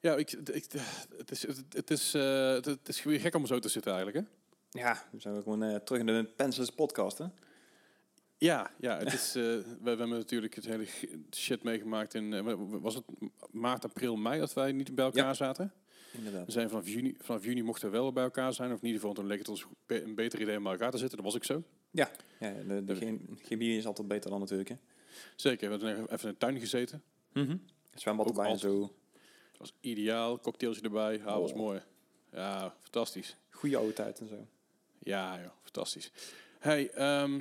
Ja, ik, ik, het, is, het, is, eh, het, is weer gek om zo te zitten eigenlijk, hè? Ja, we zijn weer gewoon eh, terug in de Pencils podcast, hè? Ja, ja het is, eh, we, we hebben natuurlijk het hele shit meegemaakt in, was het maart, april, mei dat wij niet bij elkaar Ja. zaten? Inderdaad. We zijn vanaf juni, vanaf juni mochten we wel bij elkaar zijn, of in ieder geval toen leek het ons een beter idee om bij elkaar te zitten. Dat was ik zo. Ja, ja de, de chem- chemie is altijd beter dan natuurlijk, hè? Zeker, we hebben even in de tuin gezeten. Het zwembad Ook erbij en zo. Dat was ideaal, cocktailtje erbij, ja, was Oh. mooi. Ja, fantastisch. Goede oude tijd en zo. Ja, joh, fantastisch. Hey, ehm,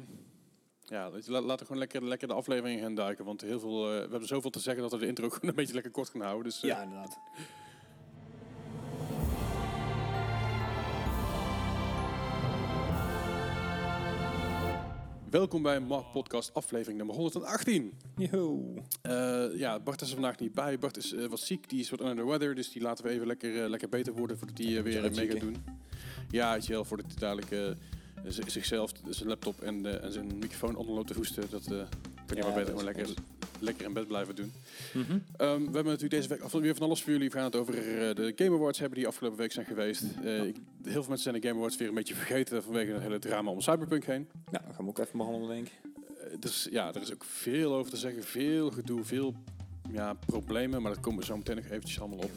ja, laten we gewoon lekker, lekker de aflevering gaan duiken. Want heel veel, eh, we hebben zoveel te zeggen dat we de intro gewoon een beetje lekker kort gaan houden. Dus, eh, Ja, inderdaad. Welkom bij Mark Podcast aflevering nummer 118. Yo. Eh, ja, Bart is er vandaag niet bij. Bart is eh, wat ziek, die is wat under the weather. Dus die laten we even lekker, eh, lekker beter worden voordat hij weer mee gaat doen. Ja, je wel, voordat hij dadelijk zichzelf, zijn laptop en, en zijn microfoon onder loopt te hoesten. Dat kan je Ja, maar beter gewoon lekker, lekker in bed blijven doen. Mhm. Ehm, we hebben natuurlijk deze week weer van alles voor jullie. We gaan het over eh, de Game Awards hebben die afgelopen week zijn geweest. Eh, ik, heel veel mensen zijn de Game Awards weer een beetje vergeten vanwege het hele drama om Cyberpunk heen. Ja, dat gaan we ook even behandelen, denk ik. Eh, dus ja, er is ook veel over te zeggen. Veel gedoe, veel ja, problemen. Maar dat komen we zo meteen nog eventjes allemaal op.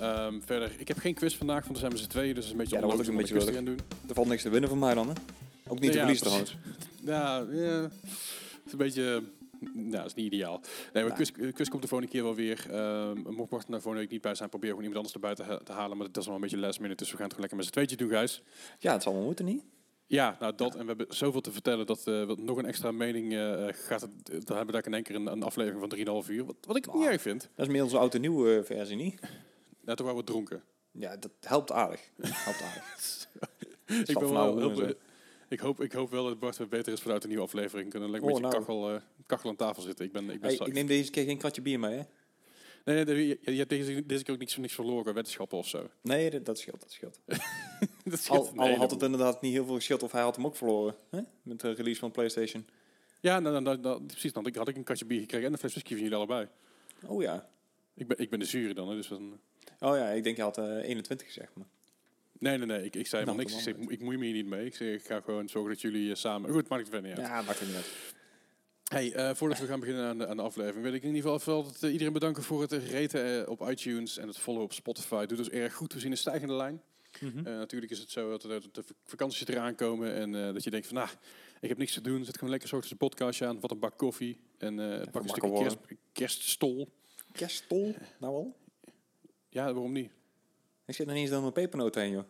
Ehm, verder, ik heb geen quiz vandaag, want er zijn we z'n tweeën. Dus het is een beetje Ja, dat een een te gaan doen. Er valt niks te winnen van mij dan, hè? Ook niet te verliezen trouwens. Ja, ja, het is een beetje... Nou, dat is niet ideaal. Nee, maar Ja. quiz, eh, komt de volgende keer wel weer. Mocht er nou volgende week niet bij zijn, probeer gewoon iemand anders erbij te, te halen. Maar dat is wel een beetje last minute, dus we gaan het gewoon lekker met z'n tweetje doen, Gijs. Ja, het zal wel moeten, niet? Ja, nou dat. En we hebben zoveel te vertellen dat wat nog een extra mening eh, gaat. Het, dan hebben we daar in één keer een, een aflevering van 3,5 uur. Wat, wat ik niet Nou. erg vind. Dat is meer onze oude nieuwe versie, niet? Nou, toen waren we dronken. Ja, dat helpt aardig. helpt aardig. ik, ben wel, heel, hoeren, ik, hoop, ik hoop wel dat Bart weer beter is vanuit de nieuwe aflevering. Kunnen lekker Oh, een beetje nou. kachel, eh, kachel aan tafel zitten. Ik ben, ik ben Hey, ik neem deze keer geen kratje bier mee, hè? Nee, nee, je, je hebt deze, deze keer ook niks, niks verloren, weddenschappen of zo. Nee, dat, dat scheelt, dat scheelt. dat scheelt Al, had het inderdaad niet heel veel geschild of hij had hem ook verloren. Hè? Met de release van PlayStation. Ja, nou, nou, nou, nou, precies. Dan had ik een katje bier gekregen en een fles whisky van jullie allebei. Oh ja. Ik ben, ik ben de zuur dan, hè, dus dan... Oh ja, ik denk je had eh 21 gezegd. Maar. Nee, nee, nee. Ik, ik zei Nou, helemaal niks. Ik, ik, moei me hier niet mee. Ik, zei, ik ga gewoon zorgen dat jullie eh, samen... Goed, maakt het verder niet uit. Ja, maakt het niet uit. Hey, eh, voordat we gaan beginnen aan de, aan de aflevering, wil ik in ieder geval dat, eh, iedereen bedanken voor het raten eh, op iTunes en het followen op Spotify. Doet ons erg goed. We zien een stijgende lijn. Mhm. Natuurlijk is het zo dat, dat de vakanties eraan komen en dat je denkt van, nou, ik heb niks te doen. Zet gewoon lekker een podcastje aan, wat een bak koffie en pak een stukje kerst, kerststol. Kerststol? Nou al? Ja, waarom niet? Ik zit nog niet eens door mijn pepernoten heen, joh.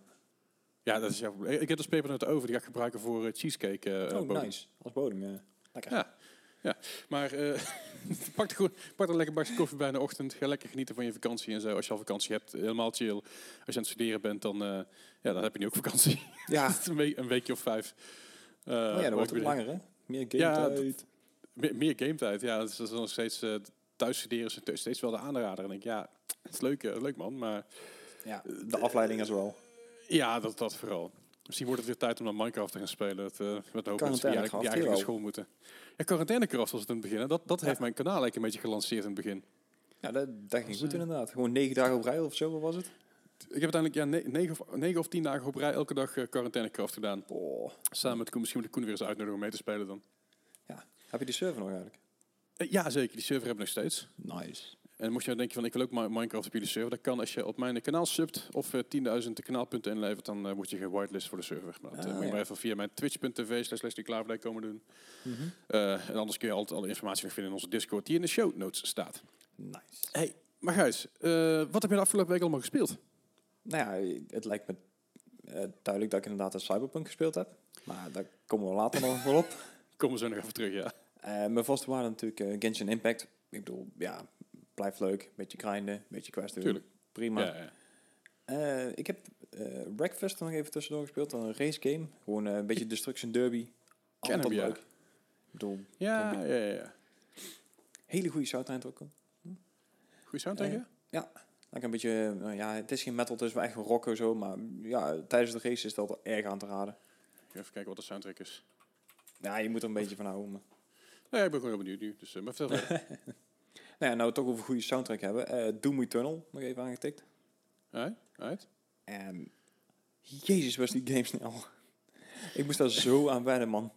Ja, dat is jouw probleem. Ik heb dus pepernoten over, die ga ik gebruiken voor eh, cheesecake. eh, oh, bodem. nice. Als bodem, ja. Lekker. Ja. Ja, maar eh pak, er gewoon, pak er lekker een bakje koffie bij in de ochtend. Ga lekker genieten van je vakantie en zo. Als je al vakantie hebt, helemaal chill. Als je aan het studeren bent, dan, eh, ja, dan heb je nu ook vakantie. Ja. een, week, een weekje of vijf. Eh, oh ja, dat wordt ik het ben- langer, hè? Meer game Ja, tijd. Meer, meer gametijd, ja. Dat is, dat is nog steeds... eh thuis studeren is steeds wel de aanrader. En ik denk, ja, het is leuk, eh, leuk man. Maar Ja, de afleiding is wel. ja, dat, dat vooral. Misschien wordt het weer tijd om naar Minecraft te gaan spelen. Dat, eh met een hoop mensen die eigenlijk, die eigenlijk naar school moeten. Ja, quarantainekracht was het in het begin. hè. Dat, dat heeft mijn kanaal eigenlijk een beetje gelanceerd in het begin. Ja, dat, dat ging Dus, goed eh, inderdaad. Gewoon negen dagen op rij of zo, wat was het? Ik heb uiteindelijk ja, ne- negen, of, negen of tien dagen op rij elke dag eh, quarantainekracht gedaan. Oh. Samen met Koen. Misschien moet ik Koen weer eens uitnodigen om mee te spelen dan. Ja. Heb je die server nog eigenlijk? Eh, ja, zeker. Die server hebben we nog steeds. Nice. En mocht je nou denken van ik wil ook Mi- Minecraft op jullie server. Dat kan als je op mijn kanaal subt of eh, 10.000 kanaalpunten inlevert. Dan eh, word je gewitelist voor de server. Maar dat eh, Ah, moet je ja. maar even via mijn twitch.tv slash slash die komen doen. Mhm. Eh, en anders kun je altijd alle informatie weer vinden in onze Discord die in de show notes staat. Nice. Hey, maar Gijs, eh, wat heb je de afgelopen week allemaal gespeeld? Nou ja, het lijkt me eh, duidelijk dat ik inderdaad een Cyberpunk gespeeld heb. Maar daar komen we later nog wel op. Komen we zo nog even terug, ja. Eh, mijn vaste waarde natuurlijk eh, Genshin Impact. Ik bedoel, ja, blijft leuk. Beetje grinden, beetje quest doen. Tuurlijk. Prima. ja, ja. Eh, ik heb eh Breakfast nog even tussendoor gespeeld. Een race game. Gewoon eh, een beetje Destruction Derby. Ken hem, Altijd ja. leuk. Bedoel, Ja, ja, ja, ja. hele goede soundtrack ook. Goeie sound tegen? Like een beetje, nou ja, het is geen metal, het is wel echt een rock of zo. Maar ja, tijdens de race is dat wel erg aan te raden. Even kijken wat de soundtrack is. Ja, je moet er een beetje van houden. maar- Nee, ik ben gewoon heel benieuwd nu. Dus, maar vertel. Nou ja, nou we toch over goede soundtrack hebben. eh Doom Eternal, nog even aangetikt. Alright. En jezus was die game snel. ik moest daar zo aan wennen, man.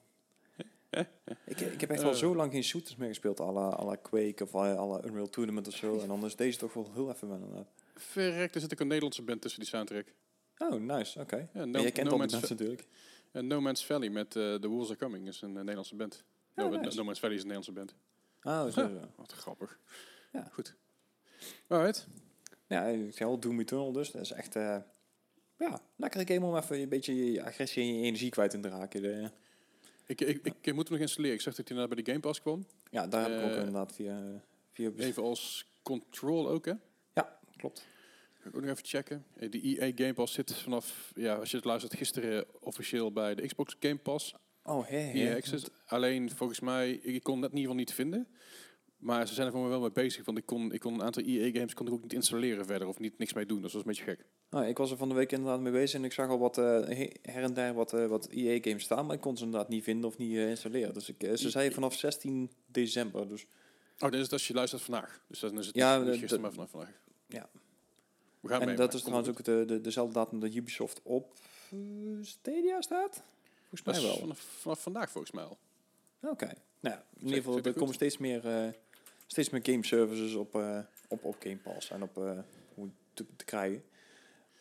ik, ik heb echt al Eh. zo lang geen shooters meer gespeeld. Alle, alle Quake of alle, alle Unreal Tournament of zo. En is deze toch wel heel even wennen. Verrekt, er zit ook een Nederlandse band tussen die soundtrack. Oh, nice, oké. Ja, En no, jij kent no, al mensen natuurlijk. en no Man's Valley met eh The Wolves Are Coming is een eh, Nederlandse band. Oh, no, nice. no Man's Valley is een Nederlandse band. Zo. zo. Wat grappig. Ja. Goed. Alright. Ja, ik zei al, Doom Eternal dus. Dat is echt... eh ja, lekkere game om even een beetje je agressie en je energie kwijt in te raken. De, Ik, ik, ik, moet hem nog installeren. Ik zag dat hij naar bij de Game Pass kwam. ja, daar heb ik ook Eh, inderdaad via... via Even als Control ook, hè? Ja, klopt. Ga ik ook nog even checken. Eh, De EA Game Pass zit vanaf, ja, als je het luistert, gisteren officieel bij de Xbox Game Pass. Oh, Access. Alleen, volgens mij, ik kon het in ieder geval niet vinden. Maar ze zijn er voor me wel mee bezig. Want ik kon, ik kon een aantal EA games kon ik ook niet installeren verder. Of niet, niks mee doen. Dus dat was een beetje gek. Nou, ik was er van de week inderdaad mee bezig en ik zag al wat eh, he- her en der wat, eh, wat EA-games staan, maar ik kon ze inderdaad niet vinden of niet eh, installeren. Dus ik, ze I- zeiden vanaf 16 december, dus Oh, is als je luistert vandaag. Dus dan is het Ja, niet gisteren, maar vanaf vandaag. Ja. We gaan en mee, dat is trouwens ook de, de, dezelfde datum dat Ubisoft op Stadia staat? Volgens mij wel. vanaf, vanaf vandaag volgens mij al. Oké. Nou, in ieder geval, er komen steeds meer, eh, steeds meer game services op, eh, op, op Game Pass en op eh, hoe te, te krijgen.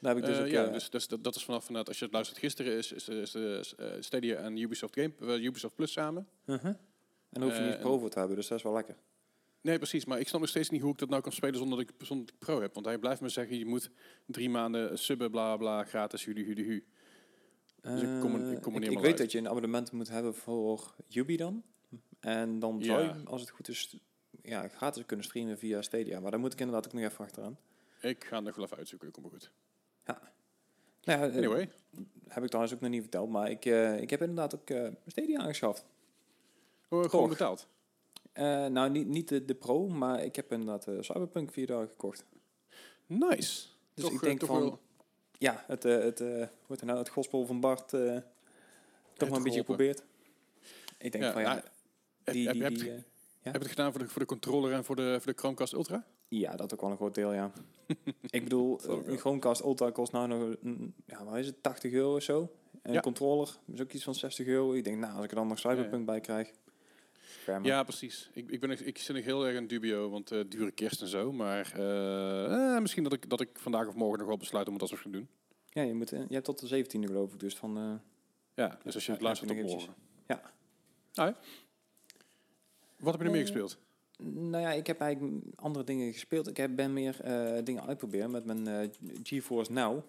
Daar heb ik dus ook... ja, dus, dus dat, dat is vanaf inderdaad, als je het luistert gisteren, is, is, is, is, Stadia en Ubisoft, Game, Ubisoft Plus samen. uh-huh. En daar hoef je niet pro voor te hebben, dus dat is wel lekker. Nee, precies. Maar ik snap nog steeds niet hoe ik dat nou kan spelen zonder dat ik, zonder dat ik pro heb. Want hij blijft me zeggen, je moet drie maanden subben, bla bla, gratis, hu hu hu. Dus ik kom er- ik Eh, kom er ik weet dat je een abonnement moet hebben voor Ubi dan. En dan Ja. zou je, als het goed is, ja, gratis kunnen streamen via Stadia. Maar daar moet ik inderdaad ook nog even achteraan. Ik ga het nog wel even uitzoeken, kom maar goed. Nou ja, eh, Anyway, heb ik trouwens ook nog niet verteld. Maar ik, eh, ik heb inderdaad ook eh, Stadia aangeschaft. oh, gewoon betaald. Nou, niet, niet de, de Pro, maar ik heb inderdaad Cyberpunk vier dagen gekocht. Nice. Dus Toch, ik denk toch van, wel- ja, het, eh, het, eh, het nou, het gospel van Bart eh, toch maar een beetje geholpen. geprobeerd. Ik denk Ja, van ja, nou, heb, die, heb, die, heb, die, je- eh, heb je het gedaan voor de, voor de controller en voor de, voor de Chromecast Ultra? Ja, dat ook wel een groot deel, ja. ik bedoel, een Chromecast Ultra kost nou nog, ja, wat is het, 80 euro of zo. En Ja. een controller is ook iets van 60 euro. Ik denk, nou, als ik er dan nog Cyberpunk bij krijg. Ja, precies. Ik, ik, ben, ik zit nog heel erg in dubio, want eh dure kerst en zo. Maar eh, eh, misschien dat ik, dat ik vandaag of morgen nog wel besluit om het als we gaan doen. Ja, je, moet, eh, je hebt tot de 17e geloof ik, dus van... Ja, dus als je het luistert op morgen. Ja. Ah, ja. Wat heb je er meer gespeeld? nou ja, ik heb eigenlijk andere dingen gespeeld. Ik heb, ben meer dingen uitproberen met mijn GeForce Now.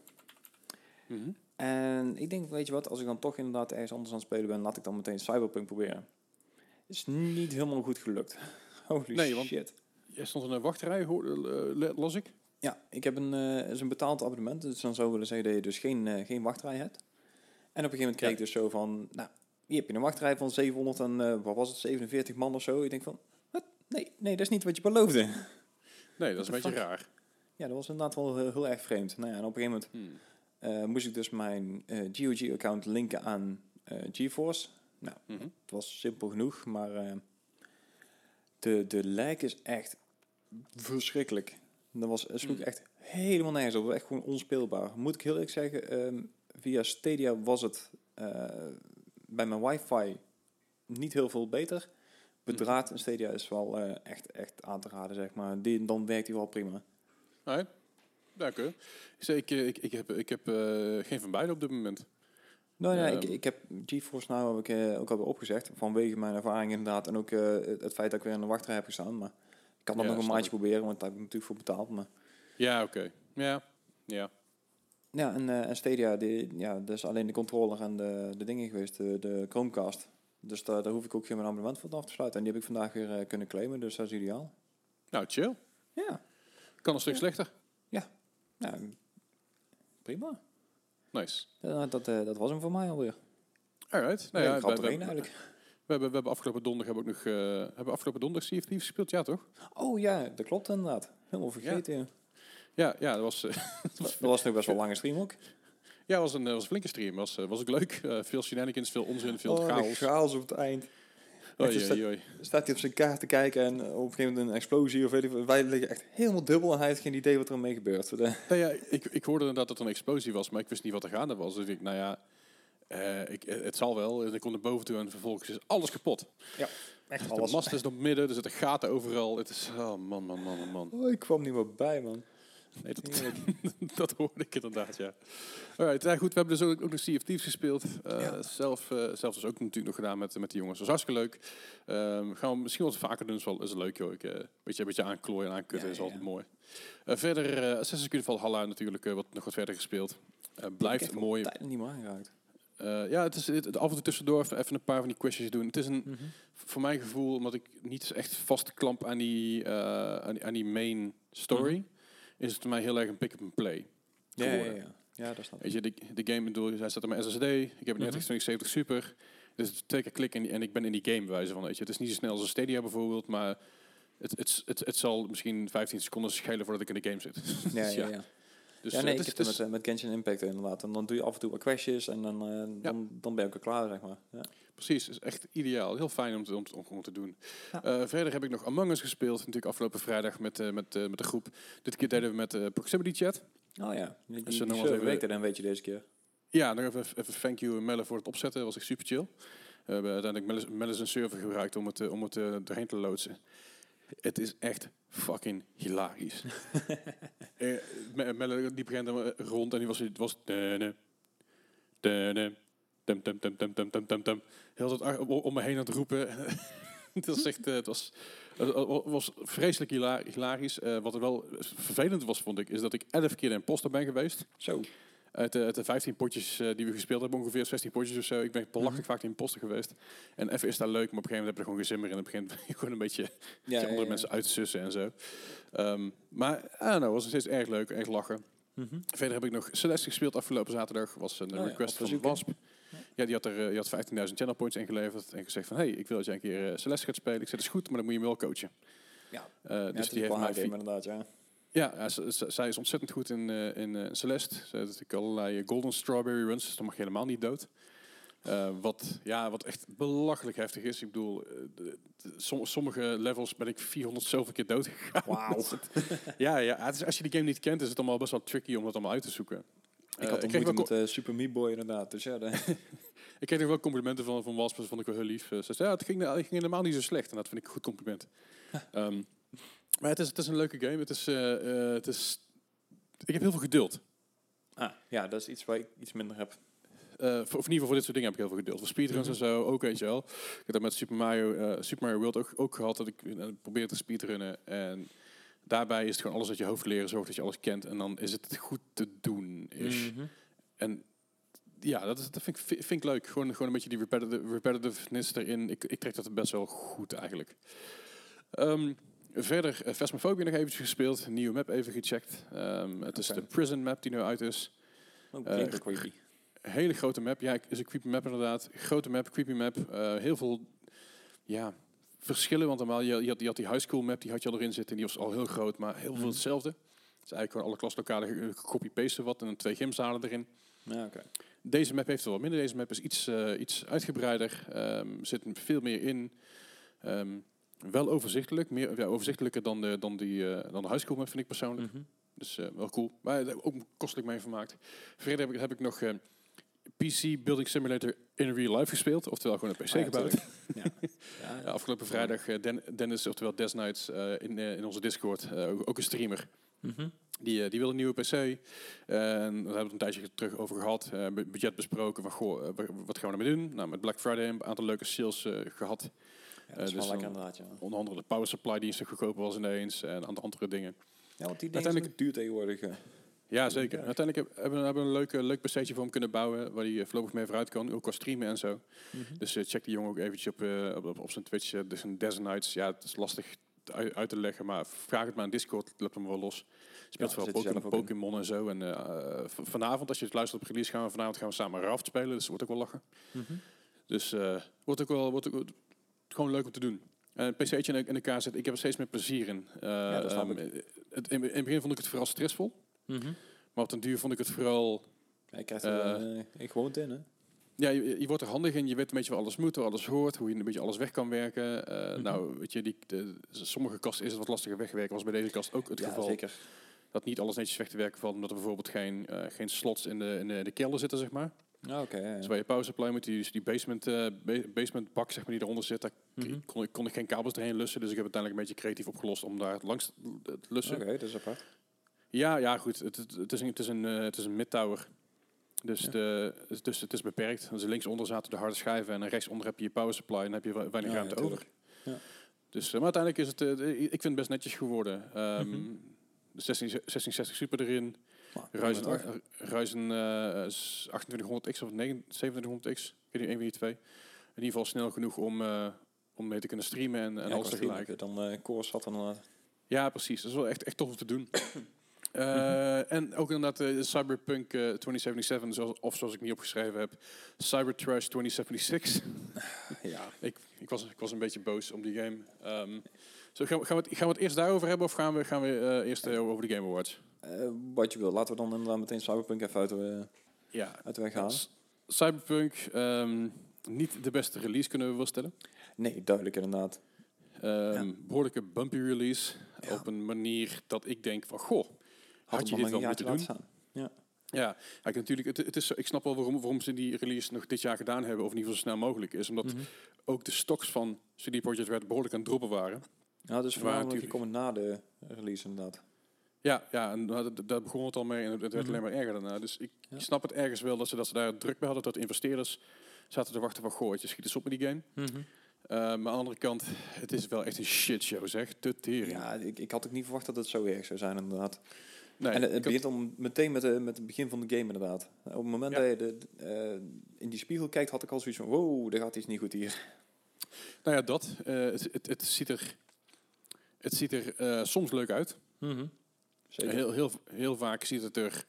Mhm. En ik denk, weet je wat, als ik dan toch inderdaad ergens anders aan het spelen ben, laat ik dan meteen Cyberpunk proberen. Is niet helemaal goed gelukt. Holy Nee, want- shit. Jij stond in een wachtrij, eh, las ik. Ja, ik heb een, eh, is een betaald abonnement. Dus dan zou willen zeggen dat je dus geen, eh, geen wachtrij hebt. En op een gegeven moment kreeg ik dus zo van... Nou, hier heb je een wachtrij van 700 en... wat was het? 47 man of zo. Ik denk van... Wat? Nee, nee, dat is niet wat je beloofde. Nee, dat is een beetje raar. Ja, dat was inderdaad wel heel, heel erg vreemd. Nou ja, en op een gegeven moment Hmm. moest ik dus mijn GOG-account linken aan GeForce. Nou, Mhm. het was simpel genoeg, maar eh, de, de lag is echt verschrikkelijk. Dat was, het sloeg Mm. echt helemaal nergens op. Echt gewoon onspeelbaar. Moet ik heel eerlijk zeggen, ehm, via Stadia was het eh, bij mijn wifi niet heel veel beter. Bedraad en Stadia is wel eh, echt, echt aan te raden, zeg maar. Die, dan werkt hij wel prima. Alright. Dank u. Ik, ik, ik, heb, ik heb geen van beide op dit moment. Nou ja, Ehm. ik, ik heb GeForce nou heb ik eh, ook alweer opgezegd. Vanwege mijn ervaring inderdaad. En ook eh, het, feit dat ik weer in de wachtrij heb gestaan. Maar ik kan Ja, nog een maandje ik. proberen, want daar heb ik natuurlijk voor betaald. Maar Ja, oké. Ja, ja. ja, en, eh, en Stadia, die, ja, dat is alleen de controller en de, de dingen geweest, de, de Chromecast. Dus daar, daar hoef ik ook geen abonnement voor af te sluiten. En die heb ik vandaag weer kunnen claimen, dus dat is ideaal. Nou, chill. Ja, Kan een stuk Ja. slechter. ja prima. Nice. Dat, eh, dat was hem voor mij alweer. Alright. Nou ja, ja, ik had we, er we, één we, eigenlijk. hebben, we hebben afgelopen donderdag hebben ook nog eh, hebben afgelopen donderdag Sea Thieves gespeeld, ja toch? Oh ja, dat klopt inderdaad. Helemaal vergeten. Ja. Ja, ja, dat was, eh, Dat was nog best wel een lange stream ook. ja, was een, was een flinke stream. Was, was ook leuk. Eh, veel shenanigans, veel onzin, veel Oh, chaos. chaos op het eind. Oei, is oei, oei. Staat hij op zijn kaart te kijken en op een gegeven moment een explosie of weet ik. Wij liggen echt helemaal dubbel en hij heeft geen idee wat er mee gebeurt. De- Nou ja, ik, ik hoorde inderdaad dat er een explosie was, maar ik wist niet wat er gaande was. Dus ik, nou ja, eh, ik, het zal wel. En ik kom naar boven toe en vervolgens is alles kapot. echt De mast is het midden, er zitten gaten overal. Het is, oh man, man, man, man, man. Oh, ik kwam niet meer bij, man. Nee, dat, dat hoorde ik inderdaad, ja. Alright, ja, goed, we hebben dus ook, ook nog Sea of Thieves gespeeld. Ja. zelf, zelf dus ook natuurlijk nog gedaan met, met die jongens. Dat was hartstikke leuk. Ehm, gaan we misschien wat vaker doen, is wel is leuk joh. Ik, eh, beetje, een beetje aanklooien en aankutten Ja, is altijd mooi. Verder, eh Assassin's Creed Valhalla natuurlijk, wat, nog wat verder gespeeld. Blijft mooi. Tijd niet meer aangeraakt. Ja, het is het, af en toe tussendoor even, een paar van die quizjes doen. Het is een, Mhm. voor mijn gevoel, omdat ik niet echt vastklamp aan die, aan die, aan die main story, is het voor mij heel erg een pick-up-and-play. Ja, ja, geworden. ja. Ja, dat snap ik. Weet je, de, de game bedoel, hij staat op mijn SSD. Ik heb een Mhm. RTX 2070 Super. Dus twee keer klikken en, ik ben in die game wijze van. Weet je. Het is niet zo snel als een Stadia bijvoorbeeld, maar het, het, het, het zal misschien 15 seconden schelen voordat ik in de game zit. Ja, ja, ja. Dus ja, eh, nee, het ik is- heb het het is- met, met Genshin Impact inderdaad. En dan doe je af en toe wat crashes en dan, eh, dan, dan ben ik er klaar, zeg maar. Ja. Precies, het is echt ideaal. Heel fijn om te, om, te- om, te doen. Ja. Eh, verder heb ik nog Among Us gespeeld. Natuurlijk afgelopen vrijdag met, met, met de groep. Dit keer deden we met Proximity Chat. Oh ja, die, die, je die server even- werkte dan weet je deze keer. Ja, nog even, even thank you Melle voor het opzetten. Dat was echt super chill. We hebben uiteindelijk Melle, Melle zijn server gebruikt om het, om het erheen te loodsen. Het is echt fucking hilarisch. Eh, Me- die begint rond en die was... Het was dene, dene. Heel ar- om me heen aan het roepen. het was echt... eh, het was, het was vreselijk hila- hilarisch. Eh, wat er wel vervelend was, vond ik, is dat ik elf keer de imposter ben geweest. Zo. Uit de, uit de 15 potjes eh, die we gespeeld hebben, ongeveer 16 potjes of zo. Ik ben belachelijk Mhm. vaak in imposter geweest. En even is dat leuk, maar op een gegeven moment heb je er gewoon in. En op een gegeven moment gewoon een beetje Ja, andere ja, mensen uitsussen en zo. Ehm, maar, I know, was nog steeds erg leuk, erg lachen. Mhm. Verder heb ik nog Celeste gespeeld afgelopen zaterdag. Was een Oh request van Wasp. Ja, die had, er, eh, die had 15.000 channel points ingeleverd. En gezegd van, hey, ik wil dat jij een keer eh, Celeste gaat spelen. Ik zei, dat is goed, maar dan moet je me wel coachen. Ja. Ja, dus die heeft mij inderdaad, ja. Ja, zij is ontzettend goed in, eh, in eh, Celeste. Ze heeft natuurlijk allerlei eh, golden strawberry runs, dus dan mag helemaal niet dood. Wat, ja, wat echt belachelijk heftig is. Ik bedoel, de- de- som- sommige levels ben ik 400 zoveel keer dood gegaan. Wauw. ja, ja is, als je die game niet kent, is het allemaal best wel tricky om dat allemaal uit te zoeken. Ik had moeite met Super Meat Boy inderdaad. Dus ja, ik kreeg nog wel complimenten van, van Wasp, dat vond ik wel heel lief. Ze zei, ja, het ging, het ging helemaal niet zo slecht. En dat vind ik een goed compliment. Ehm, maar het is, het is een leuke game. Het is, eh, eh, het is, ik heb heel veel geduld. ah, ja, dat is iets waar ik iets minder heb. Eh, voor, of in ieder geval voor dit soort dingen heb ik heel veel geduld. Voor speedruns Mhm. en zo ook, weet je wel. Ik heb dat met Super Mario, Super Mario World ook, ook gehad, dat ik eh, probeer te speedrunnen. En daarbij is het gewoon alles uit je hoofd leren, zorg dat je alles kent. En dan is het goed te doen. Is. Mhm. En ja, dat, is, dat vind, ik, vind ik leuk. Gewoon, gewoon een beetje die repetitive, repetitiveness erin. Ik, ik trek dat best wel goed eigenlijk. Ehm, verder, uh, Phasmophobia nog eventjes gespeeld. Nieuwe map even gecheckt. Ehm, het is de Prison map die nu uit is. Oh, Eh, klinkt creepy. Hele grote map. Ja, is een creepy map inderdaad. Grote map, creepy map. Eh, heel veel ja, verschillen. Want normaal, je, je, had, je had die high school map, die had je al erin zitten. En die was al heel groot, maar heel veel Mhm. hetzelfde. Het is eigenlijk gewoon alle klaslokalen gecopy-pasten wat. En dan twee gymzalen erin. Ja. Deze map heeft er wat minder. Deze map is iets, iets uitgebreider. Ehm zit veel meer in. Ehm, wel overzichtelijk. Meer, ja, overzichtelijker dan de, dan, die, eh, dan de high school map, vind ik persoonlijk. Mhm. Dus eh, wel cool. Maar eh, ook kostelijk mee vermaakt. Verder heb ik, heb ik nog PC Building Simulator in real life gespeeld. Oftewel gewoon een PC Ah, gebouwd. Ja. Ja, afgelopen vrijdag Den- Dennis, oftewel Des Nights, in, in onze Discord, ook, ook een streamer. Mhm. Die, die wil een nieuwe PC. En daar hebben we het een tijdje terug over gehad. Eh, bu- budget besproken van, goh, wa- wat gaan we ermee doen? Nou, met Black Friday een aantal leuke sales eh, gehad. Ja, dat is Eh, wel lekker inderdaad, ja. Onder andere de power supply die een stuk goedkoper was ineens. En een aantal andere dingen. Ja, want die dingen Uiteindelijk- duur tegenwoordig. Ja, zeker. En Uiteindelijk heb- hebben we hebben we een leuk, leuk PC'tje voor hem kunnen bouwen. Waar hij eh, voorlopig mee vooruit kan. Ook qua streamen en zo. Mhm. Dus eh, check die jongen ook eventjes op, eh, op, op, op zijn Twitch. dus een Des Nights. Ja, het is lastig uit, te leggen. Maar vraag het maar aan Discord. Loopt hem wel los. Speelt Ja, hij Pokémon, en zo. En eh, vanavond, als je het luistert op release, gaan we vanavond gaan we samen Raft spelen. Dus wordt ook wel lachen. Mhm. Dus eh wordt ook wel wordt ook, wel- gewoon leuk om te doen. En een PC'tje in, in elkaar zetten. Ik heb er steeds meer plezier in. Eh, dat ehm, het, in, in het begin vond ik het vooral stressvol. Mhm. Maar op den duur vond ik het vooral... Ja, je krijgt er Eh, uh, ik gewoond in, hè? Ja, je, je wordt er handig in. Je weet een beetje waar alles moet, waar alles hoort, hoe je een beetje alles weg kan werken. Eh, Mhm. Nou, weet je, die, de, sommige kasten is het wat lastiger wegwerken. Was bij deze kast ook het ja, geval. zeker. Dat niet alles netjes weg te werken valt, omdat er bijvoorbeeld geen, eh, geen slots in de, in de, de kelder zitten, zeg maar. Ja, oké. ja. Dus waar je power supply moet, die, dus die basement, eh, ba- basement bak, zeg maar, die eronder zit, daar kon, ik, kon ik geen kabels erheen lussen. Dus ik heb uiteindelijk een beetje creatief opgelost om daar langs te lussen. Oké, dat is apart. Ja, ja, goed. Het, het, het is een, het is een, eh, het is een mid-tower. Dus, Ja. de, dus het is beperkt. Dus linksonder zaten de harde schijven en rechtsonder heb je je power supply en dan heb je weinig Ja, ruimte over. Dus, eh, maar uiteindelijk is het, ik vind het best netjes geworden. Mhm. De 16, 1660 Super erin, Ryzen, prima toch? Ryzen eh, is 2800X of 9 2700X, ik weet niet, een van die twee. In ieder geval snel genoeg om, eh, om mee te kunnen streamen en, en Ja, alles tegelijk. Dan uh, core zat dan. Ja, precies. Dat is wel echt, echt tof om te doen. Eh, En ook inderdaad eh, Cyberpunk eh, 2077, zoals, of zoals ik niet opgeschreven heb, Cybertrash 2076. ja. ik, ik, was, ik was een beetje boos om die game. Zo, gaan, we, gaan, we het, gaan we het eerst daarover hebben of gaan we, gaan we eh, eerst eh, over de Game Awards? Eh, wat je wil. Laten we dan inderdaad meteen Cyberpunk even uit de, Ja, uit de weg halen. Cyberpunk, ehm, niet de beste release kunnen we wel stellen. Nee, duidelijk inderdaad. Ehm, Behoorlijke bumpy release. Ja. Op een manier dat ik denk van, goh, had het je dit wel moeten doen? staan. Ja, kijk, natuurlijk, het, het is, ik snap wel waarom, waarom ze die release nog dit jaar gedaan hebben, of in ieder geval zo snel mogelijk is. Omdat Mhm. ook de stocks van CD Projekt Red behoorlijk aan het droppen waren. Ja, dus voornamelijk natuurlijk- gekomen na de release inderdaad. Ja, ja en daar, begon het al mee en het, werd Mhm. alleen maar erger daarna. Dus ik Ja. snap het ergens wel dat ze, dat ze daar druk bij hadden, dat investeerders zaten te wachten van, goh, je schiet eens op met die game. Eh, maar aan de andere kant, het is wel echt een shitshow, zeg. De tering. Ja, ik, ik had ook niet verwacht dat het zo erg zou zijn inderdaad. nee, en het, begint dan meteen met, de, met het begin van de game inderdaad. Op het moment Ja. dat je de, eh, in die spiegel kijkt, had ik al zoiets van... Wow, er gaat iets niet goed hier. nou ja, dat. Eh, het, het, het ziet er, het ziet er eh, soms leuk uit. Zeker. Heel, heel, heel vaak ziet het er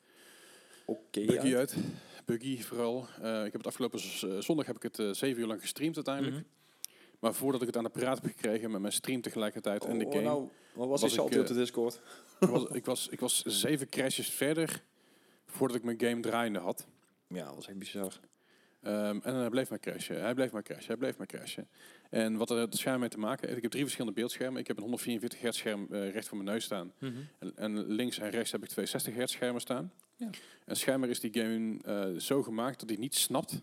Oké buggy uit. uit. Buggy vooral. Eh, ik heb het afgelopen eh, zondag heb ik het eh, zeven uur lang gestreamd uiteindelijk. Mhm. Maar voordat ik het aan de praat heb gekregen met mijn stream tegelijkertijd en de Oh, game, nou, wat was was ik, op de Discord? ik, was, ik, was, ik was zeven crashes verder voordat ik mijn game draaiende had. Ja, dat was echt bizar. Ehm, en hij bleef maar crashen, hij bleef maar crashen, hij bleef maar crashen. En wat er het scherm mee te maken heeft, ik heb drie verschillende beeldschermen. Ik heb een 144 hertz scherm eh, recht voor mijn neus staan. En, en links en rechts heb ik twee 60 hertz schermen staan. Ja. En schijnbaar is die game eh, zo gemaakt dat hij niet snapt.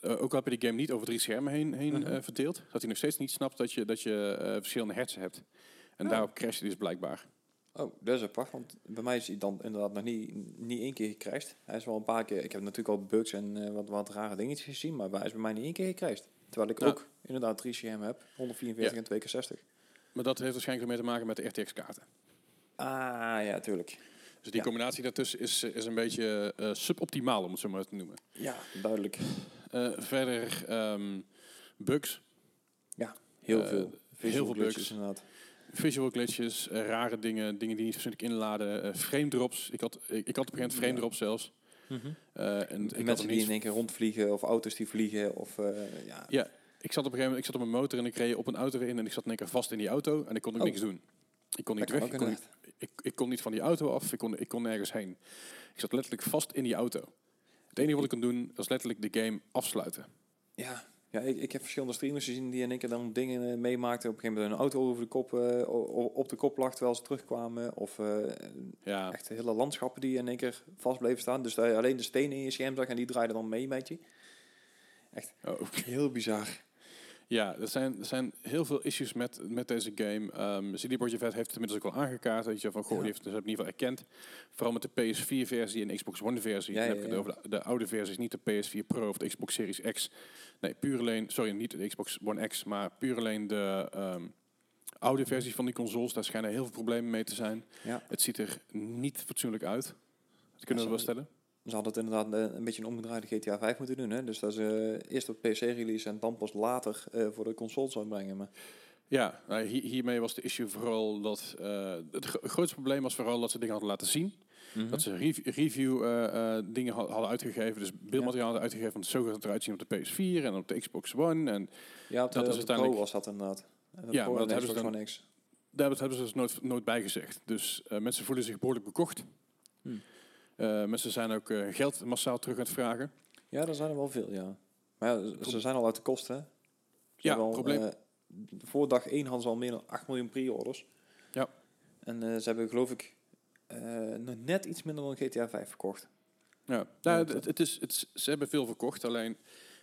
eh, ook al heb je die game niet over drie schermen heen, heen Mhm. verdeeld, dat hij nog steeds niet snapt dat je, dat je verschillende hertzen hebt. En Oh. daarop crasht hij dus blijkbaar. Oh, dat is apart, want bij mij is hij dan inderdaad nog niet, niet één keer gecrashed. Hij is wel een paar keer, ik heb natuurlijk al bugs en eh, wat, wat rare dingetjes gezien, maar hij is bij mij niet één keer gecrashed. Terwijl ik Ja. ook inderdaad drie schermen heb, 144 Ja. en 2 keer 60. Maar dat heeft waarschijnlijk mee te maken met de RTX-kaarten. Ah, ja, tuurlijk. Dus die Ja. combinatie daartussen is, eh, is een beetje eh, suboptimaal, om het zo maar te noemen. Ja, duidelijk. Verder ehm, bugs, Heel Eh, veel. heel veel bugs. inderdaad. Visual glitches, eh, rare dingen, dingen die niet fatsoenlijk inladen, eh, frame drops. Ik had, ik, ik had op een gegeven moment frame drops zelfs. Eh, en ik had Mensen die niet in één keer rondvliegen of auto's die vliegen of eh, ja. Ja, ik zat op een gegeven moment, ik zat op een motor en ik reed op een auto in en ik zat in één keer vast in die auto en ik kon ook Oh. niks doen. Ik kon niet Dat weg, ik kon niet, ik, ik kon niet van die auto af, ik kon, ik kon nergens heen. Ik zat letterlijk vast in die auto. Het enige wat ik kon doen, was letterlijk de game afsluiten. Ja, ja ik, ik heb verschillende streamers gezien die in één keer dan dingen eh, meemaakten. Op een gegeven moment een auto over de kop, eh, op de kop lag terwijl ze terugkwamen. Of eh, Ja, echt hele landschappen die in één keer vast bleven staan. Dus dat je alleen de stenen in je scherm zag en die draaiden dan mee met je. oh. Heel bizar. Ja er, zijn, er zijn heel veel issues met, met deze game. Ehm CD Projekt Red heeft het inmiddels ook al aangekaart. Weet je, van, goh, Ja. die heeft het in ieder geval erkend. Vooral met de PS4-versie en de Xbox One-versie. Ja, heb ik het over de, de oude versies, niet de PS4 Pro of de Xbox Series X. Nee, puur alleen, sorry, niet de Xbox One X, maar puur alleen de ehm, oude versies van die consoles. Daar schijnen heel veel problemen mee te zijn. Het ziet er niet fatsoenlijk uit. Dat kunnen we wel stellen. Ze hadden het inderdaad eh, een beetje een omgedraaide GTA 5 moeten doen. Hè? Dus dat ze eh, eerst op PC release en dan pas later eh, voor de console zou brengen. Maar Ja, nou, hi- hiermee was de issue vooral dat... het gro- grootste probleem was vooral dat ze dingen hadden laten zien. Dat ze rev- review dingen ha- hadden uitgegeven. Dus beeldmateriaal hadden uitgegeven. Want zo gaat het eruit zien op de PS4 en op de Xbox One. En ja, op de, dat is uiteindelijk- was dat inderdaad. En Ja, maar dat hebben ze dan- One X. daar hebben ze dus nooit, nooit bij gezegd. Dus mensen voelen zich behoorlijk bekocht. Hmm. Eh, mensen zijn ook eh, geld massaal terug aan het vragen. Ja, er zijn er wel veel, ja. Maar ja, ze- zijn al uit de kosten, hè? Ze Ja, al, probleem- eh, voor dag 1 hadden ze al meer dan 8 miljoen pre-orders. Ja. En ze hebben geloof ik nog net iets minder dan GTA 5 verkocht. Ja, nou, het, het is, het, ze hebben veel verkocht. Alleen,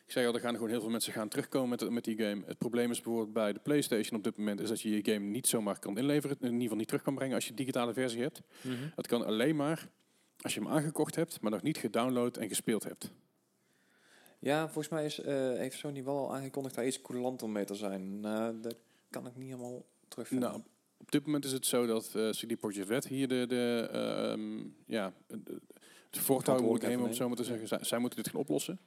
ik zei al, er gaan gewoon heel veel mensen gaan terugkomen met, met die game. Het probleem is bijvoorbeeld bij de PlayStation op dit moment is dat je je game niet zomaar kan inleveren. In ieder geval niet terug kan brengen als je een digitale versie hebt. Het kan alleen maar als je hem aangekocht hebt, maar nog niet gedownload en gespeeld hebt. Ja, volgens mij is, eh, heeft Sony wel al aangekondigd daar iets coulanter mee te zijn. Nou, dat kan ik niet helemaal terugvinden. Nou, op dit moment is het zo dat eh CD Projekt Red hier de, de, eh, ehm, ja, de, de voortouw moet nemen, om het zo maar te zeggen. Zij, zij moeten dit gaan oplossen.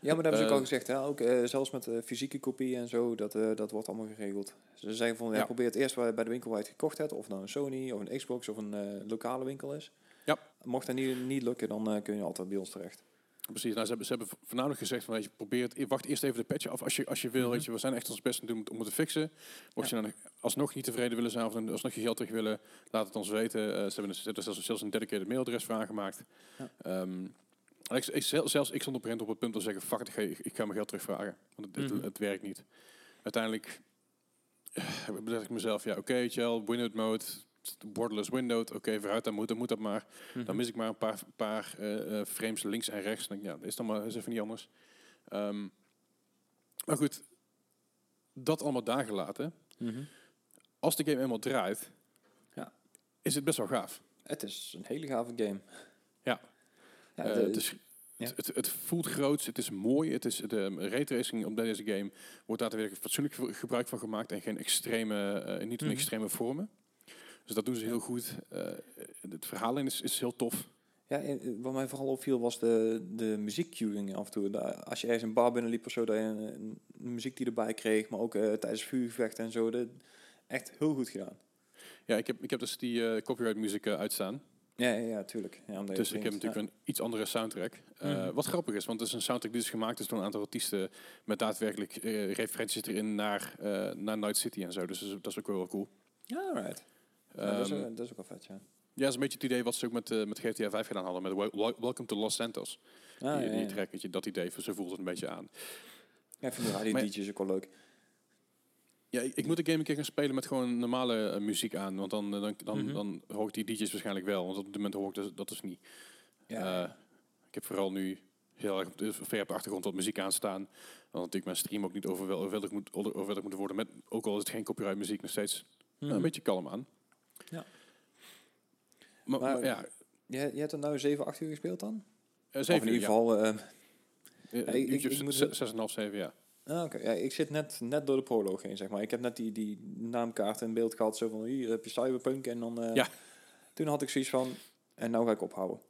ja, maar dat hebben ze ook eh, al gezegd. Hè? Ook, eh, zelfs met eh, fysieke kopieën en zo, dat, eh, dat wordt allemaal geregeld. Ze zeggen van, ja, Ja. probeer het eerst waar, bij de winkel waar je het gekocht hebt. Of nou een Sony, of een Xbox, of een eh, lokale winkel is. Ja. Mocht dat niet, niet lukken, dan eh, kun je altijd bij ons terecht. Precies, nou, ze, hebben, ze hebben voornamelijk gezegd van, weet je, probeer het, wacht eerst even de patch af als je, als je wil. Mhm. Weet je, we zijn echt ons best aan het doen om het te fixen. Mocht je dan alsnog niet tevreden willen zijn of dan alsnog je geld terug willen, laat het ons weten. Eh, ze hebben dus- ze hebben zelfs, zelfs een dedicated mailadres voor aangemaakt. Ja. Ehm, en ik, ik, zel- zelfs ik stond op een op het punt om te zeggen, fuck ik ga, ik ga mijn geld terugvragen. Want het, het- Mhm. het, werkt niet. Uiteindelijk eh, bedacht ik mezelf, ja oké, wel, window mode, borderless windowed, oké, vooruit, dan moet, dan moet dat maar. Mhm. Dan mis ik maar een paar, paar eh, eh, frames links en rechts. Dan, denk ik, ja, is dan maar is even niet anders. Ehm, maar goed, dat allemaal daar gelaten. Mhm. Als de game eenmaal draait, Ja. is het best wel gaaf. Het is een hele gave game. Ja. ja Eh, de- het, is, ja. het, het, voelt groots, het is mooi. Het is, de raytracing op deze game wordt daadwerkelijk fatsoenlijk ge- gebruik van gemaakt en geen extreme, niet in Mhm. extreme vormen. Dus dat doen ze heel goed. Eh, het verhaal is, is heel tof. Ja, en, eh, wat mij vooral opviel was de, de muziekcueing af en toe. Als je ergens een bar binnenliep of zo, dat je een, een muziek die erbij kreeg, maar ook eh, tijdens vuurgevechten en zo. Echt heel goed gedaan. Ja, ik heb, ik heb dus die copyright muziek uitstaan. Ja, ja, ja tuurlijk. Ja, omdat Dus ik heb natuurlijk een iets andere soundtrack. Mhm. Wat grappig is, want het is een soundtrack die is gemaakt is door een aantal artiesten met daadwerkelijk referenties erin naar, naar Night City en zo. Dus dat is, dat is ook wel wel cool. Ja, alright. Ja, dat, is, Ehm, ook- dat is ook wel vet, ja. ja, dat is een beetje het idee wat ze ook met, eh, met GTA 5 gedaan hadden. Met Wel- Wel- Welcome to Los Santos. Ah, die, ja, die track, je, dat idee, zo voelt het een beetje aan. Ja, ik vind die Maar- DJ's ook wel leuk. Ja, ik, ik moet de game een keer gaan spelen met gewoon normale eh, muziek aan. Want dan, eh, dan, dan, Mhm. dan hoor ik die DJ's waarschijnlijk wel. Want op dit moment hoor ik dus, dat dus niet. Ja, ik heb vooral nu heel erg op de, ver op de achtergrond wat muziek aanstaan. Want natuurlijk mijn stream ook niet overwel- overweldigd moet, overweldigd moet worden. Met, ook al is het geen copyright muziek, nog steeds Mhm. een beetje kalm aan. Ja. Maar, Maar- maar ja, Je, je hebt er nou 7, 8 uur gespeeld dan? eh, of zeven in uur, ieder geval... eh, Eh, Ja, ik- uurtje ik of moet- zes- zes en een half, zeven, ja. Ah, oké. Ja, ik zit net, net door de proloog heen, zeg maar. Ik heb net die, die naamkaart in beeld gehad, zo van hier heb je Cyberpunk en dan... eh, Ja. Toen had ik zoiets van, en nou ga ik ophouden.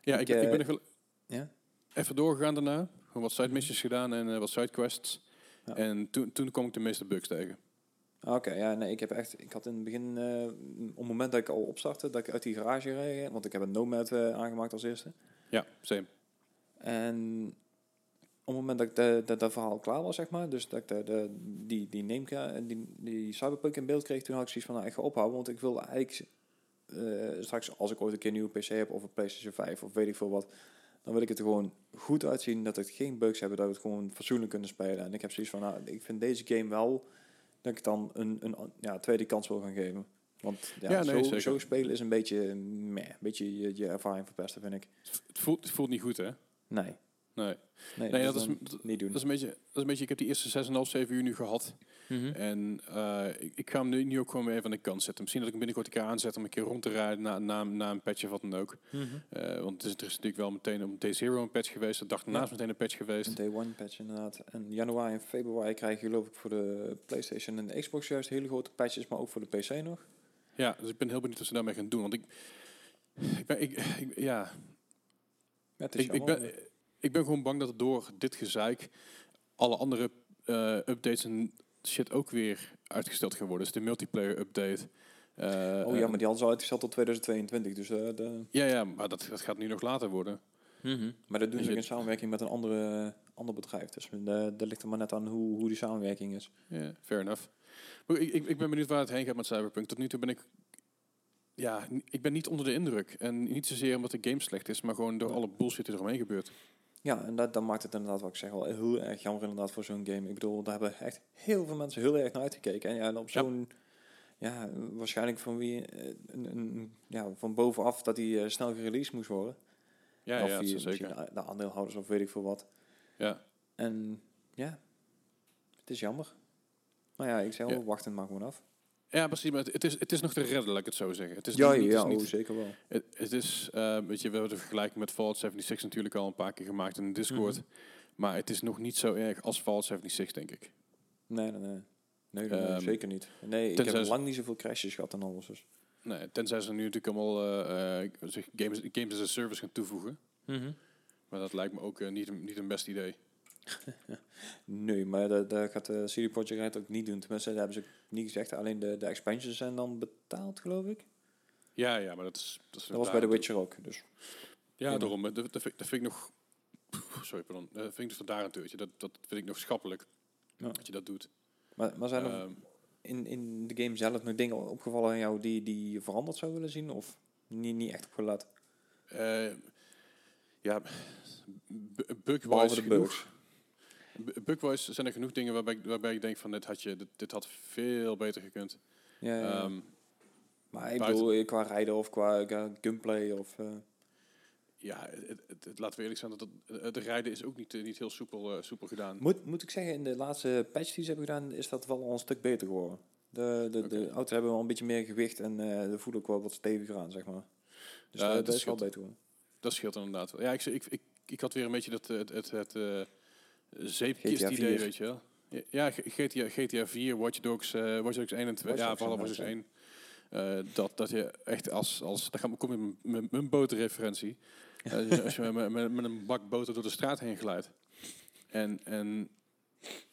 Ja, Ik, ik, ben- ik ben eh, nog wel Ja? even doorgegaan daarna. Gewoon wat side missions gedaan en eh, wat side quests. Ja. En toen, toen kwam ik de meeste bugs tegen. Ah, Oké, ja, nee, ik heb echt, ik had in het begin, eh, op het moment dat ik al opstartte, dat ik uit die garage reed, want ik heb een Nomad eh, aangemaakt als eerste. Ja, same. En op het moment dat ik de, dat, dat verhaal klaar was, zeg maar, dus dat ik de, de, die, die, Nameka- die, die Cyberpunk in beeld kreeg, toen had ik zoiets van, nou, ik ga ophouden, want ik wil eigenlijk eh, straks, als ik ooit een keer een nieuwe PC heb of een PlayStation 5 of weet ik veel wat, dan wil ik het er gewoon goed uitzien, dat het geen bugs hebben, dat we het gewoon fatsoenlijk kunnen spelen. En ik heb zoiets van, nou, ik vind deze game wel dat ik dan een, een ja, tweede kans wil gaan geven. Want ja, Ja, nee, zo, zo spelen is een beetje, meh, een beetje je, je ervaring verpesten, vind ik. Het voelt, het voelt niet goed, hè? Nee. Nee. Nee, Nee, dat, dat is, dat, niet doen. dat is een beetje, dat is een beetje, ik heb die eerste 6,5, 7 uur nu gehad. Mhm. En eh, ik, ik ga hem nu, nu ook gewoon weer even aan de kant zetten. Misschien dat ik hem binnenkort een keer aanzet om een keer rond te rijden na, na, na een patch of wat dan ook. Mhm. Eh, want het is, er is natuurlijk wel meteen een Day Zero een patch geweest. De dag Ja. is meteen een patch geweest. Een day one patch inderdaad. En januari en februari krijg je geloof ik voor de PlayStation en de Xbox juist hele grote patches, maar ook voor de PC nog. Ja, dus ik ben heel benieuwd wat ze daarmee gaan doen. Want ik, ik ben, ik, ik- ja, Ja, het is ik, ik, ben, ik ben gewoon bang dat door dit gezeik alle andere eh, updates en shit ook weer uitgesteld gaan worden. Dus de multiplayer update. eh, oh ja, eh, maar die hadden ze al uitgesteld tot 2022, dus eh, de, Ja, ja, maar dat, dat gaat nu nog later worden. maar dat doen ze in samenwerking met een andere, ander bedrijf. Dus de, dat ligt er maar net aan hoe, hoe die samenwerking is. Ja, fair enough. Maar ik, ik, ik ben benieuwd waar het heen gaat met Cyberpunk. Tot nu toe ben ik... Ja, ik ben niet onder de indruk. En niet zozeer omdat de game slecht is, maar gewoon door Ja. alle bullshit die eromheen gebeurt. Ja, en dat, dat maakt het inderdaad, wat ik zeg, wel heel erg jammer inderdaad voor zo'n game. Ik bedoel, daar hebben echt heel veel mensen heel erg naar uitgekeken. En ja, en op zo'n, ja, waarschijnlijk van wie, eh, een, een, ja, van bovenaf dat die eh, snel gereleased moest worden. Ja, of ja, zeker. de, de aandeelhouders of weet ik veel wat. Ja. En ja, het is jammer. Maar ja, ik zeg wel, Ja. wachten maar gewoon af. Ja, precies. Maar het, is, het is nog te redden, laat ik het zo zeggen. Het is ja, niet, het ja, is oh, niet- zeker wel. Het, het is, eh, weet je, we hebben de vergelijking met Fallout 76 natuurlijk al een paar keer gemaakt in de Discord. Mhm. Maar het is nog niet zo erg als Fallout 76, denk ik. Nee, nee, nee. Nee, Ehm, zeker niet. Nee, ik heb lang niet zoveel crashes gehad en alles. Dus. Nee, tenzij ze nu natuurlijk allemaal zich games, games as a service gaan toevoegen. Maar dat lijkt me ook niet, een, niet een best idee. Nee, maar dat, dat gaat de CD Projekt Red ook niet doen. Tenminste, dat hebben ze niet gezegd. Alleen de, de expansions zijn dan betaald, geloof ik. Ja, ja, maar dat is... Dat, is Dat was bij The Witcher ook. Dus. Ja, daarom. eh, Dat, dat, vind, dat vind ik nog... Sorry, pardon. Dat vind ik dus vandaar een teurtje. Dat, dat vind ik nog schappelijk Ja. dat je dat doet. Maar, maar zijn er Ehm, in, in de game zelf nog dingen opgevallen aan jou die, die je veranderd zou willen zien? Of niet, niet echt opgelet? eh, ja, bu- bugwise Behalve de genoeg. bugs. Bu- Bugwise zijn er genoeg dingen waarbij ik, waarbij ik denk van dit had, je, dit, dit had veel beter gekund. Ja, ja. Ehm, maar ik buiten- bedoel, qua rijden of qua, gunplay of... eh, ja, het, het, het- laten we eerlijk zijn, dat het, het rijden is ook niet, eh, niet heel soepel, eh, soepel gedaan. Moet, moet ik zeggen, in de laatste patch die ze hebben gedaan, is dat wel al een stuk beter geworden. De, de, de auto's hebben wel een beetje meer gewicht en de voelen ook wel wat steviger aan, zeg maar. Dus Ja, dat, is wel beter geworden. Dat scheelt inderdaad wel. Ja, ik, ik, ik, ik had weer een beetje dat, het, het, het zeepkist GTA idee, 4. weet je wel. Ja, GTA, GTA 4, Watch Dogs, eh Watch Dogs 1 en 2. Watch Ja, vooral Watch Dogs inderdaad, 1. Eh, dat, dat je echt als, als dan we komen met mijn boterreferentie. Dus als je met, met, met een bak boter door de straat heen glijdt. En, en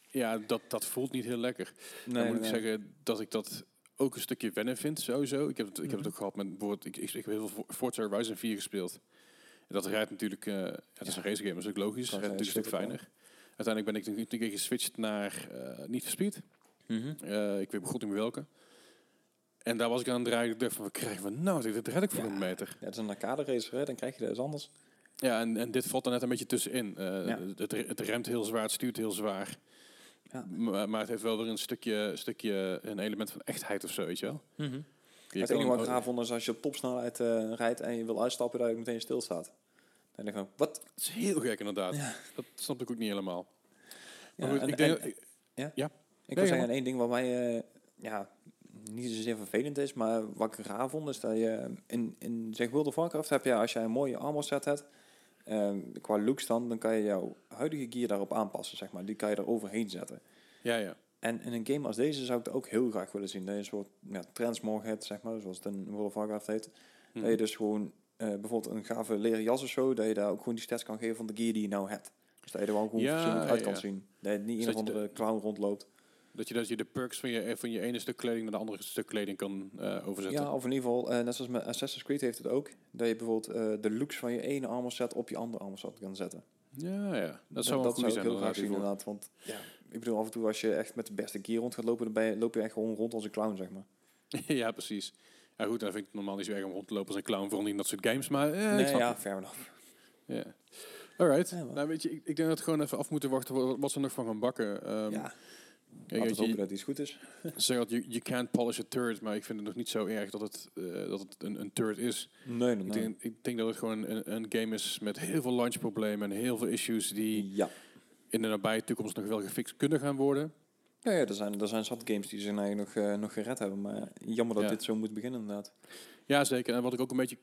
ja, dat, dat voelt niet heel lekker. dan moet ik zeggen dat ik dat ook een stukje wennen vind, sowieso. Ik heb het, ik heb het Mhm. ook gehad met bijvoorbeeld, ik, ik, ik heb heel veel Forza Horizon 4 gespeeld. En dat rijdt natuurlijk, eh, het is Ja. een race game, dat is ook logisch. Dat rijdt natuurlijk een stuk fijner. Uiteindelijk ben ik toen- een keer geswitcht naar eh niet Speed. Mhm. Eh, ik weet goed niet meer welke. En daar was ik aan het draaien. Ik dacht van, wat krijgen we nou? Dit red ik voor Ja. een meter. Ja, het is een arcade racer, hè? dan krijg je dat eens anders. Ja, en, en dit valt er net een beetje tussenin. Ja. het, het remt heel zwaar, het stuurt heel zwaar. Ja. Maar, maar het heeft wel weer een stukje, stukje, een element van echtheid of zo, weet je wel. Je het enige wat ik gaaf vond is als je op topsnelheid rijdt en je wil uitstappen, dat je meteen stilstaat. Dan denk ik van, wat? Is heel gek inderdaad. Ja. Dat snap ik ook niet helemaal. Ja, Maar goed, en- ik denk, en- ik- Ik wil ja, zeggen, één ding wat mij eh, ja, niet zozeer vervelend is, maar wat ik raar vond, is dat je in, in zeg World of Warcraft heb je, als jij een mooie armor set hebt, ehm, qua looks dan, dan kan je jouw huidige gear daarop aanpassen, zeg maar. Die kan je er overheen zetten. ja, ja. En in een game als deze zou ik dat ook heel graag willen zien. Dat je een soort ja, transmog hebt, zeg maar, zoals het in World of Warcraft heet. Hm. Dat je dus gewoon eh, bijvoorbeeld een gave leren jas of zo, dat je daar ook gewoon die stats kan geven van de gear die je nou hebt. Dus dat je er wel gewoon Ja, fatsoenlijk uit kan zien. Dat je niet Dus een je de- andere clown rondloopt. Dat je, dat je de perks van je, van je ene stuk kleding naar de andere stuk kleding kan eh, overzetten. Ja, of in ieder geval, eh, net zoals met Assassin's Creed heeft het ook, dat je bijvoorbeeld eh, de looks van je ene armor set op je andere armor set kan zetten. ja, ja. Dat zou dat goed zou ik heel graag inderdaad, zien inderdaad. Want ja, ik bedoel, af en toe als je echt met de beste gear rond gaat lopen, dan ben je, loop je echt gewoon rond als een clown, zeg maar. ja, precies. Ja, goed, dan vind ik het normaal niet zo erg om rond te lopen als een clown, niet in dat soort games. Maar eh, nee, ja, fair enough. Ja. Alright. Ja, nou, weet je, ik, ik denk dat we gewoon even af moeten wachten wat, ze nog van gaan bakken. Ehm, ja, kijk, hopen je, dat iets goed is. ze zeggen dat you, you can't polish a turd, maar ik vind het nog niet zo erg dat het, eh, dat het een, een turd is. Nee, nee, Ik, denk, ik denk dat het gewoon een, een game is met heel veel launchproblemen en heel veel issues die Ja. in de nabije toekomst nog wel gefixt kunnen gaan worden. Ja, ja, er zijn, er zijn zat games die zich eigenlijk nog, eh, nog gered hebben, maar jammer dat Ja. dit zo moet beginnen inderdaad. Ja, zeker. En wat ik ook een beetje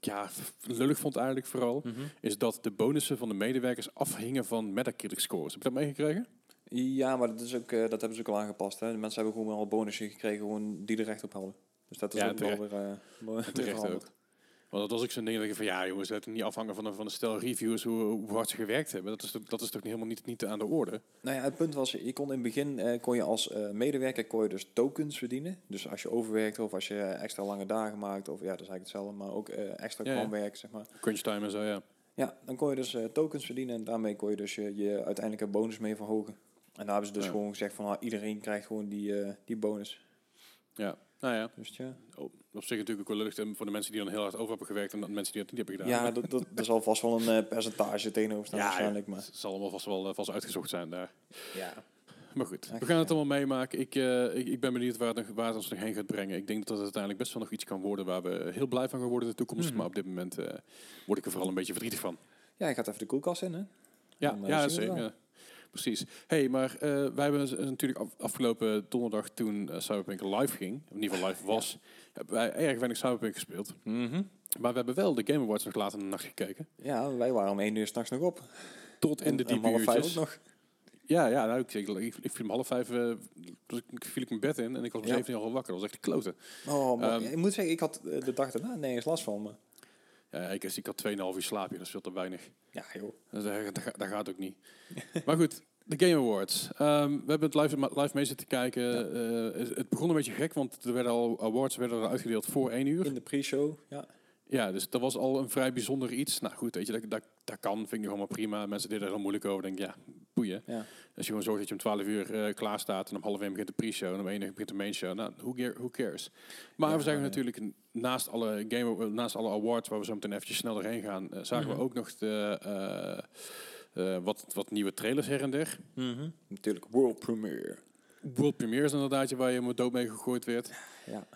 ja, lullig vond eigenlijk vooral, is dat de bonussen van de medewerkers afhingen van Metacritic scores. Heb je dat meegekregen? Ja, maar dat, is ook, eh, dat hebben ze ook al aangepast. Hè. De mensen hebben gewoon al bonusje gekregen gewoon die er recht op hadden. Dus dat is Ja, ook wel terecht. weer, eh, Terecht ook. Want dat was ook zo'n ding dat ik van ja jongens, het niet afhangen van een, van een stel reviews hoe, hoe hard ze gewerkt hebben. Dat is, toch- dat is toch helemaal niet, niet aan de orde. Nou ja, het punt was, je kon in het begin eh, kon je als eh, medewerker kon je dus tokens verdienen. Dus als je overwerkt of als je extra lange dagen maakt, of ja, dat is eigenlijk hetzelfde, maar ook eh, extra Ja, werk, zeg maar. Crunch time en zo, ja. Ja, dan kon je dus eh, tokens verdienen en daarmee kon je dus je, je uiteindelijke bonus mee verhogen. En daar hebben ze dus Ja. gewoon gezegd van ah, iedereen krijgt gewoon die, eh, die bonus. Ja, Nou ja, Dus ja, op, op zich natuurlijk ook wel lucht voor de mensen die dan heel hard over hebben gewerkt en de mensen die dat niet hebben gedaan. ja dat, dat, er zal vast wel een eh, percentage tegenover staan Ja, waarschijnlijk. Maar, Het zal allemaal vast wel eh, vast uitgezocht zijn daar. ja. Maar goed, we gaan het allemaal meemaken. Ik, eh, ik, ik ben benieuwd waar het, waar het ons nog heen gaat brengen. Ik denk dat het uiteindelijk best wel nog iets kan worden waar we heel blij van gaan worden in de toekomst. Mhm. Maar op dit moment word ik er vooral een beetje verdrietig van. ja, je gaat even de koelkast in, hè? Ja, Dan, ja, zeker. Precies. hey, maar eh, wij hebben natuurlijk af- afgelopen donderdag toen eh, Cyberpunk live ging, of in ieder geval live was, hebben wij erg weinig Cyberpunk gespeeld. Mhm. Maar we hebben wel de Game Awards nog later in de nacht gekeken. Ja, wij waren om één uur s'nachts nog op. Tot in de diepe uurtjes. nog. Ja, ja nou, ik, ik, ik, ik viel om half vijf, ik, viel ik mijn bed in en ik was om Ja. 17 uur al wakker. Dat was echt kloten. Oh, maar Ehm, ik moet zeggen, ik had de dag daarna nergens last van. Maar, Ja, ik, ik had 2,5 uur slaapje, dat is veel te weinig. ja, joh. Dus dat, dat, gaat- dat gaat ook niet. maar goed, de Game Awards. Ehm, we hebben het live, live mee zitten kijken. Eh, het- het begon een beetje gek, want er werden al awards werden er uitgedeeld voor 1 uur. In de pre-show, ja. Ja, dus dat was al een vrij bijzonder iets. Nou goed, weet je, dat, dat, dat kan, vind ik nog allemaal prima. Mensen deden er heel moeilijk over. Denk ja, boeien. ja. Als je gewoon zorgt dat je om 12 uur eh, klaar staat en om half 1 begint de pre-show en om 1 uur begint de main show. Nou, who, care- who cares? Maar Ja, we zagen ja. natuurlijk naast alle, game, eh, naast alle awards, waar we zo meteen eventjes snel doorheen gaan, eh, zagen Mhm. we ook nog de, wat, wat nieuwe trailers her en der. Mhm. Natuurlijk, world premiere. World Premiere is inderdaad waar je dood mee gegooid werd. Ja.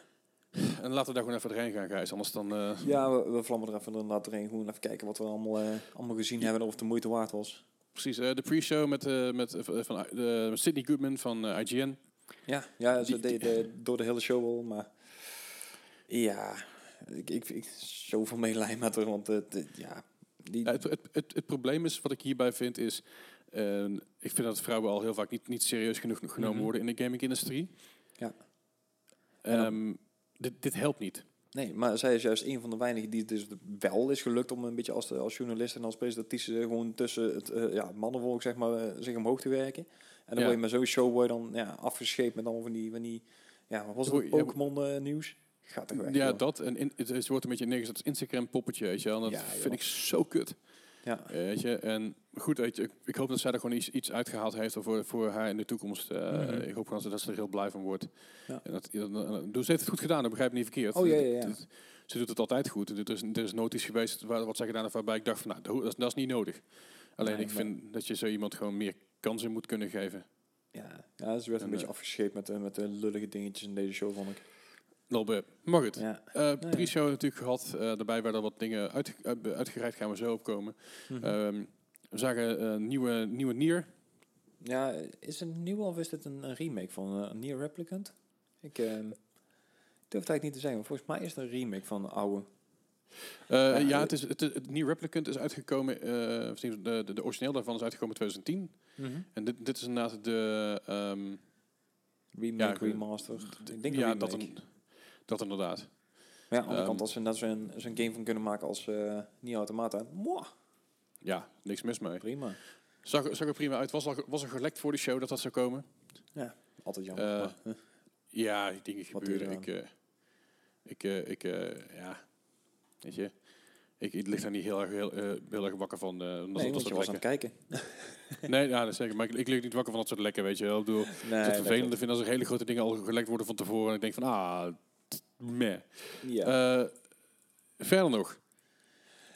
En laten we daar gewoon even doorheen gaan, Gijs. Anders dan... eh, Ja, we, we vlammen er even inderdaad doorheen. Gewoon even kijken wat we allemaal, eh, allemaal gezien hebben en of het de moeite waard was. Precies, eh, de pre-show met, met, van, Sydney Goodman van IGN. Ja, ja ze Die- deden door de hele show al, maar ja, ik, ik, ik zoveel medelijden met haar, want het, ja, die, Ja, het, het, het, het probleem is, wat ik hierbij vind, is... eh, ik vind dat vrouwen al heel vaak niet, niet serieus genoeg genomen Mhm. worden in de gaming-industrie. Ja. Ehm, dit, dit helpt niet. nee, maar zij is juist een van de weinigen die het dus wel is gelukt om een beetje als, als journalist en als presentatrice gewoon tussen het eh, ja, mannenvolk zeg maar, eh, zich omhoog te werken. En dan Ja. word je met zo'n show word je dan ja, afgescheept met allemaal van die, van die ja, wat was het, Pokémon eh, nieuws? Gaat toch weg, ja, joh. dat. En in, het, het wordt een beetje neergezet als Instagram-poppetje, weet je wel. En dat Ja, vind ik zo kut. Ja. Weet je, en goed, weet je, ik, ik hoop dat zij er gewoon iets, iets uitgehaald heeft voor, voor haar in de toekomst. Eh, Mhm. Ik hoop gewoon dat ze er heel blij van wordt. Ja. En dat, dus ze heeft het goed gedaan, dat begrijp ik niet verkeerd. Oh, ja, ja, ja. Ze doet het altijd goed. Er is, er is nooit iets geweest waar, wat zij gedaan heeft waarbij ik dacht van, nou, dat, is- dat is niet nodig. Alleen Nee, ik vind dat je zo iemand gewoon meer kansen moet kunnen geven. Ja, ja, ze werd een En, beetje eh, afgescheept met, de met de lullige dingetjes in deze show, vond ik. Lolbe. Maar goed, Ja. eh ja. pre-show natuurlijk gehad. Eh, daarbij werden wat dingen uit, uit, uitgereikt, gaan we zo opkomen. Mhm. Ehm, we zagen een nieuwe, nieuwe Nier. Ja, is het een nieuwe of is dit een, een remake van uh, Nier Replicant? Ik ehm, durf het eigenlijk niet te zeggen, maar volgens mij is het een remake van de oude. Ja, ja, het, is, het, het Nier Replicant is uitgekomen, de, de, de origineel daarvan is uitgekomen in 2010. En dit, dit is inderdaad de... ehm, Remake, remaster. Ik denk ja, een dat, remake. een, dat inderdaad. Maar ja, aan de andere ehm, kant, als ze net zo'n zo'n game van kunnen maken als uh, Nier Automata, mwah, Ja, niks mis mee. prima. Zag, zag er prima uit. Was, al, was er gelekt voor de show dat dat zou komen? Altijd jammer. Eh, maar, Ja, die dingen Wat gebeuren. Ik, eh, ik, eh, ik eh, ja, weet je, ik, ik lig daar niet heel erg, heel, eh, heel erg wakker van. eh omdat nee, dat want je soort was aan het lekken. kijken. Nee, ja, dat zeker. Maar ik, ik lig niet wakker van dat soort lekken, weet je wel. Ik bedoel, Nee, het vervelende vind als er hele grote dingen al gelekt worden van tevoren. En ik denk van, ah, meh. Ja. Eh, verder nog.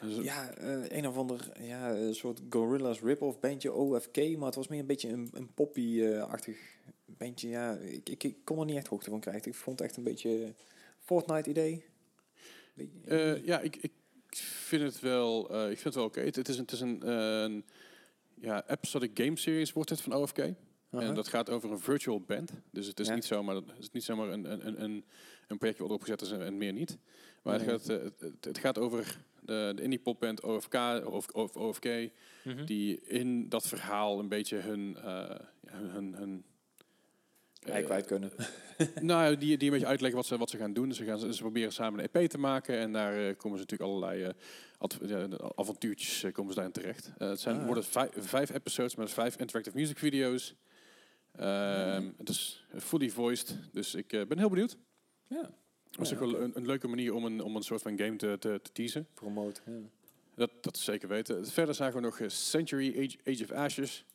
Dus, Ja, eh, een of ander ja, een soort Gorillaz rip-off bandje OFK, maar het was meer een beetje een, een poppy-achtig bandje. Ja, ik, ik, ik kon er niet echt hoogte van krijgen. Ik vond het echt een beetje Fortnite-idee. Eh, ja, ik, ik vind het wel, ik vind het wel oké. Het, het is een, het is een, een ja, episodic game series wordt het van OFK. En dat gaat over een virtual band. Dus het is Ja. niet zomaar, het is niet zomaar een, een, een- een, een projectje wat erop gezet is en, meer niet. Maar het, gaat, eh, het, gaat over de, de indie popband OFK, of, of OFK, Mhm. die in dat verhaal een beetje hun... ja, hun, hun, eh, kwijt kunnen. nou, die, die een beetje uitleggen wat ze, wat ze gaan doen. Ze, gaan, ze proberen samen een EP te maken. En daar komen ze natuurlijk allerlei avontuurtjes komen ze daarin terecht. Het zijn, Ah. worden vijf, vijf episodes met vijf interactive music video's. Ehm, Het is fully voiced. Dus ik ben heel benieuwd. Ja, Het is Ja, ook wel een, een leuke manier om een, om een soort van game te, te, te teasen. promote. Ja, Dat, dat is zeker weten. Verder zagen we nog eh, Century Age, Age of Ashes.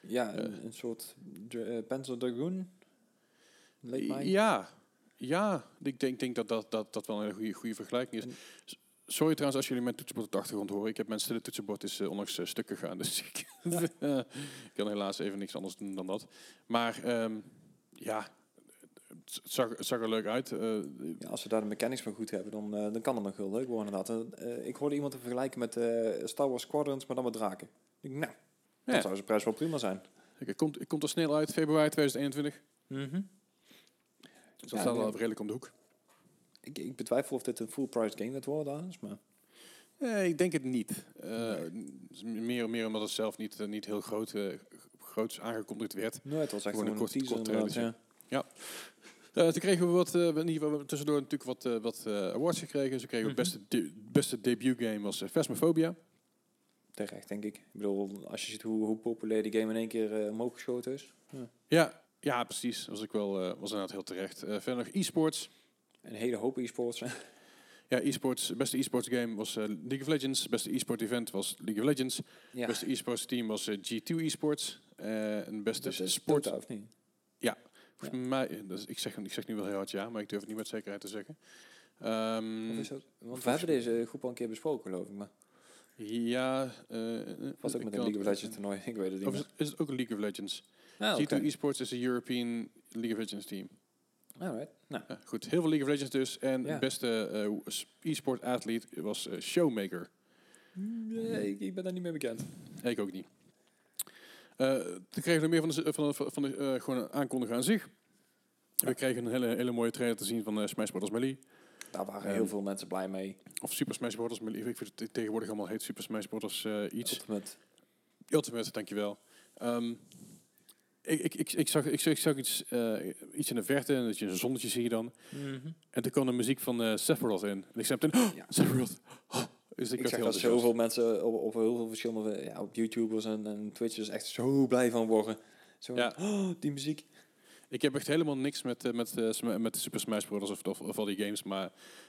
ja Eh. een, een soort eh, Panzer Dragoon. Leek mij. Ja, Ja, ik denk, denk dat, dat, dat dat wel een goede, goede vergelijking is. En- Sorry trouwens als jullie mijn toetsenbord op de achtergrond horen. Ik heb mijn stille toetsenbord is eh, onlangs eh, stuk gegaan. Dus ik, eh, ik kan helaas even niks anders doen dan dat. Maar ehm, ja, het zag, het zag er leuk uit. Eh, Ja, als ze daar de mechanics van goed hebben, dan, eh, dan kan het nog heel leuk worden inderdaad. Eh, ik hoorde iemand te vergelijken met Star Wars Squadrons, maar dan met draken. Ik nou, dan Ja. zou zijn prijs wel prima zijn. het, komt, het komt er snel uit, februari 2021. Dus dat Ja, staat nee. wel redelijk om de hoek. Ik, ik betwijfel of dit een full-price game gaat worden, Hans, maar... Ik denk het niet. Eh, meer, meer omdat het zelf niet, niet heel groot, groots aangekondigd werd. Nee, het was echt Gewoon een een kort- teaser kort trailertje. ja. Eh, toen kregen we wat, eh, in ieder geval tussendoor natuurlijk wat, eh, wat eh, awards gekregen. Ze kregen Mhm. het beste, de, beste debut game was uh, Phasmophobia. Terecht, denk ik. Ik bedoel, als je ziet hoe, hoe populair die game in één keer eh, omhoog geschoten is. Ja, ja, precies. Dat was ik wel, eh, was inderdaad heel terecht. Eh, verder nog e-sports. Een hele hoop e-sports. Ja, e-sports. Beste e-sports game was League of Legends. Beste e-sport event was League of Legends. ja, Beste e-sports team was eh, G2 esports. Eh en beste sport. Dota, of niet? Volgens mij, dus ik, zeg, ik zeg nu wel heel hard ja, maar ik durf het niet met zekerheid te zeggen. Ehm, Of is dat, want we hebben deze groep al een keer besproken, geloof ik. Maar ja, eh, eh, was ook met een League of Legends toernooi. Ik weet het niet Of is het, is het ook een League of Legends? Ah, G2 oké. Esports is een European League of Legends team. Alright. Nou, Ja, goed, heel veel League of Legends dus. En Ja. de beste eh, s- e-sport athlete was eh, Showmaker. nee, ik, ik ben daar niet mee bekend. Ik ook niet. Eh toen kregen we meer van de, van de, van de eh, gewoon een aankondiging aan zich. We kregen een hele, hele mooie trailer te zien van eh, Smash Bros. Melee. Daar waren Ehm, heel veel mensen blij mee. Of Super Smash Bros. Melee. Ik vind het tegenwoordig allemaal heet Super Smash Bros. eh, iets. Ultimate. Ultimate, dankjewel. Ehm ik, ik, ik, ik, zag, ik, zag, ik zag iets, eh, iets in de verte, en dat je een zonnetje zie je dan. En toen kwam de muziek van eh Sephiroth in. En ik zei oh, Ja. Sephiroth. Oh. Dus ik, Ik, zeg heel dat zoveel mensen op, op heel veel verschillende, ja, op YouTubers en, en Twitchers echt zo blij van worden. Zo, Ja. oh, die muziek. Ik heb echt helemaal niks met, eh, met, eh, met Super Smash Bros. Of, of, of al die games, maar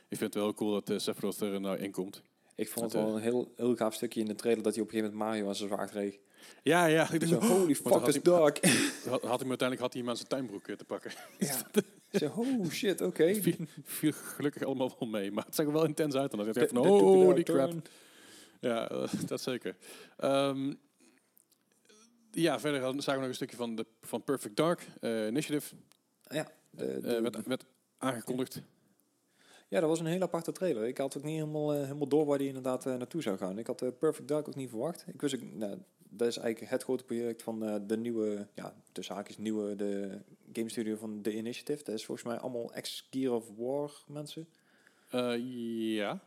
ik vind het wel cool dat eh, Sephiroth er nou in komt. Ik vond het wel een heel, heel gaaf stukje in de trailer dat hij op een gegeven moment Mario aan zijn zwaard kreeg. Ja, ja. Ik dacht, oh, holy fuck, is dark. had, had hij uiteindelijk had hij hem aan zijn tuinbroek eh, te pakken. ja. Zo, oh shit, oké. Viel, viel gelukkig allemaal wel mee, maar het zag er wel intens uit. En dan dacht ik van, oh, die crap. Ja, dat zeker. Ehm, ja, verder zagen we nog een stukje van, de, van Perfect Dark eh, Initiative. Ja, de, Eh werd aangekondigd. Ja, dat was een hele aparte trailer. Ik had ook niet helemaal, eh, helemaal door waar die inderdaad eh, naartoe zou gaan. Ik had eh, Perfect Dark ook niet verwacht. Ik wist ook, nou, dat is eigenlijk het grote project van de nieuwe, ja, de zaak is nieuwe, de game studio van The Initiative. Dat is volgens mij allemaal ex-Gear of War mensen. Ja,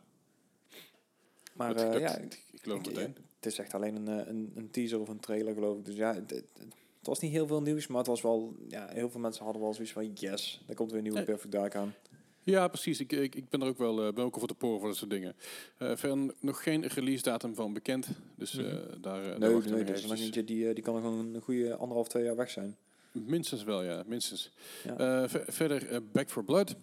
Maar dat, dat- ja, ik, ik geloof ik- meteen. het is echt alleen een, een, een teaser of een trailer geloof ik. Dus ja, het, het, het was niet heel veel nieuws, maar het was wel, ja, heel veel mensen hadden wel zoiets van, yes, er komt weer een nieuwe. Perfect Dark aan. Ja, precies. Ik, ik, ik ben er ook wel, eh, ben ook voor de poren voor dat soort dingen. Eh verder nog geen release datum van bekend. Dus eh, Mhm. daar, daar Nee, nee, nog dus eentje die, die kan nog gewoon een goede anderhalf, twee jaar weg zijn. Minstens wel, ja. Minstens. Ja. Eh, ver- verder Back for Blood.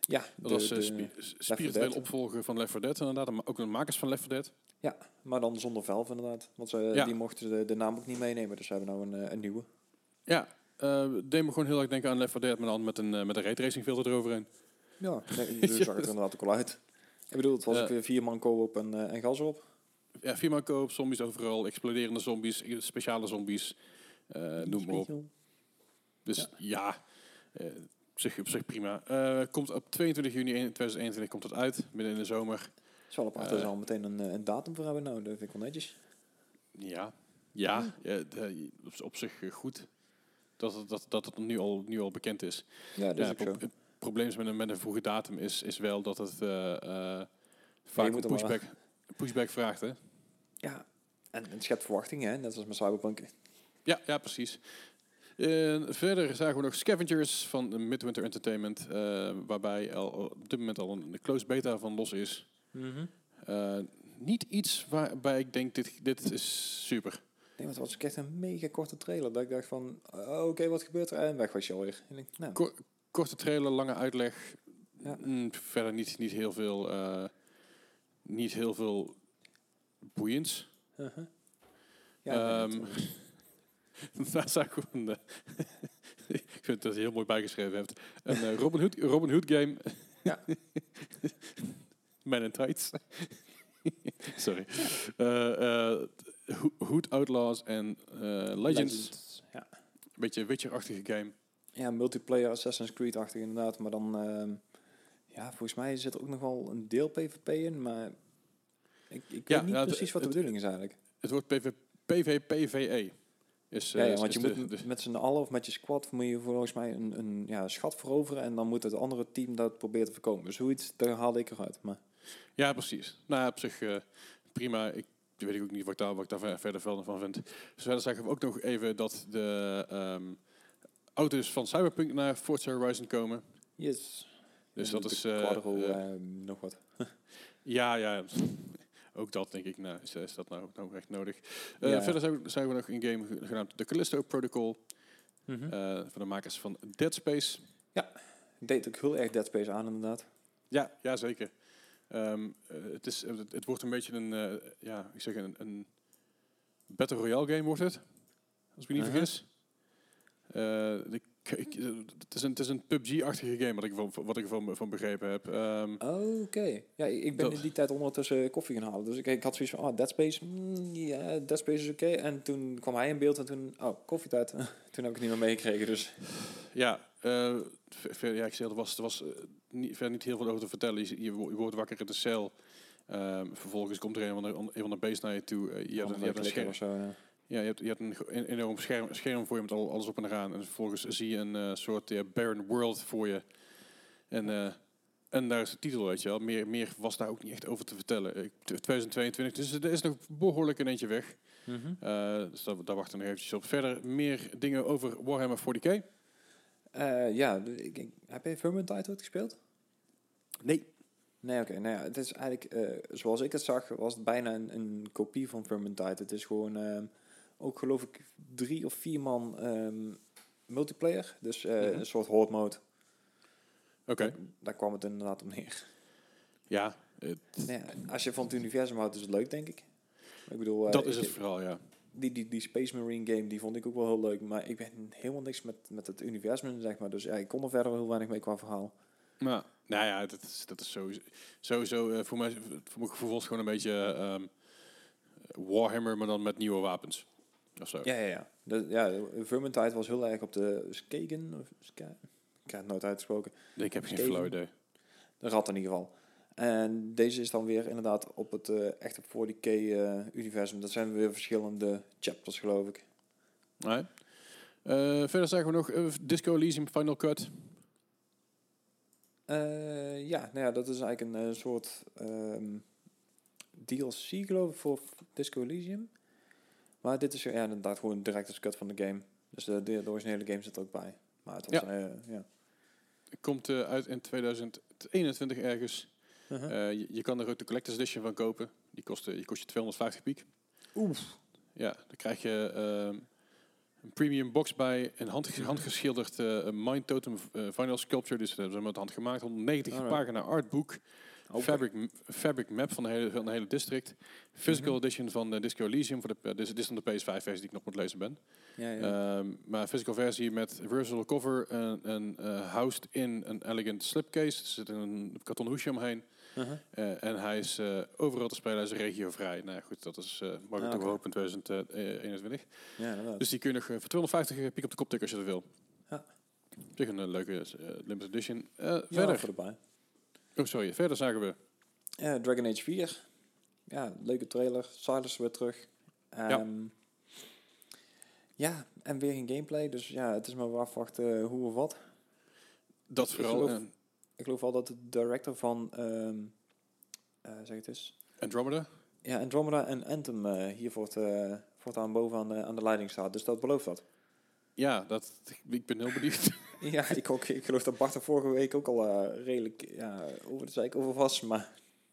Ja, Dat de- was de- spi- Dead. spirituele opvolger van Left 4 Dead inderdaad. Maar ook de makers van Left 4 Dead. maar dan zonder Valve inderdaad. Want ze, Ja. die mochten de, de naam ook niet meenemen, dus ze hebben nou een, een nieuwe. Ja, eh deed me gewoon heel erg denken aan Left 4 Dead, maar dan met een, eh, met een raytracing filter eroverheen. Ja, nee, dus zag het er inderdaad ook al uit. Ik bedoel, het was ook weer vier man co-op en, eh, en gas op. Ja, firma koop, zombies overal, exploderende zombies, speciale zombies, noem maar op. Dus Ja. ja, op, zich, op zich prima. Komt op 22 juni 2021 komt het uit, midden in de zomer. Apart Eh. dat ze al meteen een, een datum voor hebben nou. Dat vind ik wel netjes. Ja, ja, ja de- op, op zich goed dat het, dat, dat het nu, al, nu al bekend is. Ja, dat is ook pro- zo. het probleem is met een, met een vroege datum is, is wel dat het eh, eh, vaak een pushback, pushback vraagt. Hè? Ja, en het schept verwachtingen, hè? net als met Cyberpunk. Ja, ja, precies. En verder zagen we nog Scavengers van Midwinter Entertainment, eh, waarbij al op dit moment al een, closed beta van los is. Eh, niet iets waarbij ik denk, dit, dit is super. Nee, want het was ook echt een mega korte trailer. Dat ik dacht van, oh, oké, wat gebeurt er? En weg was je alweer. En ik, nou, Ko- korte trailer, lange uitleg. Ja. Mm, verder niet, niet heel veel, eh, niet heel veel boeiends. uh-huh. ja, nee, Ehm, dat- Daar zag ik een, eh, ik vind dat je heel mooi bijgeschreven hebt. Een eh, Robin, Hood, Robin Hood game. Ja. Man in Tights. Sorry. Ho- Hood Outlaws en eh, Legends. Ja. Een beetje Witcher-achtige game. ja, multiplayer Assassin's Creed-achtig inderdaad. Maar dan, ehm, ja, volgens mij zit er ook nog wel een deel PvP in. Maar ik, ik Ja, weet niet het- precies wat de het- bedoeling is eigenlijk. Het wordt PV, PvPVE. Is, ja, eh, ja, want je de- moet de- met z'n allen of met je squad moet je volgens mij een, een ja, schat veroveren. En dan moet het andere team dat proberen te voorkomen. Zoiets, daar haalde ik eruit. Maar Ja, precies. Nou, op zich eh, prima. Ik weet ik ook niet wat ik daar, wat ik daar ver- verder van vind. Dus verder zeggen we ook nog even dat de ehm, auto's van Cyberpunk naar Forza Horizon komen. yes. Dus dat is... eh, Quadro, eh, ehm, nog wat. ja, ja. Ook dat denk ik. Nou, is, is dat nou, nou echt nodig? Eh, Ja. Verder zijn we, zijn we nog een game ge- genaamd The Callisto Protocol. Mhm. van de makers van Dead Space. Ik deed ook heel erg Dead Space aan inderdaad. Ja, ja zeker. Ehm, eh, het, is, het, het wordt een beetje een, eh, ja, ik zeg een, een Battle Royale game wordt het. Als ik me niet Uh-huh. vergis. Eh, ik, eh, het, is een, het is een PUBG-achtige game wat ik, van, wat ik ervan van begrepen heb. Ehm, Oké. Ja, ik ben in die tijd ondertussen koffie gaan halen. Dus ik, ik had zoiets van, oh, Dead Space, mm, ja, Dead Space is oké. En toen kwam hij in beeld en toen, oh, koffietijd. toen heb ik het niet meer meegekregen, dus... ja, ver- ja, ik zei, er was, er was niet, verder niet heel veel over te vertellen. Je, je, wo- je wordt wakker in de cel. Ehm, vervolgens komt er een van de, een van de beest naar je toe. Eh, je, hebt, een- je, hebt een scherm, zo, ja. Ja, je hebt, je hebt een enorm scherm, scherm voor je met al, alles op en eraan. En vervolgens zie je een eh, soort barren world voor je. En, eh, en daar is de titel, weet je wel. Meer, meer was daar ook niet echt over te vertellen. Ik- 2022, dus er is nog behoorlijk een eentje weg. Eh, dus daar, daar wachten we nog eventjes op. Verder meer dingen over Warhammer 40k. Eh, ja, ik, ik- heb je Vermintide ooit gespeeld? Nee. Nee, oké. nou ja, het is eigenlijk, eh, zoals ik het zag, was het bijna een, een kopie van Vermintide. Het is gewoon, ehm, ook geloof ik, drie of vier man ehm, multiplayer. Dus eh, Mhm. een soort horde mode. Oké. Daar kwam het inderdaad op neer. Ja, het- Nou ja, als je van het universum houdt, is het leuk, denk ik. Ik bedoel, eh, dat is het vooral, ja. Die, die, die Space Marine game, die vond ik ook wel heel leuk. Maar ik ben helemaal niks met, met het universum, zeg maar. Dus ja, ik kon er verder heel weinig mee qua verhaal. Nou, nou ja, dat is, dat is sowieso, sowieso eh, voor, mij, voor mijn gevoel gewoon een beetje ehm, Warhammer, maar dan met nieuwe wapens. Of zo. Ja, ja, ja. De, ja, Vermintide was heel erg op de Skagen. Of ik heb het nooit uitgesproken. Nee, ik heb geen flauw idee. De rat in ieder geval. En deze is dan weer inderdaad op het eh, echte 40k-universum. dat zijn weer verschillende chapters, geloof ik. Nee. Eh, verder zagen we nog eh, Disco Elysium Final Cut. Eh, ja, nou ja, dat is eigenlijk een eh, soort ehm, DLC, geloof ik, voor Disco Elysium. Maar dit is ja, inderdaad gewoon een director's cut van de game. Dus de, de, de originele game zit er ook bij. Maar het was, Ja. ja. ja. Komt eh, uit in 2021 ergens. Uh-huh. Eh, je, je kan er ook de Collector's Edition van kopen. Die kost, eh, die kost je 250 piek. Oef. Ja, dan krijg je ehm, een premium box bij. Een hand, handgeschilderd eh, Mind Totem eh, vinyl sculpture. Dus dat hebben ze met hand gemaakt. 190 Alright. pagina artbook. Oké. Fabric, fabric map van de hele, van de hele district. Physical Mhm. edition van eh, Disco Elysium. Voor de, dit, is- dit is dan de PS5-versie die ik nog moet lezen ben. Ja, ja. Ehm, maar physical versie met reversible cover en, en housed in een elegant slipcase. Er zit een karton hoesje omheen. Eh, en hij is eh, overal te spelen, hij is regiovrij. Nou goed, dat is uh, mag ik Ah, toch hopen in 2021. ja. Dus die kun je nog eh, voor 250 piek op de kop tikken als je dat wil. Ja. Op zich een eh, leuke eh, limited edition. Eh, Ja, verder. erbij. Oh, sorry. Verder zagen we. Ja, Dragon Age 4. Ja, leuke trailer. Silas weer terug. Ehm, ja, en weer geen gameplay. Dus ja, het is maar afwachten eh, hoe of wat. Dat Ik vooral. geloof- en Ik geloof al dat de director van, ehm eh, zeg het eens, Andromeda. ja, Andromeda en Anthem eh, hier voort, eh, voortaan boven aan de, aan de leiding staat. Dus dat belooft dat. Ja, dat, ik ben heel benieuwd. ja, ik, ook, ik geloof dat Bart er vorige week ook al redelijk ja, over de zeik over was. Maar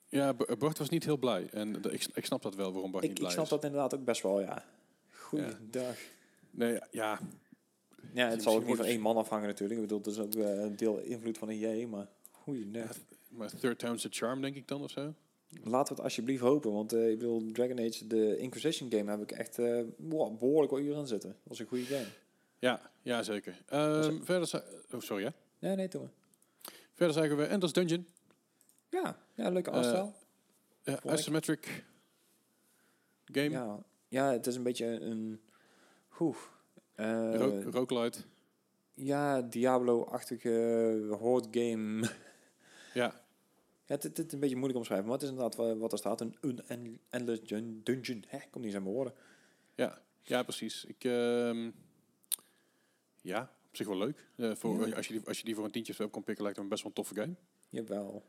ja, Bart was niet heel blij. En ik, ik snap dat wel, waarom Bart ik, niet ik blij snap is. dat inderdaad ook best wel, ja. Goeiedag. Nee, ja, Ja, het zal ook niet van één man afhangen natuurlijk. Ik bedoel, het is ook eh, een deel invloed van een J, maar goeiedag. maar third time's the charm, denk ik dan, of zo? Laten we het alsjeblieft hopen, want eh, ik bedoel, Dragon Age, de Inquisition game, heb ik echt eh, wow, behoorlijk wat uren in zitten. Dat was een goede game. Ja, ja zeker. Ehm, verder, oh, sorry, ja. Nee, nee, doe maar. Verder zeggen we Endless Dungeon. Ja, ja leuke ik. isometric game. ja. ja, het is een beetje een... Oeh. Roguelite. ja, Diablo-achtige horde game. Ja, Ja, het, het is een beetje moeilijk omschrijven, maar het is inderdaad wa- wat er staat. Een, een, een endless dun- dungeon. Hè, komt niet eens aan mijn woorden. ja, ja, precies. Ik, ehm, ja, op zich wel leuk. Eh, voor, Ja. als, je die, als je die voor een tientje op kan pikken, lijkt het me best wel een toffe game. Jawel.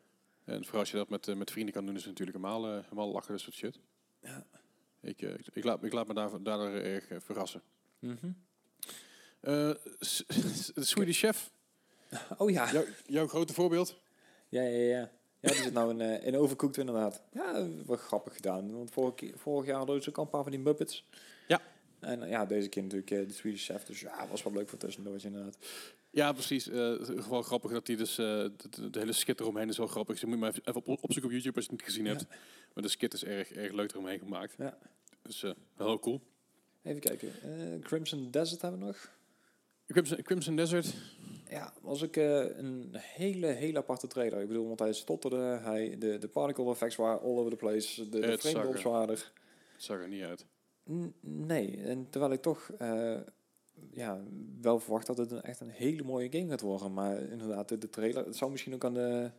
En vooral als je dat met, eh, met vrienden kan doen, is het natuurlijk helemaal, helemaal lachen, dat soort shit. Ja. Ik, ik, ik laat, ik laat me daar, daardoor erg verrassen. Mhm. De Swedish Chef, Oh ja. jouw, jouw grote voorbeeld. Ja, ja, ja. Ja, die zit nou in, eh in Overcooked inderdaad. Ja, wat grappig gedaan. Want vorig, vorig jaar hadden ze ook al een paar van die Muppets. Ja. En eh, ja, deze keer natuurlijk eh, de Swedish Chef. Dus ja, was wel leuk voor tussendoortje inderdaad. Ja, precies. Eh, gewoon grappig dat hij dus... eh, de, de- hele skit eromheen is wel grappig. Dus je moet maar even, op, opzoeken op YouTube als je het niet gezien Ja. hebt. Maar de skit is erg, erg leuk eromheen gemaakt. Ja. Dus eh, wel heel cool. Even kijken. Eh, Crimson Desert hebben we nog. Crimson, Crimson Desert. Ja, was ook eh, een hele, hele aparte trailer. Ik bedoel, want hij stotterde. Hij, de, de particle effects waren all over the place. De, de Het frame zag drops er- waren. Het zag er niet uit. N- Nee, en terwijl ik toch eh, ja, wel verwacht dat het een, echt een hele mooie game gaat worden. Maar inderdaad, de, de trailer, het zou misschien ook aan, de,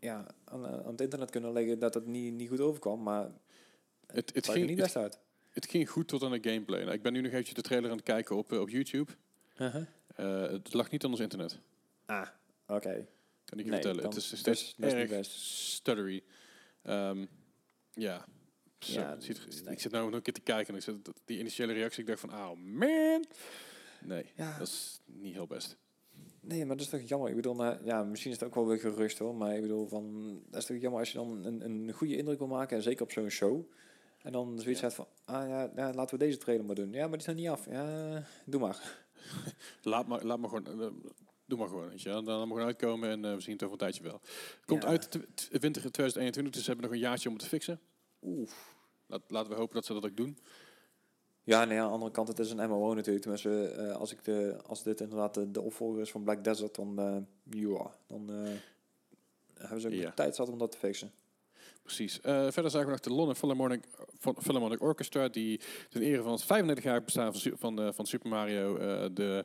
ja, aan, aan het internet kunnen liggen dat het niet, niet goed overkwam. Maar het, Het, er ging, niet het, best uit. het ging goed tot aan de gameplay. Nou, ik ben nu nog eventjes de trailer aan het kijken op, eh, op YouTube. Uh-huh. Eh, het lag niet aan ons internet. Ah, oké. Kan ik je Nee, vertellen. Het is dat steeds erg best. stuttery. Ehm, ja. Zo, Ja, het ziet- nee. Ik zit nou nog een keer te kijken en ik zit, die initiële reactie, ik dacht van, oh man. Nee, Ja. dat is niet heel best. Nee, maar dat is toch jammer. Ik bedoel, nou, ja, misschien is het ook wel weer gerust hoor. Maar ik bedoel, van, dat is toch jammer als je dan een, een goede indruk wil maken. En zeker op zo'n show. En dan zoiets Ja. zegt van, ah ja, ja, laten we deze trailer maar doen. Ja, maar die is nog niet af. Ja, doe maar. Laat maar, laat maar gewoon, eh, doe maar gewoon, weet je. Dan laat maar gewoon uitkomen en eh, we zien het over een tijdje wel. Komt Ja. uit winter 2021, dus ze hebben nog een jaartje om het te fixen. Oeh. Laat, laten we hopen dat ze dat ook doen. Ja, nee, aan de andere kant, het is een MMO natuurlijk. Tenminste, eh, als, ik de, als dit inderdaad de, de opvolger is van Black Desert, dan, ja, dan hebben ze ook Ja. de tijd zat om dat te fixen. Precies. Eh, verder zagen we nog de London Philharmonic, Philharmonic Orchestra, die ten ere van het 35 jaar bestaan van, van, eh, van Super Mario eh, de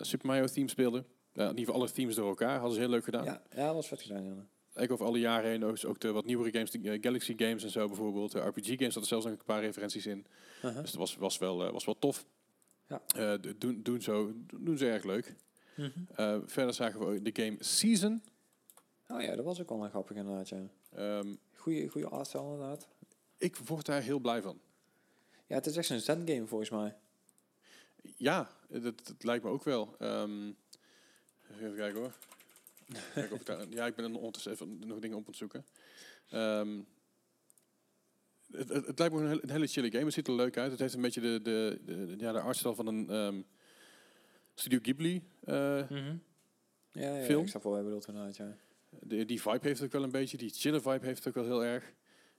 Super Mario theme speelde. In ieder geval alle themes door elkaar. Hadden ze heel leuk gedaan. Ja, ja, dat was vet gedaan, ja. Eigenlijk over alle jaren heen ook, ook de wat nieuwere games, de Galaxy games en zo bijvoorbeeld. De RPG games hadden zelfs nog een paar referenties in. Uh-huh. Dus dat was, was, wel, was wel tof. Ja. Doen, doen, zo, doen ze erg leuk. Mhm. Eh, verder zagen we de game Season. Oh ja, dat was ook wel een grappig inderdaad, ja. Ehm, Goeie, goeie artstyle inderdaad. ik word daar heel blij van. Ja, het is echt een zen-game volgens mij. Ja, dat, dat lijkt me ook wel. Ehm, even kijken hoor. Of ik daar, ja, ik ben er ondertussen even nog dingen op aan het zoeken. Ehm, het, het, het lijkt me een, hele- een hele chille game. Het ziet er leuk uit. Het heeft een beetje de, de, ja, de artstyle van een ehm, Studio Ghibli. eh, Ja, ja Film? ik snap wel wat je bedoelt inderdaad, ja. De, die vibe heeft het ook wel een beetje. Die chille vibe heeft het ook wel heel erg.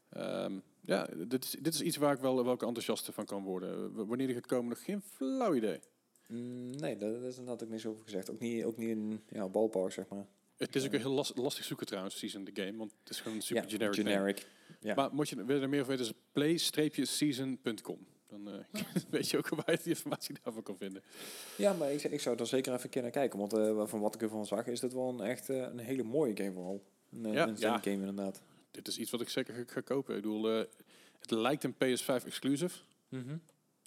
Ehm, ja, dit is, dit is iets waar ik wel, wel enthousiast van kan worden. W- Wanneer die gaat komen, nog geen flauw idee. Mm, nee, daar is inderdaad ook niks over gezegd. Ook niet, ook niet in ja, ballpark, zeg maar. Het is ook Ja. heel last- lastig zoeken trouwens, Season the Game, want het is gewoon een super ja, generic, generic. Ja. Maar moet je wil je er meer over weten, is play-season.com. Dan eh, weet je ook waar je die informatie daarvan kan vinden. ja, maar ik, ik zou er zeker even een keer naar kijken. Want eh, van wat ik ervan zag, is dit wel een echt eh, een hele mooie game vooral. Een, Ja, een ja. game inderdaad. Dit is iets wat ik zeker ga, ga kopen. Ik bedoel, eh, het lijkt een PS5 exclusive,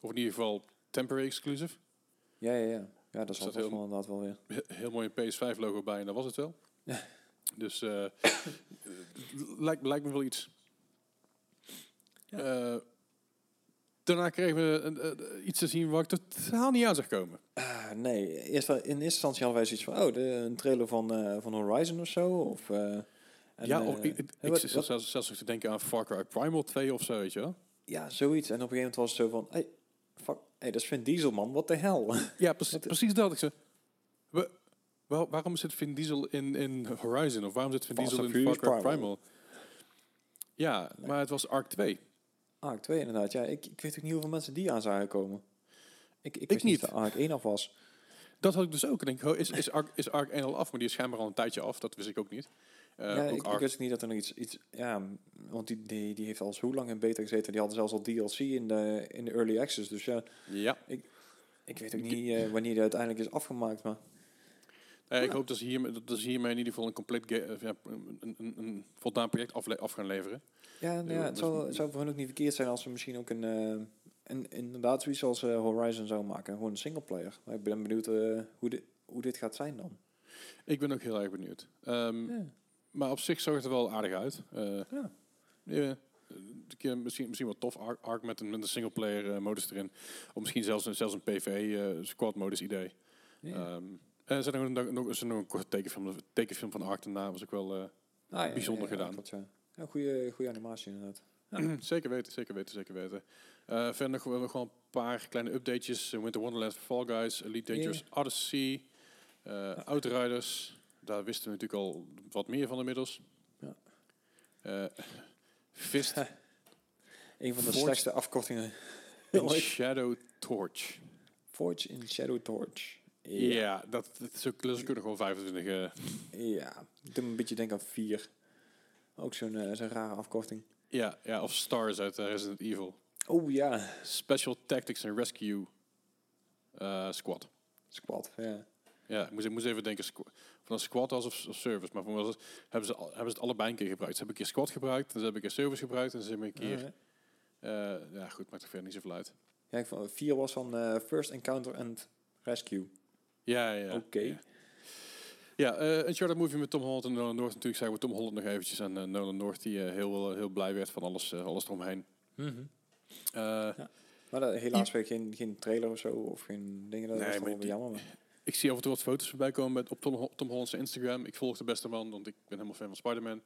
of in ieder geval temporary exclusive. Ja, ja, ja. Ja, dat Is zal dat vast heel- wel inderdaad wel weer. He- Heel mooi een PS5 logo bij en dat was het wel. Ja. Dus eh, lijkt, lijkt me wel iets. Ja. Eh, daarna kregen we een- eh, iets te zien waar ik totaal niet aan zag komen. Ah, nee, eerst, in eerste instantie hadden wij zoiets van... Oh, de, een trailer van, eh, van Horizon of zo. Of, eh, en, ja, eh, of, ik, ik, ik wat- zit wat- zelfs, zelfs te denken aan Far Cry Primal 2 of zo, weet je wel. ja, zoiets. En op een gegeven moment was het zo van... Hey, fuck, hey, dat is Vin Diesel, man. What the hell? Ja, precies, Wat- precies dat. Ik zei, wa- wa- waarom zit Vin Diesel in, in Horizon? Of waarom zit Vin Diesel in Far Cry Primal. Primal? Ja, maar het was Arc 2. Ik twee inderdaad. Ja, ik, ik weet ook niet hoeveel mensen die aan zagen komen. Ik, ik, Ik wist niet niet. dat Ark 1 af was. Dat had ik dus ook. Ik denk, oh, is, is, Ark, is Ark 1 al af? Maar die is schijnbaar al een tijdje af. Dat wist ik ook niet. Eh, ja, ook ik, ik Ark- wist niet dat er nog iets... iets ja, want die, die, die heeft al zo lang in beta gezeten. Die hadden zelfs al DLC in de, in de early access. Dus ja, ja. ik weet ook niet eh, wanneer die uiteindelijk is afgemaakt. Maar Eh, ik hoop dat ze, hiermee, dat ze hiermee in ieder geval een compleet eh, ja, een, een, een voldaan project afle- af gaan leveren. ja, nou ja, het, zou, het zou voor hen ook niet verkeerd zijn als ze misschien ook een... eh, een inderdaad zoiets als eh, Horizon zou maken. Gewoon een singleplayer. Maar ik ben benieuwd hoe, dit, hoe dit gaat zijn dan. Ik ben ook heel erg benieuwd. Ehm, Ja. Maar op zich zag het er wel aardig uit. Ja. misschien, misschien wel tof. Ark met een, met een singleplayer modus erin. Of misschien zelfs een, zelfs een PvE eh, squad modus idee. Ehm, er zijn nog, nog, een korte tekenfilm, tekenfilm van Ark daarna. Was ook wel eh, Ah, ja, bijzonder ja, gedaan. ja. Goede, goede animatie inderdaad. Zeker weten, zeker weten, zeker weten. Eh, verder nog, wel een paar kleine updatejes. Eh, Winter Wonderland, Fall Guys, Elite Dangerous, Odyssey, eh Outriders. Daar wisten we natuurlijk al wat meer van inmiddels. Ja. Eh, Fist Een van de Forge- slechtste afkortingen. in. Shadow Torch. Forge in Shadow Torch. Ja, dat, dat is ook, nog gewoon 25. eh, Ja, ik doe me een beetje denken aan 4. Ook zo'n eh, zo'n rare afkorting. ja, ja, of Stars uit eh, Resident Evil. Oh ja, Special Tactics and Rescue eh, Squad. Squad. Ja. Ja, ik moest, ik moest even denken van een squad als of, of service. Maar voor mij hebben, ze, hebben ze het allebei een keer gebruikt. Ze hebben een keer squad gebruikt, en ze hebben een keer service gebruikt en ze hebben een keer... Ah, eh, ja, goed, maakt er verder niet zoveel uit. ja, ik vond 4 was van First Encounter and Rescue. Ja, ja. ja. Oké. Ja, ja eh, een short movie met Tom Holland en Nolan North. Natuurlijk zijn we Tom Holland nog eventjes en eh, Nolan North die eh, heel, heel blij werd van alles, alles eromheen. Mhm. Eh, Maar dat, helaas weer geen, geen trailer of zo, of geen dingen. Dat Nee, maar wel jammer. Maar. Ik zie af en toe wat foto's voorbij komen met, op Tom, Ho- Tom Holland's Instagram. Ik volg de beste man, want ik ben helemaal fan van Spider-Man.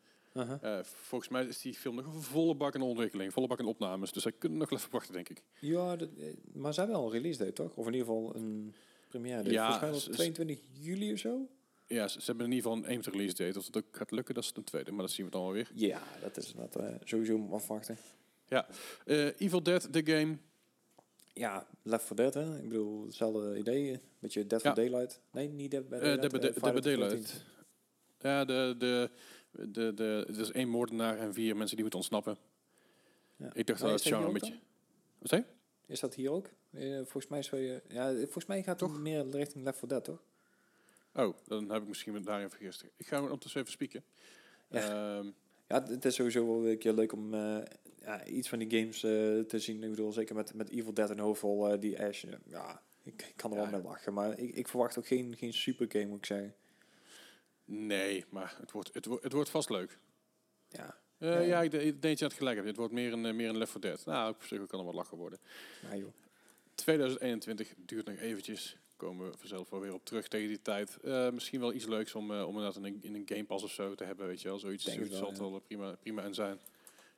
Volgens mij is die film nog een volle bak in ontwikkeling, volle bak in opnames. Dus hij kunnen nog even wachten, denk ik. Ja, dat, maar ze hebben wel een release date, toch? Of in ieder geval een première date. Ja, Volgens mij was s- het s- 22 juli of zo. Ja, ze, ze hebben in ieder geval een één release date. Of het ook gaat lukken, dat is een tweede. Maar dat zien we dan wel weer. Ja, dat is dat eh, sowieso afwachten. Eh, Evil Dead, the game. Ja, Left 4 Dead, hè? Ik bedoel, hetzelfde idee. Beetje Dead Ja. for Daylight. Nee, niet Dead by Eh, Daylight. Dead by Da- Friday Dead by the Daylight. 13th. Ja, de, de, de, de, er is één moordenaar en vier mensen die moeten ontsnappen. Ja. Ik dacht Maar dat het genre een beetje... Wat zei? Is dat hier ook? Eh, volgens mij zou je... Ja, volgens mij gaat het Toch? meer richting Left 4 Dead, toch? Oh, dan heb ik misschien me daarin vergist. Ik ga hem ondertussen even spieken. Ja. Ehm, Ja, het- is sowieso wel een keer leuk om eh, ja, iets van die games eh, te zien. Ik bedoel, zeker met, met Evil Dead en eh, die Ash. eh, ja, ik, ik kan er Ja. wel mee lachen. Maar ik, ik verwacht ook geen, geen super game, moet ik zeggen. nee, maar het wordt, het, wordt, het wordt vast leuk. Ja, Eh, Ja. ja, ik, de- ik denk dat je het gelijk hebt. Het wordt meer een, eh, meer een Left 4 Dead. Nou, op zich kan er wel lachen worden. nou joh. 2021 duurt nog eventjes. Komen we vanzelf wel weer op terug tegen die tijd. Eh, misschien wel iets leuks om, eh, om inderdaad in een, in een Game Pass of zo te hebben, weet je wel. Zoiets, zoiets zal wel, het wel eh, prima, prima en zijn.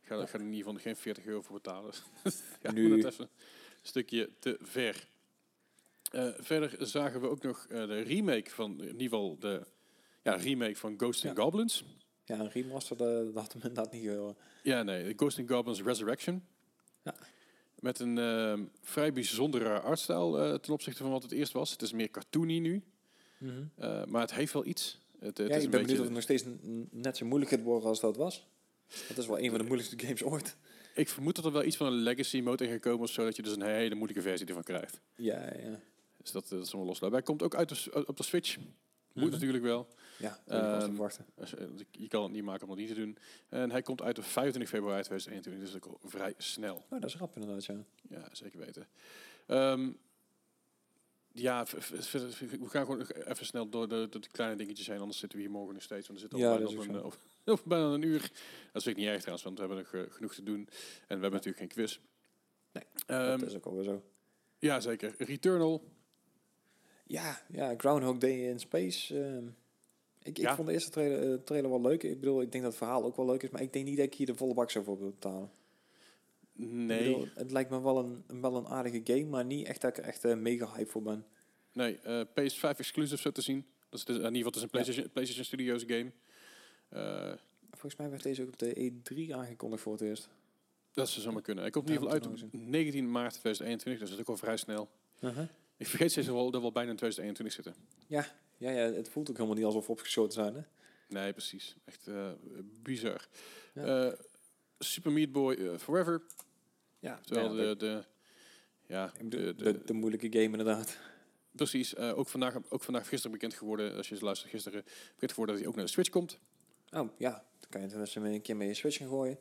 Ik ga, Ja. ik ga er in ieder geval geen 40 euro voor betalen. ja, Nu. dat even een stukje te ver. Verder zagen we ook nog de remake van, in ieder geval de ja, remake van Ghosts and. Goblins. Ja, een remaster, dat, dat had hem inderdaad niet gehoord. Ja, nee, Ghosts and Goblins Resurrection. Met een ehm, vrij bijzondere artstijl eh, ten opzichte van wat het eerst was. Het is meer cartoony nu, eh, maar het heeft wel iets. Het, het Ja, is ik een ben beetje, benieuwd of het nog steeds n- net zo moeilijk gaat worden als dat was. Dat is wel een van de moeilijkste games ooit. Ik vermoed dat er wel iets van een legacy mode in gekomen is, zodat je dus een hele moeilijke versie ervan krijgt. Ja, ja. Dus dat, dat is allemaal loslaten. Hij komt ook uit de, op de Switch. Moet Mhm. natuurlijk wel. Ja, dat um, Ehm, eh, Je kan het niet maken om dat niet te doen. En hij komt uit op 25 februari 2021, dus ook al vrij snel. Oh, dat is rap inderdaad, ja. Ja, zeker weten. Ehm, ja, we gaan gewoon even snel door de, de, kleine dingetjes heen, anders zitten we hier morgen nog steeds. Want er zit al Ja, bijna, dat is op een, of, of bijna een uur. Dat is ook niet erg trouwens, want we hebben nog eh, genoeg te doen. En we hebben natuurlijk geen quiz. Nee, Ehm, dat is ook alweer zo. ja, zeker. Returnal. Ja, ja, Groundhog Day in Space. Ik, ik Ja. vond de eerste trailer, eh, trailer wel leuk. Ik bedoel, ik denk dat het verhaal ook wel leuk is. Maar ik denk niet dat ik hier de volle bak zou voor betalen. Ik Nee, bedoel, het lijkt me wel een, wel een aardige game. Maar niet echt dat ik er echt eh, mega hype voor ben. nee eh, PS5 exclusive zo te zien. Dat is dus, in ieder geval het is een PlayStation, PlayStation Studios game. Volgens mij werd deze ook op de E3 aangekondigd voor het eerst. dat zou zomaar kunnen. Hij komt in Ja, ieder geval uit moet op ik 19 maart 2021, dus dat is ook al vrij snel. Uh-huh. Ik vergeet steeds wel dat we al bijna in 2021 zitten. Ja, ja, het voelt ook helemaal niet alsof we opgeschoten zijn, hè? Nee, precies. Echt eh, bizar. Ja. Eh, Super Meat Boy eh, Forever. Ja, Terwijl ja, de, de, ja, de, de, moeilijke game inderdaad. precies. ook, vandaag, ook vandaag gisteren bekend geworden, als je luistert gisteren, bekend geworden dat hij ook naar de Switch komt. Oh, ja. Dan kan je het tenminste een keer mee je Switch gaan gooien.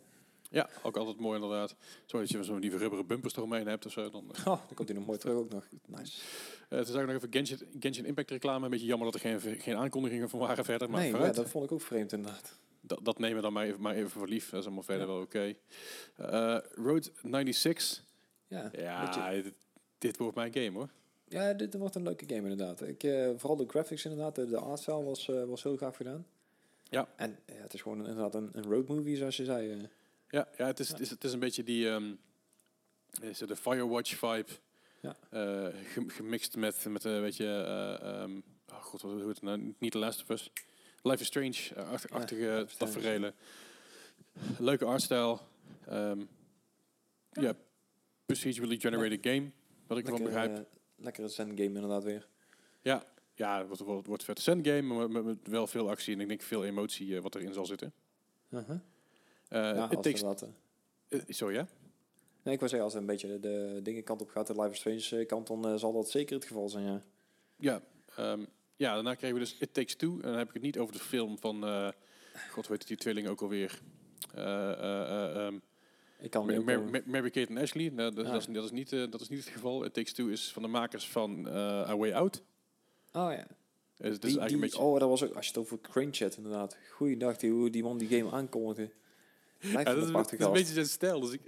Ja, ook altijd mooi inderdaad. Zodat je zo'n die rubberen bumpers eromheen hebt of zo. Dan, eh, Oh, dan komt hij nog mooi terug ook nog. Nice. Eh, toen zag ik nog even Genshin, Genshin Impact reclame. Een beetje jammer dat er geen, geen aankondigingen van waren verder. Maar nee, ja, dat vond ik ook vreemd inderdaad. dat, dat nemen we dan maar even, maar even voor lief. Dat is allemaal verder wel oké. Eh, Road 96. Ja, Ja, dit, dit wordt mijn game hoor. ja dit wordt een leuke game inderdaad. Ik, vooral de graphics inderdaad, de, de artstyle was, was heel gaaf gedaan. Ja. En ja, het is gewoon inderdaad een, een road movie zoals je zei. Ja, ja, het, is, Het, is, het is een beetje die ehm, is het de Firewatch vibe. Ja. Eh, gem- gemixt met, met een beetje... eh, ehm, oh god, wat hoe het nou? Niet The Last of Us. Life is Strange, uh, achter, Ja, tafereelen. Leuke artstyle. Ehm ja, procedurally generated game. Wat ik ervan begrijp. eh, lekkere zen game inderdaad weer. Ja, ja het wordt, wordt, wordt vet zen game, maar met, met wel veel actie en ik denk veel emotie eh, wat erin zal zitten. Uh-huh. Eh ja, als takes, inderdaad, eh, eh, sorry, ja? Nee, ik wou zeggen, als het een beetje de, dingen kant op gaat, de Life is Strange eh, kant, dan eh, zal dat zeker het geval zijn, ja. Ja, ehm, ja, daarna kregen we dus It Takes Two. En dan heb ik het niet over de film van, eh god weet het, die tweeling ook alweer. Eh, eh, eh, ehm, Ik kan Mar- nu ook, Mar- eh, Mar- Mary Kate en Ashley. Nou, dat, Ah. dat, is, dat, is niet, eh, dat is niet het geval. It Takes Two is van de makers van eh A Way Out. Oh ja. Eh, het Die, die, beetje... Oh, dat was ook, als je het over Crane chat inderdaad. Goeiedag, die, hoe die man die game aankondigde. Blijft ja, dat, is, dat aparte is een beetje zijn stijl. Dus ik,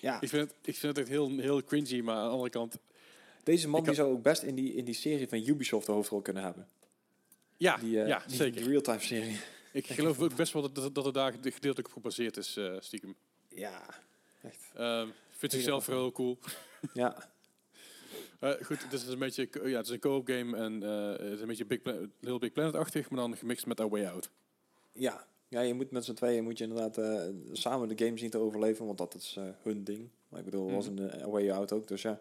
Ja, ik, vind het, ik vind het echt heel, heel cringy. Maar aan de andere kant... deze man die zou ook best in die, in die serie van Ubisoft de hoofdrol kunnen hebben. Ja, Die, eh, ja die zeker. real-time serie. Ik geloof ook best wel dat, dat, dat het daar gedeeltelijk op gebaseerd is, eh, stiekem. Ja, echt. Ehm vindt zichzelf Hele wel heel cool. Ja, Eh, goed, het is een beetje ja, het is een co-op game en het is een beetje Big Little Big Planet-achtig, maar dan gemixt met A Way Out. ja. Ja, je moet met z'n tweeën moet je inderdaad eh, samen de game zien te overleven, want dat is eh, hun ding. Maar ik bedoel, dat was Mhm. een uh, Way Out ook, dus ja.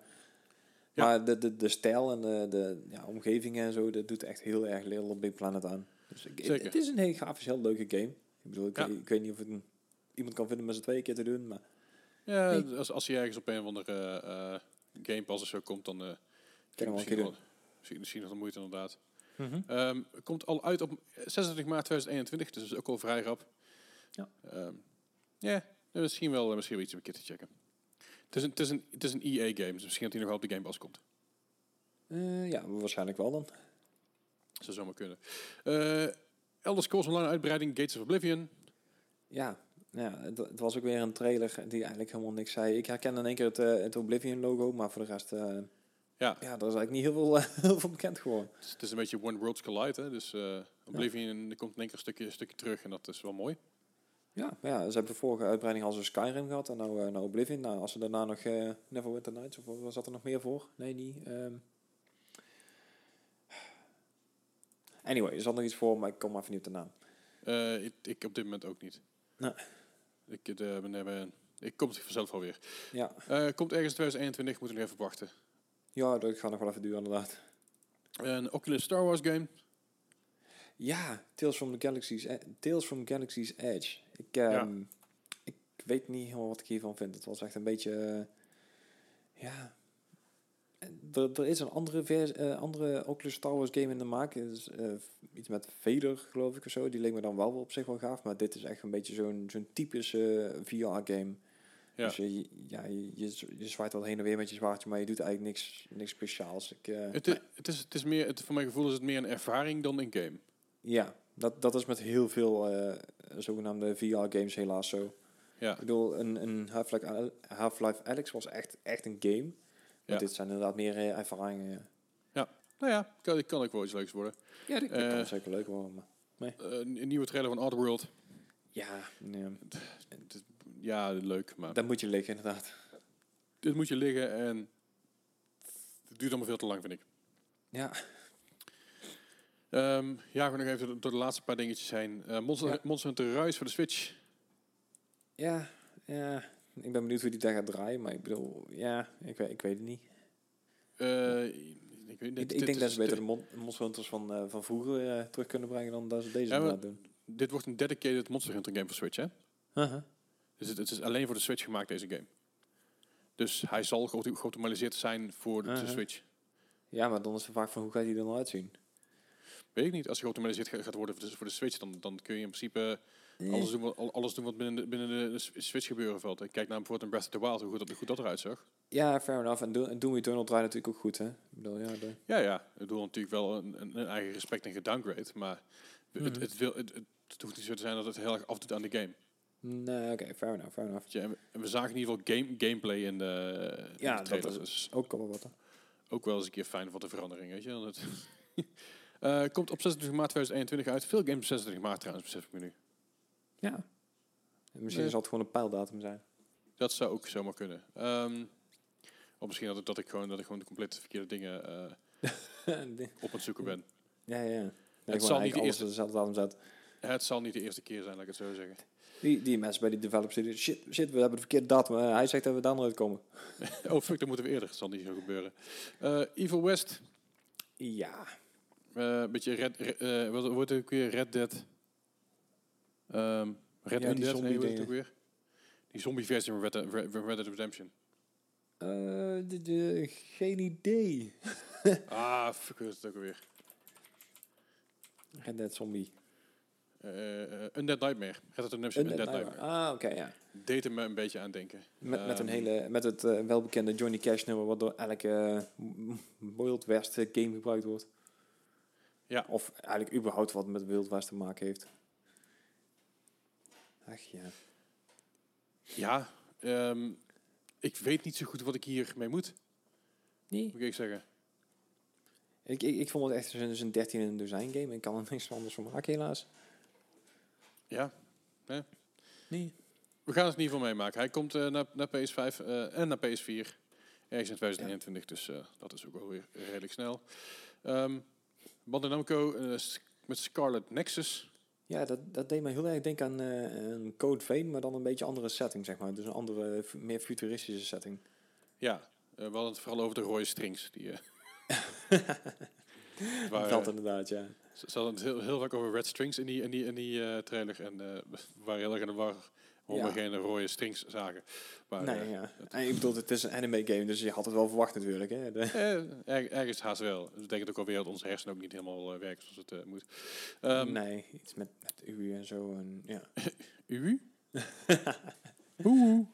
Ja. Maar de, de, de stijl en de, de ja, omgeving en zo, dat doet echt heel erg Little Big Planet aan. Dus ik, Zeker. Het is een heel grafisch, heel leuke game. Ik bedoel, ik, Ja. ik weet niet of het een, iemand kan vinden met z'n tweeën keer te doen, maar Ja, Nee. als, als hij ergens op een of andere eh Game Pass of zo komt, dan eh kan misschien, doen. misschien, misschien nog de moeite inderdaad. Ehm, komt al uit op 26 maart 2021, dus is ook al vrij rap. Ja. Ehm, ja, misschien wel, misschien wel iets om een keer te checken. Het is een, het is een, het is een EA-game, dus misschien dat hij nog wel op de Game Pass komt. Eh, ja, waarschijnlijk wel dan. Zou zomaar kunnen. Eh Elder Scrolls Online uitbreiding, Gates of Oblivion. Ja, ja het, het was ook weer een trailer die eigenlijk helemaal niks zei. Ik herken in één keer het, eh, het Oblivion logo, maar voor de rest, eh, Ja. ja, er is eigenlijk niet heel veel, eh, heel veel bekend geworden. Het is, het is een beetje One Worlds Collide, hè? dus eh, Oblivion er komt in één keer een stukje, een stukje terug en dat is wel mooi. Ja, maar ja, ze hebben de vorige uitbreiding al zo Skyrim gehad en nou, eh, nou Oblivion. Nou, als ze daarna nog eh, Neverwinter Nights, of was dat er nog meer voor? Nee, niet. ehm. Anyway, er zat nog iets voor, maar ik kom maar even niet op de naam. Eh, ik, ik op dit moment ook niet. Nee. Ik, eh, ben, ben, ik kom het vanzelf wel weer. Ja, Eh, komt ergens 2021, moeten we nog even wachten. Ja dat gaat nog wel even duren inderdaad. Een Oculus Star Wars game. Ja, Tales from the Galaxy's, E- Tales from Galaxy's Edge. Ik, ehm, ik weet niet helemaal wat ik hiervan vind. Het was echt een beetje... eh, ja... Er, er is een andere, vers, eh, andere Oculus Star Wars game in de maak. Is, eh, iets met Vader, geloof ik, of zo. Die leek me dan wel op zich wel gaaf. Maar dit is echt een beetje zo'n zo'n typische VR-game. Ja. Dus je, ja, je, je, je zwaait wel heen en weer met je zwaardje, maar je doet eigenlijk niks, niks speciaals. Ik, eh, Het, is, het is meer, het, voor mijn gevoel is het meer een ervaring dan een game. Ja, dat, dat is met heel veel eh, zogenaamde VR-games helaas zo. Ja, Ik bedoel, een, een Half-Life Al- Half-Life Alyx was echt, echt een game. Maar Ja. dit zijn inderdaad meer eh, ervaringen. nou ja, kan, kan ook wel iets leuks worden. Ja, dat, Eh, kan zeker leuk worden. Maar Eh, een, nieuwe trailer van Oddworld. ja, nee, ja, leuk, maar daar moet je liggen inderdaad. dit moet je liggen en het duurt allemaal veel te lang, vind ik. Ja, Ehm, ja, we nog even door- de laatste paar dingetjes heen. Eh Monster, Ja. Monster Hunter Rise voor de Switch. ja, ja. Ik ben benieuwd hoe die daar gaat draaien, maar ik bedoel, ja, ik weet, ik weet het niet. Eh, ik, weet, Ik, dit- ik dit denk dat ze beter de- de mon Monster Hunters van, eh, van vroeger terug kunnen brengen dan dat ze deze Ja, doen. Dit wordt een dedicated Monster Hunter game voor Switch, hè? Uh-huh. Dus het, het is alleen voor de Switch gemaakt, deze game. Dus hij zal geautomatiseerd zijn voor de, de Uh-huh. Switch. Ja, maar dan is de vraag van hoe gaat hij er dan uitzien? Weet ik niet. Als hij geautomatiseerd ga- gaat worden voor de, voor de Switch, dan, dan kun je in principe alles doen, wat, al- alles doen wat binnen de, binnen de, Switch gebeuren valt. Ik kijk naar bijvoorbeeld een Breath of the Wild, hoe goed dat, hoe goed dat eruit zag. Ja, fair enough. En Do- en Doom Eternal draait natuurlijk ook goed, hè? Ik bedoel, ja, de- Ja, ja. Ik bedoel natuurlijk wel een, een, een eigen respect en gedowngrade, maar het, Mhm. het, wil, het, het hoeft niet zo te zijn dat het heel erg afdoet aan de game. Nee, oké, fair enough, fair enough. Je, en we, en we zagen in ieder geval game, gameplay in de, in Ja, de dat is- Ook wel wat. hè. ook wel eens een keer fijn voor de verandering, weet je. Eh, komt op 26 maart 2021 uit. Veel games op 26 maart trouwens, besef ik me nu. Ja. En misschien Nee. zal het gewoon een pijldatum zijn. Dat zou ook zomaar kunnen. Ehm, of misschien dat, ik- dat, ik gewoon, dat ik gewoon de complete verkeerde dingen eh, op het zoeken ben. ja, ja. ja. Het zal niet niet de alles eerste- op dezelfde datum zet. Het zal niet de eerste keer zijn, laat ik het zo zeggen. Die, die mensen bij die developers die zeggen, shit, shit, we hebben de verkeerde datum. Eh, hij zegt dat we daar nooit komen. Oh fuck, dan moeten we eerder. Dat zal niet zo gebeuren. Eh, Evil West. Ja. eh, Een beetje Red... Eh, wat wordt het ook weer? Red Dead. Ehm Red Ja, Dead, die nee, zombie het ook weer? Die zombie versie van Red Dead, Red Red Dead Redemption. Eh, de, de- geen idee. ah, fuck, hoe is het ook alweer? Red Dead Zombie. Eh, eh, Undead Nightmare. Red Dead Redemption, Undead Undead, Nightmare. Nightmare. Ah, oké, ja. Deed er me een beetje aan denken. Met, met, een Ehm, hele, met het eh, welbekende Johnny Cash nummer, wat door elke Wild West game gebruikt wordt. Ja. Of eigenlijk überhaupt wat met Wild West te maken heeft. Ach ja. Ja, ehm, ik weet niet zo goed wat ik hiermee moet, Nee. moet ik zeggen. Ik, ik, ik vond het echt zo'n 13 in een dozijn game. Ik kan er niks anders van maken, helaas. Ja, Nee. we gaan het in ieder geval meemaken. Hij komt eh, naar, naar PS5 eh, en naar PS4 ergens in 2021, dus eh, dat is ook wel weer redelijk snel. Ehm Bandai Namco met Scarlet Nexus. Ja, dat, dat deed me heel erg denken aan eh, een Code Vein, maar dan een beetje andere setting, zeg maar. Dus een andere, meer futuristische setting. Ja, eh, we hadden het vooral over de rode strings. Die, eh, dat inderdaad, ja. Ze hadden het heel, heel vaak over red strings in die, in die, in die eh, trailer. En eh, we waren heel erg in de war we geen rode strings zagen. Maar, nee, eh, ja. En ik bedoel, het is een anime game, dus je had het wel verwacht natuurlijk. Hè? De- er, ergens haast wel. Dat betekent ook alweer dat onze hersenen ook niet helemaal werken zoals het moet. Ehm nee, iets met, met U en zo. En, ja. U? Oeh.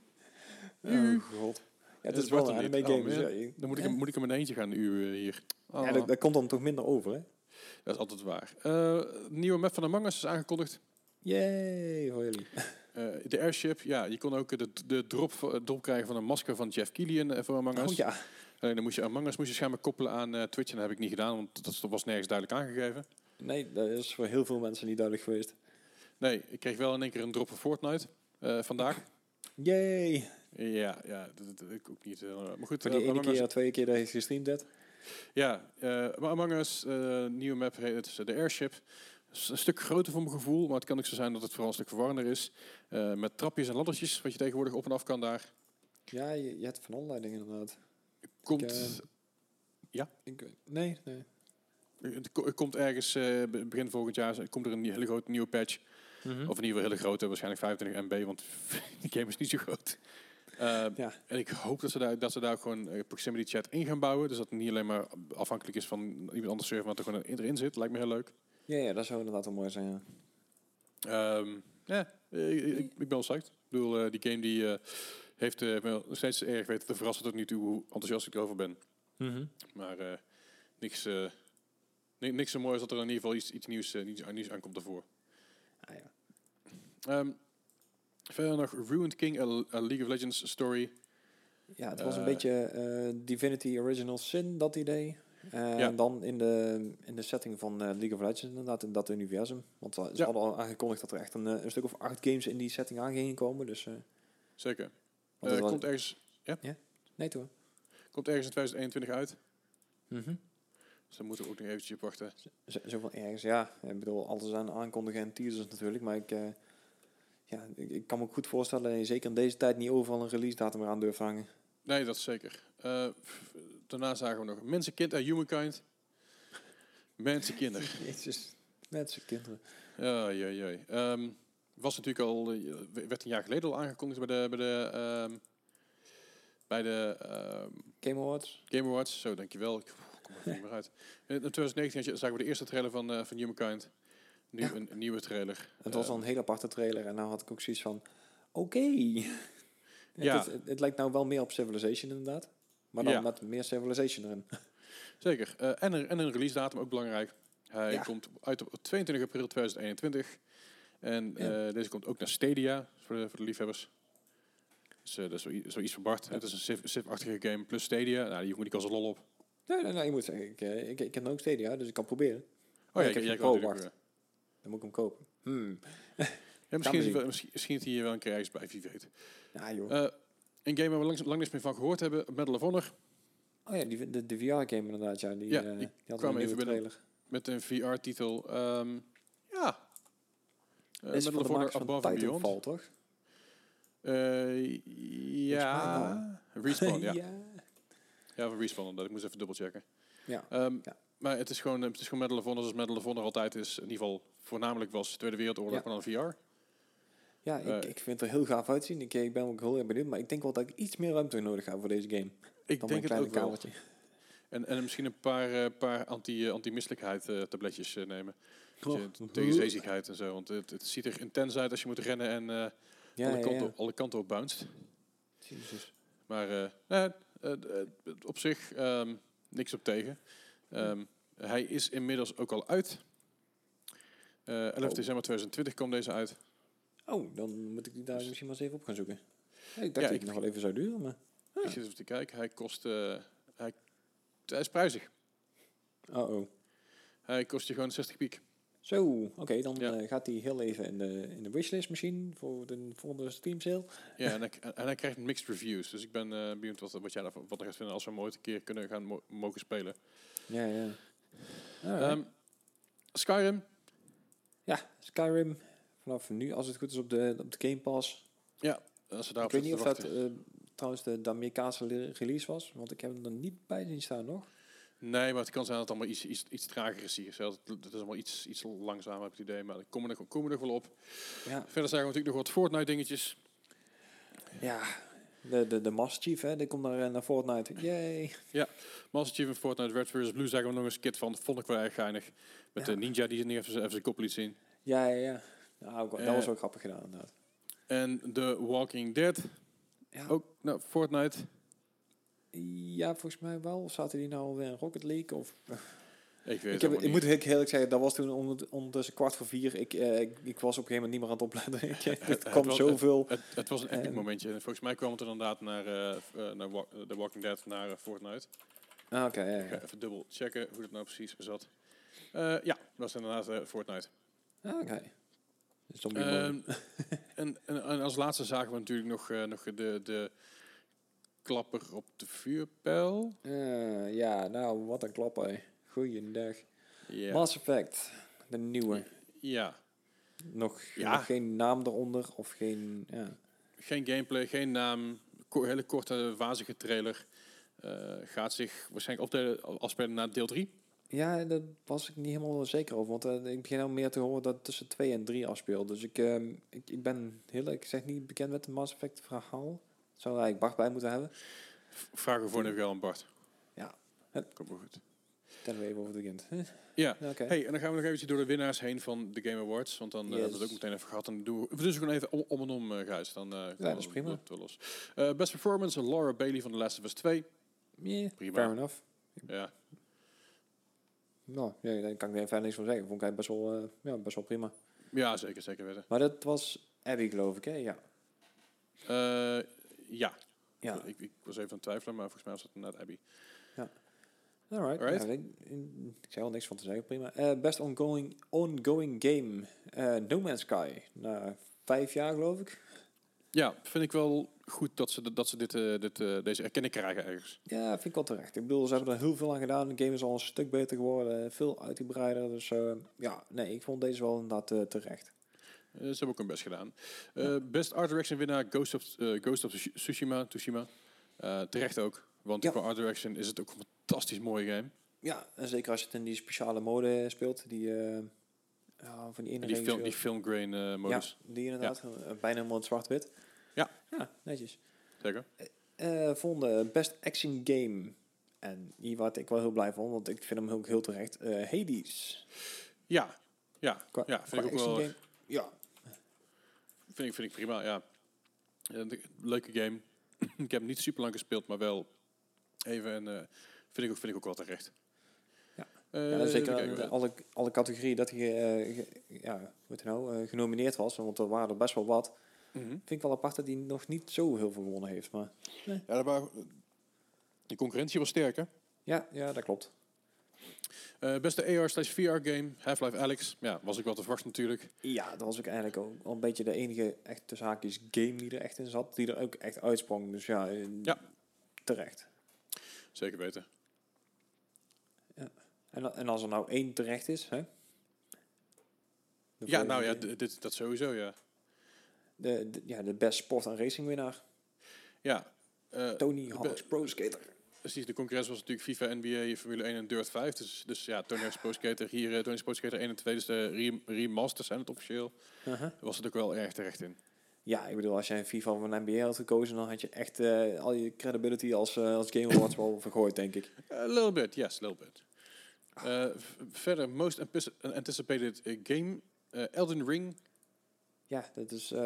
Oh god. Ja, het is wel een anime game. Oh, dus ja, Dan moet ik, moet ik hem in eentje gaan u eh, hier. Oh, Ja, dat, dat komt dan toch minder over, hè? Dat is altijd waar. Eh, nieuwe map van Among Us is aangekondigd. Yay, voor jullie. Eh, de airship, ja, je kon ook de, de drop, drop krijgen van een masker van Jeff eh, voor Among Us. Oh ja. Alleen dan moest je Among Us moest je schijnbaar koppelen aan eh, Twitch en dat heb ik niet gedaan, want dat was nergens duidelijk aangegeven. Nee, dat is voor heel veel mensen niet duidelijk geweest. Nee, ik kreeg wel in één keer een drop van Fortnite eh, vandaag. Yay. ja, ja, dat, dat ik ook niet. eh, maar goed, Voor eh, die ene keer, twee keer dat je gestreamd hebt. Ja, eh, maar Among Us, eh, nieuwe map, heet het is de Airship. is een stuk groter voor mijn gevoel, maar het kan ook zo zijn dat het vooral een stuk verwarrender is. Eh, met trapjes en laddertjes, wat je tegenwoordig op en af kan daar. Ja, je, je hebt van allerlei dingen inderdaad. Komt, eh, Ik, nee, nee. het ko- het komt ergens eh, be- begin volgend jaar komt er een hele grote nieuwe patch. Mhm. Of in ieder geval hele grote, waarschijnlijk 25 MB, want die game is niet zo groot. Eh, Ja. En ik hoop dat ze daar, dat ze daar gewoon eh, proximity chat in gaan bouwen. Dus dat het niet alleen maar afhankelijk is van iemand anders server, maar dat er gewoon in- erin zit. Lijkt me heel leuk. Ja, ja, dat zou inderdaad wel mooi zijn, ja. Ehm, ja, eh, ik, ik, ik ben wel psyched. Ik bedoel, die game die eh, heeft me nog steeds erg weten te verrassen tot nu toe hoe enthousiast ik erover ben. Maar eh, niks, eh, ni- niks zo mooi als dat er in ieder geval iets, iets nieuws, eh, nieuws, nieuws aankomt ervoor. Ah, ja. Ehm, verder nog Ruined King, a League of Legends story. Ja, het was een Eh, beetje eh, Divinity Original Sin, dat idee. Eh, Ja. En dan in de, in de setting van League of Legends, inderdaad, in dat universum. Want ze Ja. hadden al aangekondigd dat er echt een, een stuk of acht games in die setting aan gingen komen. Dus, Zeker. was- komt, ergens, Nee, toe. komt ergens in 2021 uit. Mhm. Dus daar moeten we ook nog eventjes op wachten. Zo, zoveel ergens, ja. Ik bedoel, alles aan aankondigen en teasers natuurlijk. Maar ik, ja, ik, kan me goed voorstellen dat je zeker in deze tijd niet overal een release datum eraan durft hangen. Nee, dat is zeker. Eh, daarna zagen we nog Mensenkind, uh, Humankind. Mensenkinder. Jezus, mensen, kinderen. Ja, ja, ja. Ehm, was natuurlijk al, eh, werd een jaar geleden al aangekondigd bij de, bij de, ehm, bij de ehm, Game Awards. Game Awards. Zo, dankjewel. Ik kom er niet meer uit. In 2019 had je- zagen we de eerste trailer van, eh, van Humankind. Nu Ja. een, een nieuwe trailer. Het was Eh, al een hele aparte trailer en nou had ik ook zoiets van, oké. Ja. Het, het, het lijkt nou wel meer op Civilization inderdaad. Maar dan Ja. met meer Civilization erin. Zeker. Eh, en, een, en een release datum, ook belangrijk. Hij Ja. komt uit op 22 april 2021. En Ja. eh, deze komt ook naar Stadia, voor de, voor de liefhebbers. Dus eh, dat is zoiets van Bart. Het is een Civ- Civ-achtige game plus Stadia. Nou, die hoeft niet als lol op. Nee, nee, nee, je moet zeggen, ik, ik, ik heb ook Stadia, dus ik kan proberen. Oh ja, ik heb jij kan Pro, natuurlijk... Dan moet ik hem kopen. Hmm. eh, ja, misschien, is wel, misschien, misschien is hij hier wel een ergens bij, wie weet. Ja joh. Eh, een game waar we lang, lang niks meer van gehoord hebben, Medal of Honor. oh ja, die, de, de VR-game inderdaad, ja. Die, Ja, eh, die die had kwam even binnen. Met een VR-titel. Ehm, ja. Eh, is Medal voor of Honor Above and Beyond. Toch? Eh, ja. Respawn, ja. ja. Ja, van Respawn, omdat ik moest even dubbelchecken. Ja. Ehm, Ja. Maar het is gewoon, het is gewoon Medal of Honor zoals Medal of Honor altijd is. In ieder geval voornamelijk was Tweede Wereldoorlog, Ja. maar dan VR. Ja, ik, Eh, ik vind het er heel gaaf uitzien. Ik, ik ben ook heel erg benieuwd, maar ik denk wel dat ik iets meer ruimte nodig heb voor deze game. Ik Dan denk het ook wel. kamertje. En, en misschien een paar, eh, paar anti, anti-misselijkheid eh, tabletjes eh, nemen. Oh. tegen zeezigheid en zo. Want het, het ziet er intens uit als je moet rennen en eh, Ja, alle, ja, kanten, ja. alle kanten op bounced. Jezus. Maar eh, eh, eh, eh, op zich ehm, niks op tegen. Ehm, Hij is inmiddels ook al uit. Eh 11 Oh. december 2020 kwam deze uit. Oh, dan moet ik die daar Dus- misschien maar eens even op gaan zoeken. Ja, ik dacht Ja, dat ik- het nog wel even zou duren, maar... Ik zit even te kijken. Hij kost... eh, hij, hij is prijzig. Oh-oh. Hij kost je gewoon 60 piek. Zo, oké, dan Ja. eh, gaat hij heel even in de, in de wishlist misschien voor de volgende Steam sale. Ja, en hij, en hij krijgt mixed reviews. Dus ik ben eh benieuwd wat, wat jij daarvan wat gaat vinden als we hem ooit een keer kunnen gaan mo- mogen spelen. Ja, ja. Ehm, Skyrim. Ja, Skyrim. Vanaf nu, als het goed is, op de, op de Game Pass. Als we daarop ik weet niet of dat eh, trouwens de, de Amerikaanse le- release was, want ik heb hem er niet bij zien staan nog. Nee, maar het kan zijn dat het allemaal iets, iets, iets trager is hier. Zelfs, Het het is allemaal iets, iets langzamer, heb ik het idee. Maar daar komen we nog, komen we nog wel op. Ja, Verder zagen we natuurlijk nog wat Fortnite dingetjes. ja. De, de, de Master Chief, hè, die komt naar, eh, naar Fortnite. Yay. Master Chief en Fortnite Red vs. Blue zagen we nog eens een skit van. Vond ik wel erg geinig. Met Ja. de ninja die niet even, zijn- even zijn kop liet zien. Ja, ja, ja. Nou, dat Eh, was ook grappig gedaan, inderdaad. En The Walking Dead. Ja, Ook nou, Fortnite. ja, volgens mij wel. Zaten die nou alweer in Rocket League? Of Ik weet Ik, het heb, ik moet heel eerlijk zeggen, dat was toen onder- ondertussen kwart voor vier. Ik, eh, ik, ik was op een gegeven moment niet meer aan het opletten. Het- het het kwam was- zoveel. Het, het was een epic Ehm. momentje. En Volgens mij kwam het inderdaad naar, eh, eh, naar Wa- The Walking Dead, naar eh, Fortnite. Ah, Oké, ja, ja. even dubbel checken hoe het nou precies zat. Eh, ja, dat was inderdaad eh, Fortnite. Ah, Oké. Ehm, en, en, en als laatste zagen we natuurlijk nog, eh, nog de, de klapper op de vuurpijl. Eh, ja, nou, wat een klap, hè. Goeiedag. Ja. Mass Effect, de nieuwe. ja, Nog, Ja. nog geen naam eronder of geen... Ja. geen gameplay, geen naam. Ko- hele korte, wazige trailer. Eh, gaat zich waarschijnlijk opdelen, afspelen na deel 3. ja, daar was ik niet helemaal zeker over. Want eh, ik begin al meer te horen dat het tussen 2 en 3 afspeelt. Dus ik, ehm, ik, ik ben heel eerlijk gezegd niet bekend met het Mass Effect verhaal. Zou er eigenlijk Bart bij moeten hebben. Vragen voor nu wel aan Bart. Ja. Komt wel goed. Even over het weekend. Ja. Ja, Oké. Hey, en dan gaan we nog eventjes door de winnaars heen van de Game Awards. Want dan eh, hebben we het Yes. ook meteen even gehad. En dan doen we, ze gewoon even om, om en om, Gijs. Dan, eh, dat is prima. wel los. Best performance, Laura Bailey van The Last of Us 2. Yeah, Prima. fair enough. Ja, Nou, ja, daar kan ik er verder niks van zeggen. Vond ik best wel, ja, best wel prima. ja zeker, zeker weten. Maar dat was Abby, geloof ik, hè? Ja. Ja, Ja, Ik, ik was even aan het twijfelen, maar volgens mij was het inderdaad Abby. Alright. Alright. Ja, ik, ik zei al niks van te zeggen, prima. Eh, best ongoing, ongoing game, eh, No Man's Sky. Na vijf jaar, geloof ik. Ja, vind ik wel goed dat ze, dat ze dit, eh, dit, deze erkenning krijgen ergens. Ja, vind ik wel terecht. Ik bedoel, ze hebben er heel veel aan gedaan. De game is al een stuk beter geworden, veel uitgebreider. Dus ja, nee, ik vond deze wel inderdaad terecht. Ze hebben ook hun best gedaan. Best Art Direction winnaar Ghost of, Ghost of Tsushima. Tsushima. Terecht ook. Want Ja. qua art direction is het ook een fantastisch mooie game. Ja, en zeker als je het in die speciale mode speelt, die eh, ja, van die film, die film grain eh, modus. Ja, die inderdaad, eh, bijna helemaal in zwart-wit. Ja. Ja, netjes. Zeker. Eh volgende, Best Action Game. En hier werd ik wel heel blij van, want ik vind hem ook heel terecht. Hades. Ja, ja, Qua, ja vind ik ook wel. game. Ja, Vind ik, vind ik prima, ja. Leuke game. ik heb hem niet super lang gespeeld, maar wel even. En eh, vind, ik ook, vind ik ook wel terecht. Ja. Eh, ja, even zeker eh, alle, alle categorieën dat hij eh, ge- ja, hoe heet het nou, eh, genomineerd was, want er waren er best wel wat. Mhm. Vind ik wel apart dat hij nog niet zo heel veel gewonnen heeft. Maar Ja, dat waren, de concurrentie was sterk, hè? ja, ja dat klopt. Eh, beste AR slash VR game, Half-Life Alex. Ja, was ik wel te verwachten natuurlijk. Ja, dat was ook eigenlijk ook al een beetje de enige echt tussen haakjes game die er echt in zat. Die er ook echt uitsprong. Dus ja, eh, Ja. terecht. Zeker weten. En, en als er nou één terecht is, hè? De Ja, nou ja, dit, dat sowieso, ja. de, de, ja, de best sport en racing winnaar. Ja, eh, Tony Hawk's Pro Skater. precies. De concurrentie was natuurlijk FIFA, NBA, Formule 1 en Dirt 5. Dus, dus ja, Tony Hawk's Pro Skater hier, eh, Tony Pro Skater 1 en 2. Dus de rem- remasters zijn het officieel. Uh-huh. Was het ook wel erg terecht in. Ja, ik bedoel, als jij een FIFA of een NBA had gekozen, dan had je echt eh, al je credibility als, eh, als Game Awards wel vergooid, denk ik. A little bit, yes, a little bit. Eh, verder, most antici- anticipated eh, game, eh, Elden Ring. Ja, dat is eh,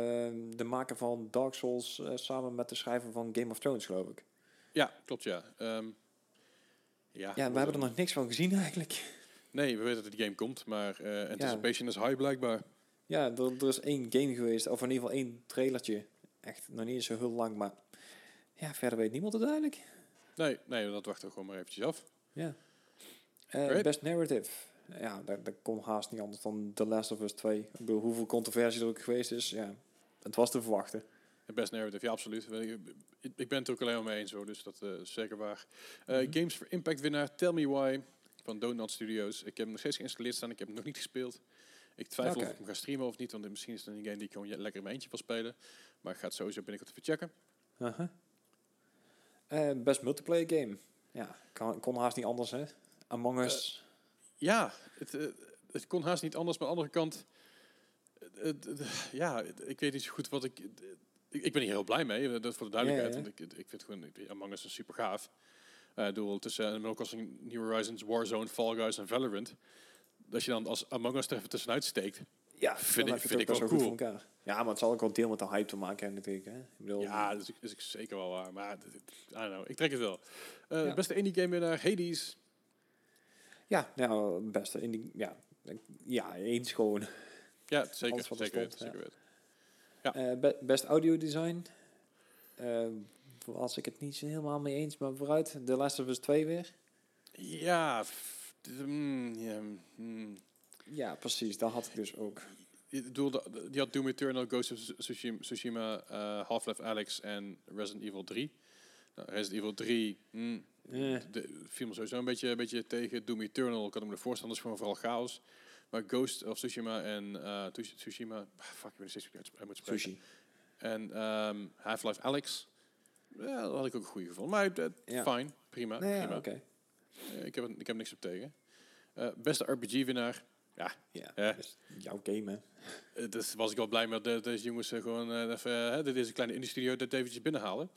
de maker van Dark Souls eh, samen met de schrijver van Game of Thrones, geloof ik. Ja, klopt, ja. Ehm, ja, Ja, we hebben er nog niks van gezien eigenlijk. Nee, we weten dat die game komt, maar eh, anticipation is high blijkbaar. Ja, er, er is één game geweest, of in ieder geval één trailertje. Echt nog niet eens zo heel lang, maar ja, verder weet niemand het eigenlijk. Nee, nee, dat wachten we gewoon maar eventjes af. Ja. Eh, best Narrative. Ja, dat, dat kon haast niet anders dan The Last of Us 2. Ik bedoel, hoeveel controversie er ook geweest is, ja, het was te verwachten. Best narrative, ja, absoluut. Ik, ben het ook alleen maar mee eens, hoor, dus dat eh, is zeker waar. Eh, Mhm. Games for Impact winnaar, Tell Me Why, van Donut Studios. Ik heb hem nog steeds geïnstalleerd staan, ik heb hem nog niet gespeeld. Ik twijfel of ik hem ga streamen of niet, want misschien is het een game die ik gewoon lekker in mijn eentje wil spelen. Maar ik ga het sowieso binnenkort even checken. Uh-huh. Eh, best Multiplayer Game. Ja, kan, kon haast niet anders, hè. Among Us. Ja, het, eh, het kon haast niet anders, maar aan de andere kant... eh, ja, ik weet niet zo goed wat ik... Ik, ik ben hier heel blij mee, eh, dat voor de duidelijkheid. Ja, ja. Want ik, ik vind gewoon Among Us is super gaaf. Eh, Ik bedoel, tussen uh, Animal Crossing, New Horizons, Warzone, Fall Guys en Valorant. Dat je dan als Among Us er even tussenuit steekt. ja, vind ik- vind ik ook wel cool. elkaar. Ja, maar het zal ook wel deel met de hype te maken hebben natuurlijk, hè. Ik bedoel, Ja, dat is, is zeker wel waar. Maar I don't know, ik trek het wel. Eh, Ja. Beste indie game winnaar, Hades. ja, nou, beste in die, ja, ja, eens gewoon. Ja, zeker. Er Zeker, stond, zeker weten. Eh, be- best audio design. Eh, was ik het niet zo helemaal mee eens, maar vooruit. The Last of Us 2 weer. Ja, mm, ja, mm. Ja, precies. Dat had ik dus ook. Ik bedoel, de- de- die had Doom Eternal, Ghost of Tsushima, eh, Half-Life Alyx en Resident Evil 3. Nou, Resident Evil 3 mm, Eh, de, viel me sowieso een beetje, een beetje tegen. Doom Eternal kan ik me de voorstellen, is gewoon vooral chaos. Maar Ghost of Tsushima en Tsush- Tsushima, ah, fuck, ik weet niet steeds hoe ik het uit moet spreken. sushi. En ehm, Half-Life Alyx, ja, dat had ik ook een goede gevonden. Maar uh, Ja. fijn, prima. Nee, prima. oké. Ik, heb, ik heb niks op tegen. Eh, beste RPG-winnaar, Ja, Ja. is jouw game, hè. Eh, dus was ik wel blij met de, deze jongens eh, gewoon eh, even, eh, deze kleine indie studio dat eventjes binnenhalen.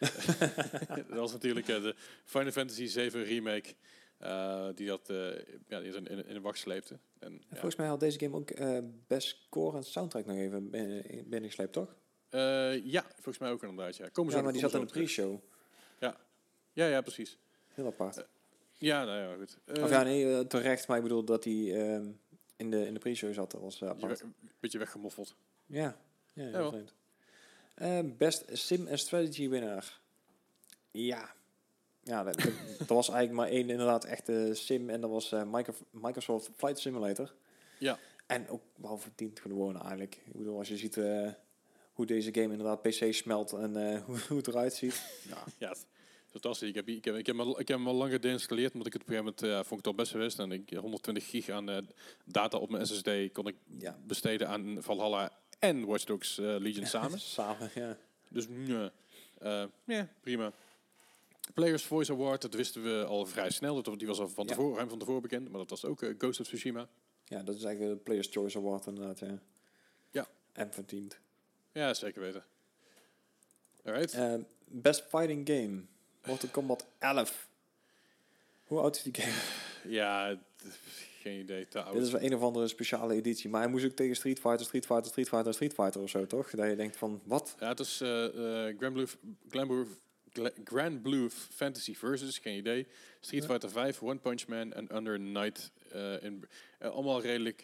dat was natuurlijk eh, de Final Fantasy 7 remake eh, die dat eh, ja, die in, in, de wacht sleepte. En, En ja. Volgens mij had deze game ook eh, best score en soundtrack nog even binnen- binnengesleept, toch? Eh, ja, volgens mij ook inderdaad. Ja, komen Ja, maar die zat in de pre-show. terug. Ja, ja, precies. Heel apart. Ja, nou ja, goed. Eh, of ja, nee, eh, terecht, maar ik bedoel dat hij ehm, in de, in de pre-show zat. Dat was eh, apart. een beetje weggemoffeld. Ja, ja, heel vreemd. Eh, best sim en strategy winnaar. Ja. Ja, dat, was eigenlijk maar één inderdaad echte sim. En dat was eh, Micro- Microsoft Flight Simulator. Ja. En ook wel verdiend gewonnen eigenlijk. Ik bedoel, als je ziet eh, hoe deze game inderdaad PC smelt en eh, hoe, hoe het eruit ziet. Ja, Ja, het fantastisch. Ik heb, ik, heb, ik, heb ik heb hem al lang geïnstalleerd, omdat ik het op een gegeven moment eh, vond ik het al best gewist. En ik 120 gig aan eh, data op mijn SSD kon ik ja. besteden aan Valhalla en Watch Dogs eh, Legion samen. Samen, ja. Dus ja, prima. Players Voice Award, dat wisten we al vrij snel. Dat, die was al van Ja. tevoren, ruim van tevoren bekend. Maar dat was ook Ghost of Tsushima. Ja, dat is eigenlijk de Players Choice Award inderdaad, ja. Ja. En verdiend. Ja, zeker weten. Alright. Best Fighting Game. Mortal Kombat 11. Hoe oud is die game? Ja, geen idee. Te oud. Dit is wel een of andere speciale editie. Maar hij moest ook tegen Street Fighter, Street Fighter, Street Fighter, Street Fighter of zo, toch? Dat je denkt van, wat? Ja, het is eh Grand Blue, Grand Blue, Grand Blue Fantasy Versus, geen idee. Street Ja. Fighter 5, One Punch Man en Under Night. eh, in, allemaal redelijk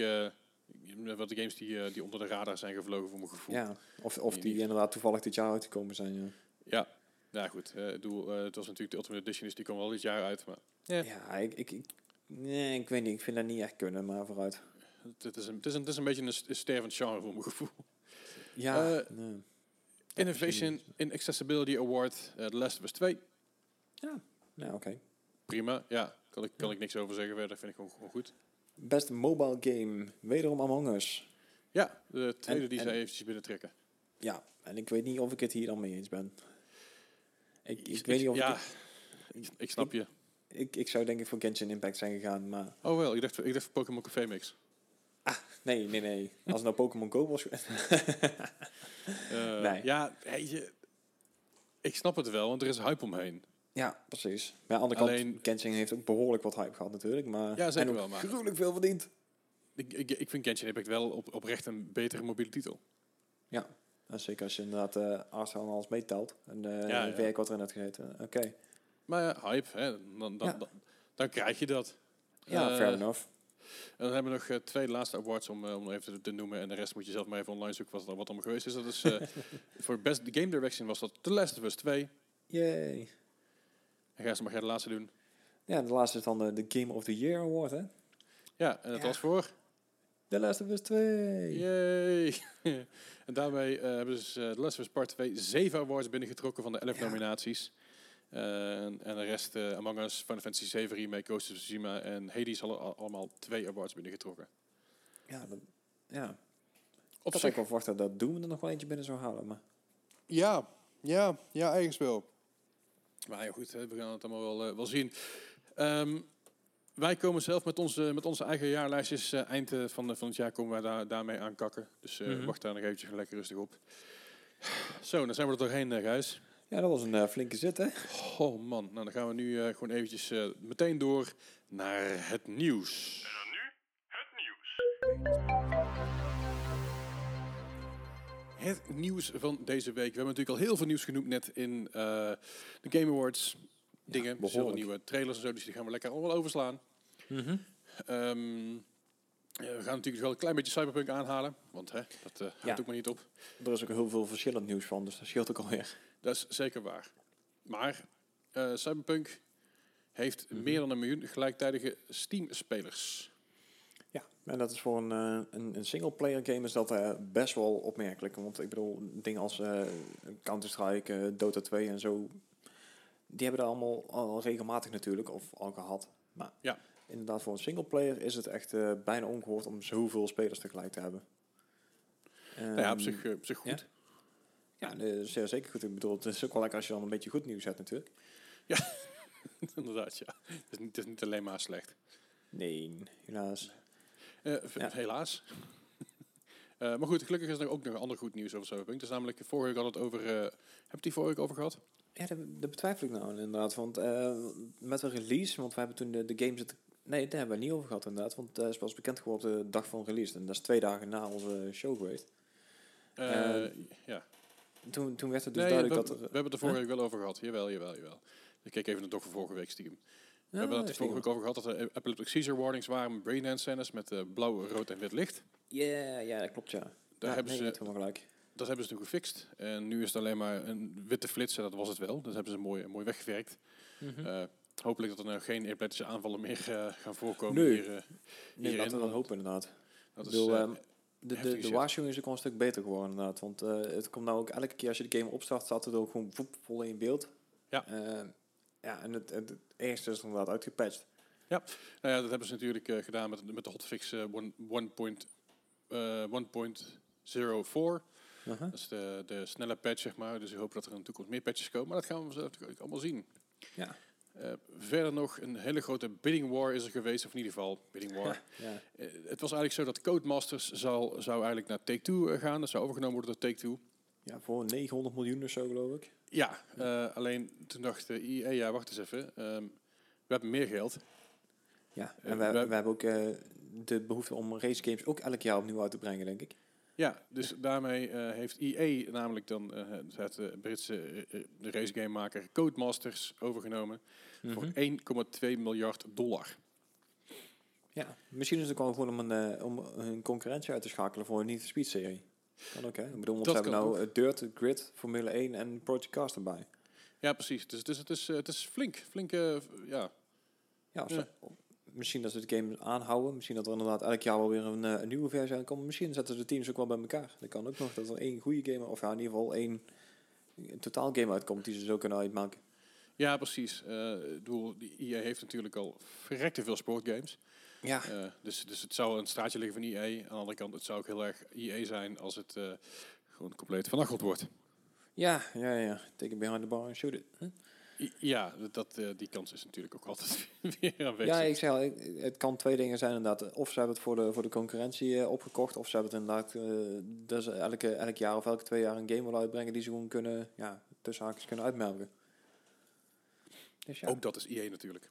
wat de games die, die onder de radar zijn gevlogen voor mijn gevoel. Ja, of, of die inderdaad toevallig dit jaar uitgekomen zijn, ja. Ja, ja goed. eh, ik bedoel, eh, het was natuurlijk de Ultimate Edition, dus die kwam wel dit jaar uit. Maar Ja. Ja, ik, ik, ik, nee, ik weet niet. Ik vind dat niet echt kunnen, maar vooruit. het, is, een, het, is een, het is een beetje een, st- een stervend genre voor mijn gevoel. Ja, Eh, nee. Innovation in Accessibility Award, The Last of Us 2. ja oké. Prima, ja. Kan ik, kan Ja. ik niks over zeggen verder. Vind ik gewoon, gewoon goed. Best mobile game. Wederom Among Us. Ja, de tweede En- die en- zij eventjes binnentrekken. Ja, en ik weet niet of ik het hier dan mee eens ben. Ik, ik, Ik- weet niet of ja, ik, ik, snap je. ik... Ik zou denk ik voor Genshin Impact zijn gegaan, maar... Oh wel, ik dacht, ik dacht voor Pokémon Café Mix. Nee, nee, nee. Als het nou Pokémon Go was... Eh, Nee. Ja, je, ik snap het wel, want er is hype omheen. ja, precies. Maar aan de andere kant, Genshin heeft ook behoorlijk wat hype gehad natuurlijk, maar... Ja, zeker en ook wel, maar- gruwelijk veel verdiend. Ik, ik, ik vind Genshin Impact wel op, oprecht een betere mobiele titel. Ja, en zeker als je inderdaad eh Arsenal en alles meetelt. En eh Ja, het ja. werk wat erin had gezeten. Oké. Maar ja, hype, hè, dan, dan, Ja. dan, dan krijg je dat. Ja, Eh, fair enough. En dan hebben we nog twee laatste awards om, om nog even te, te noemen. En de rest moet je zelf maar even online zoeken wat, er- wat allemaal geweest is. Dat is eh, voor Best Game Direction was dat The Last of Us 2. Yay. En Gijs, mag jij de laatste doen? Ja, de laatste is dan de, de Game of the Year Award, hè? Ja, en dat Ja. was voor... The Last of Us 2. Yay! en daarmee eh, hebben ze dus, eh, The Last of Us Part 2 zeven awards binnengetrokken van de elf Ja. nominaties. Eh, en, de rest, Among Us, Final Fantasy 7 Remake, Ghost of Tsushima en Hades hadden al- allemaal twee awards binnengetrokken. Ja, dat, ja. Op Ik had wel verwacht dat Doom er nog wel eentje binnen zou halen, maar... ja, ja, ja, ergens wel. Maar ja, goed, hè, we gaan het allemaal wel, wel zien. Ehm, wij komen zelf met onze, met onze eigen jaarlijstjes. eh, eind eh, van, de- van het jaar komen wij daar, daarmee aankakken. Dus eh, Mhm. wacht daar nog eventjes lekker rustig op. Zo, dan zijn we er doorheen, eh Gijs. Ja, dat was een eh, flinke zit, hè? Oh man, nou dan gaan we nu eh, gewoon eventjes eh, meteen door naar het nieuws. Het nieuws van deze week. We hebben natuurlijk al heel veel nieuws genoemd net in eh, de Game Awards. Dingen, behoorlijk. nieuwe trailers en zo, dus die gaan we lekker allemaal overslaan. Ehm, eh, we gaan natuurlijk wel een klein beetje Cyberpunk aanhalen, want hè, dat houdt Ja. ook maar niet op. Er is ook heel veel verschillend nieuws van, dus dat scheelt ook alweer. Dat is zeker waar. Maar eh, Cyberpunk heeft Mhm. meer dan een miljoen gelijktijdige Steam-spelers. Ja, en dat is voor een, een, een single-player game is dat best wel opmerkelijk. Want ik bedoel, dingen als Counter-Strike, Dota 2 en zo, die hebben er allemaal al regelmatig natuurlijk, of al gehad. Maar Ja. inderdaad, voor een single-player is het echt eh, bijna ongehoord om zoveel spelers tegelijk te hebben. nou ja, op Ehm, zich, eh, op zich goed. Ja, nee, zeer zeker goed. Ik bedoel, het is ook wel lekker als je dan een beetje goed nieuws hebt natuurlijk. Inderdaad, ja. Het is, niet, het is niet alleen maar slecht. Nee, helaas. Eh, Ja. Helaas. Maar goed, gelukkig is er ook nog ander goed nieuws over Cyberpunk. Dus namelijk, vorige week we het over... eh heb je het die vorige week over gehad? Ja, dat, dat betwijfel ik nou inderdaad. Want eh, met de release, want we hebben toen de, de game zitten... Nee, daar hebben we het niet over gehad inderdaad. Want het is pas bekend geworden de dag van release. En dat is twee dagen na onze show geweest. Eh, Eh, ja. Toen, toen werd het dus Nee, we, duidelijk we dat er... hebben het er vorige week wel over gehad. Jawel, jawel, jawel. Ik keek even naar de doc van vorige week stiekem. we hebben het er vorige week over gehad dat er epileptic seizure warnings waren met brain dance scènes met eh, blauw, rood en wit licht. Ja, ja, dat klopt ja. Daar ja, hebben nee, ze- gelijk dat hebben ze nu gefixt. En nu is het alleen maar een witte flits en dat was het wel. Dat hebben ze mooi, mooi weggewerkt. Mhm. Eh, hopelijk dat er nou geen epileptische aanvallen meer eh, gaan voorkomen. Nee, hier, uh, nee laten we dan hopen inderdaad. Dat is, ehm, de, de, de waarschuwing is ook een stuk beter geworden inderdaad. Want het komt nou ook elke keer als je de game opstart, staat het ook gewoon voep, vol in beeld. Ja. Ehm, ja, en het, het, eerste is inderdaad uitgepatcht. Ja, nou ja, dat hebben ze natuurlijk gedaan met, met de hotfix 1.04. Uh. Dat is de, de snelle patch, zeg maar. Dus ik hoop dat er in de toekomst meer patches komen. Maar dat gaan we natuurlijk allemaal zien. Ja. Eh, verder nog een hele grote bidding war is er geweest, of in ieder geval bidding war. Ja, eh, het was eigenlijk zo dat Codemasters zal, zou eigenlijk naar Take-Two eh, gaan. Dat zou overgenomen worden door Take-Two. Ja, voor 900 miljoen of zo geloof ik. Ja, alleen toen dacht de EA, ja wacht eens even, ehm, we hebben meer geld. Ja, en we, we, we hebben ook de behoefte om race games ook elk jaar opnieuw uit te brengen, denk ik. Ja, dus daarmee eh, heeft EA namelijk dan eh, het, het eh, Britse racegamemaker Codemasters overgenomen voor 1,2 miljard dollar. Ja, misschien is het ook wel gewoon om een, om een concurrentie uit te schakelen voor een for Speed serie. Kan ook, hè? Ik bedoel, ze hebben nou Dirt, Grid, Formule 1 en Project Cars erbij. Ja, precies. Dus, dus het, is, eh, het is flink, flink, eh, ja. Ja, Ja. Misschien dat ze de game aanhouden. Misschien dat er inderdaad elk jaar wel weer een, eh, een nieuwe versie aankomt. Misschien zetten ze de teams ook wel bij elkaar. Dat kan ook nog dat er één goede game, of ja, in ieder geval één een totaal game uitkomt die ze zo kunnen uitmaken. Ja, precies. Eh, ik bedoel, die EA heeft natuurlijk al verrekte veel sportgames. Ja, Eh, dus, dus het zou een straatje liggen van EA. Aan de andere kant, het zou ook heel erg EA zijn als het eh, gewoon compleet vanachteld wordt. ja, ja, ja. Take it behind the bar and shoot it. Huh? Ja, dat, eh, die kans is natuurlijk ook altijd weer aanwezig. Ja, ik zeg al, het kan twee dingen zijn inderdaad. Of ze hebben het voor de, voor de concurrentie eh, opgekocht, of ze hebben het inderdaad dat ze elke, elk jaar of elke twee jaar een game willen uitbrengen die ze gewoon kunnen, ja, tussen haakjes kunnen uitmelken. Dus ja, Ook dat is EA natuurlijk.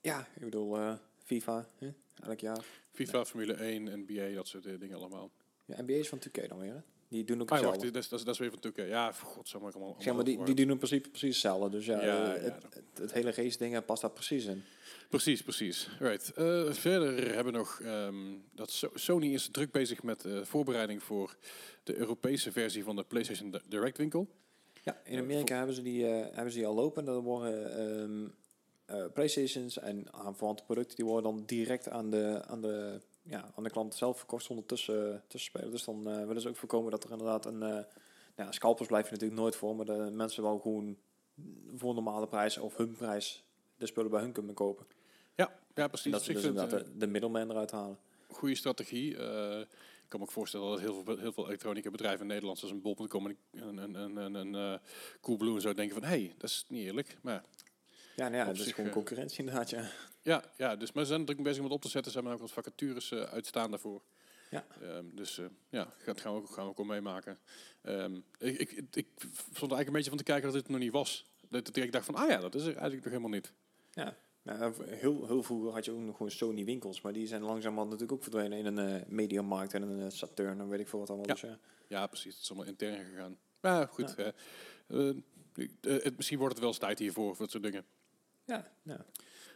ja ik bedoel, FIFA, hè? elk jaar. FIFA, Formule 1, NBA, dat soort dingen allemaal. Ja, NBA is van 2K dan weer, hè? Die doen ook Ah, hetzelfde. wacht, dat is, dat, is, dat is weer van 2K. Ja, allemaal, zeg maar, die, die doen in principe precies hetzelfde. Dus ja, Ja, eh, ja, het, het, het hele race ding eh, past daar precies in. Precies, precies. Right. Eh, verder hebben we nog ehm, dat So- Sony is druk bezig met eh, voorbereiding voor de Europese versie van de PlayStation Di- Direct winkel. Ja, in Amerika hebben, ze die, hebben ze die al lopen. Dat worden ehm, eh, Playstations en aanverwante producten die worden dan direct aan de, aan de, ja, aan de klant zelf verkocht zonder tussen, tussenspelen. Dus dan eh, willen ze ook voorkomen dat er inderdaad een... eh ja, scalpers blijven natuurlijk nooit voor, maar de mensen wel gewoon voor normale prijs of hun prijs de spullen bij hun kunnen kopen. Ja, ja En precies. dat ze dus inderdaad de, de middelman eruit halen. goede strategie. Eh, ik kan me ook voorstellen dat heel veel, heel veel elektronica bedrijven in Nederland, zoals een bol.com en een, een, een, een, een eh, Coolblue en zo, denken van, hé, hey, dat is niet eerlijk. Maar Ja, nou ja, dat is zich, gewoon eh, concurrentie inderdaad, ja. ja, ja dus, maar ze zijn druk bezig om het op te zetten. Ze hebben ook wat vacatures eh, uitstaan daarvoor. Ja. Ehm, dus eh, ja, dat gaan we ook, gaan we ook al meemaken. Ehm, ik, ik, ik, stond er eigenlijk een beetje van te kijken dat dit nog niet was. Dat ik dacht van, ah ja, dat is er eigenlijk nog helemaal niet. Ja, nou, heel, heel vroeger had je ook nog gewoon Sony winkels, maar die zijn langzamerhand natuurlijk ook verdwenen in een eh mediamarkt en een Saturn en weet ik veel wat allemaal. Ja. Dus, ja. Ja, precies. Het is allemaal intern gegaan. Maar goed, misschien wordt het wel eens tijd hiervoor, voor dat soort dingen. Ja, ja.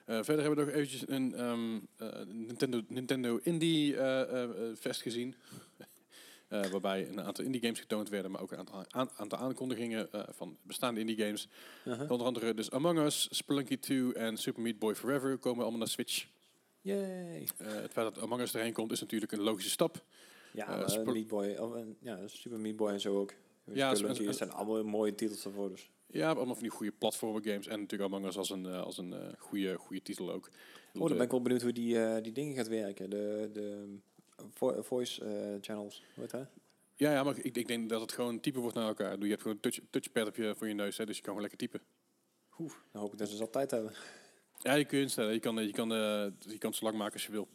Eh, verder hebben we nog eventjes een ehm, eh, Nintendo, Nintendo Indie eh, eh, Fest gezien. Eh, waarbij een aantal indie games getoond werden, maar ook een aantal, aan, aantal aankondigingen eh, van bestaande indie games. Uh-huh. Onder andere dus Among Us, Spelunky 2 en Super Meat Boy Forever komen allemaal naar Switch. Yay. Eh, het feit dat Among Us erheen komt is natuurlijk een logische stap. Ja, Meat Boy, ja, Super Meat Boy en zo ook. Ja, Ja, en- en- dat zijn allemaal mooie titels ervoor. Dus. Ja, allemaal van die goede platformer games en natuurlijk Among Us als een, eh, als een eh, goede, goede titel ook. Oh, dan ben ik wel benieuwd hoe die, eh, die dingen gaat werken. De, de vo- voice eh, channels, heet dat? Ja, ja, maar ik, ik denk dat het gewoon typen wordt naar elkaar. Je hebt gewoon een touch, touchpad op je, voor je neus, hè, dus je kan gewoon lekker typen. Oeh, dan hoop ik dat ze dat tijd hebben. Ja, je kun je instellen. Je kan, eh, je kan, eh, je kan het zo lang maken als je wil.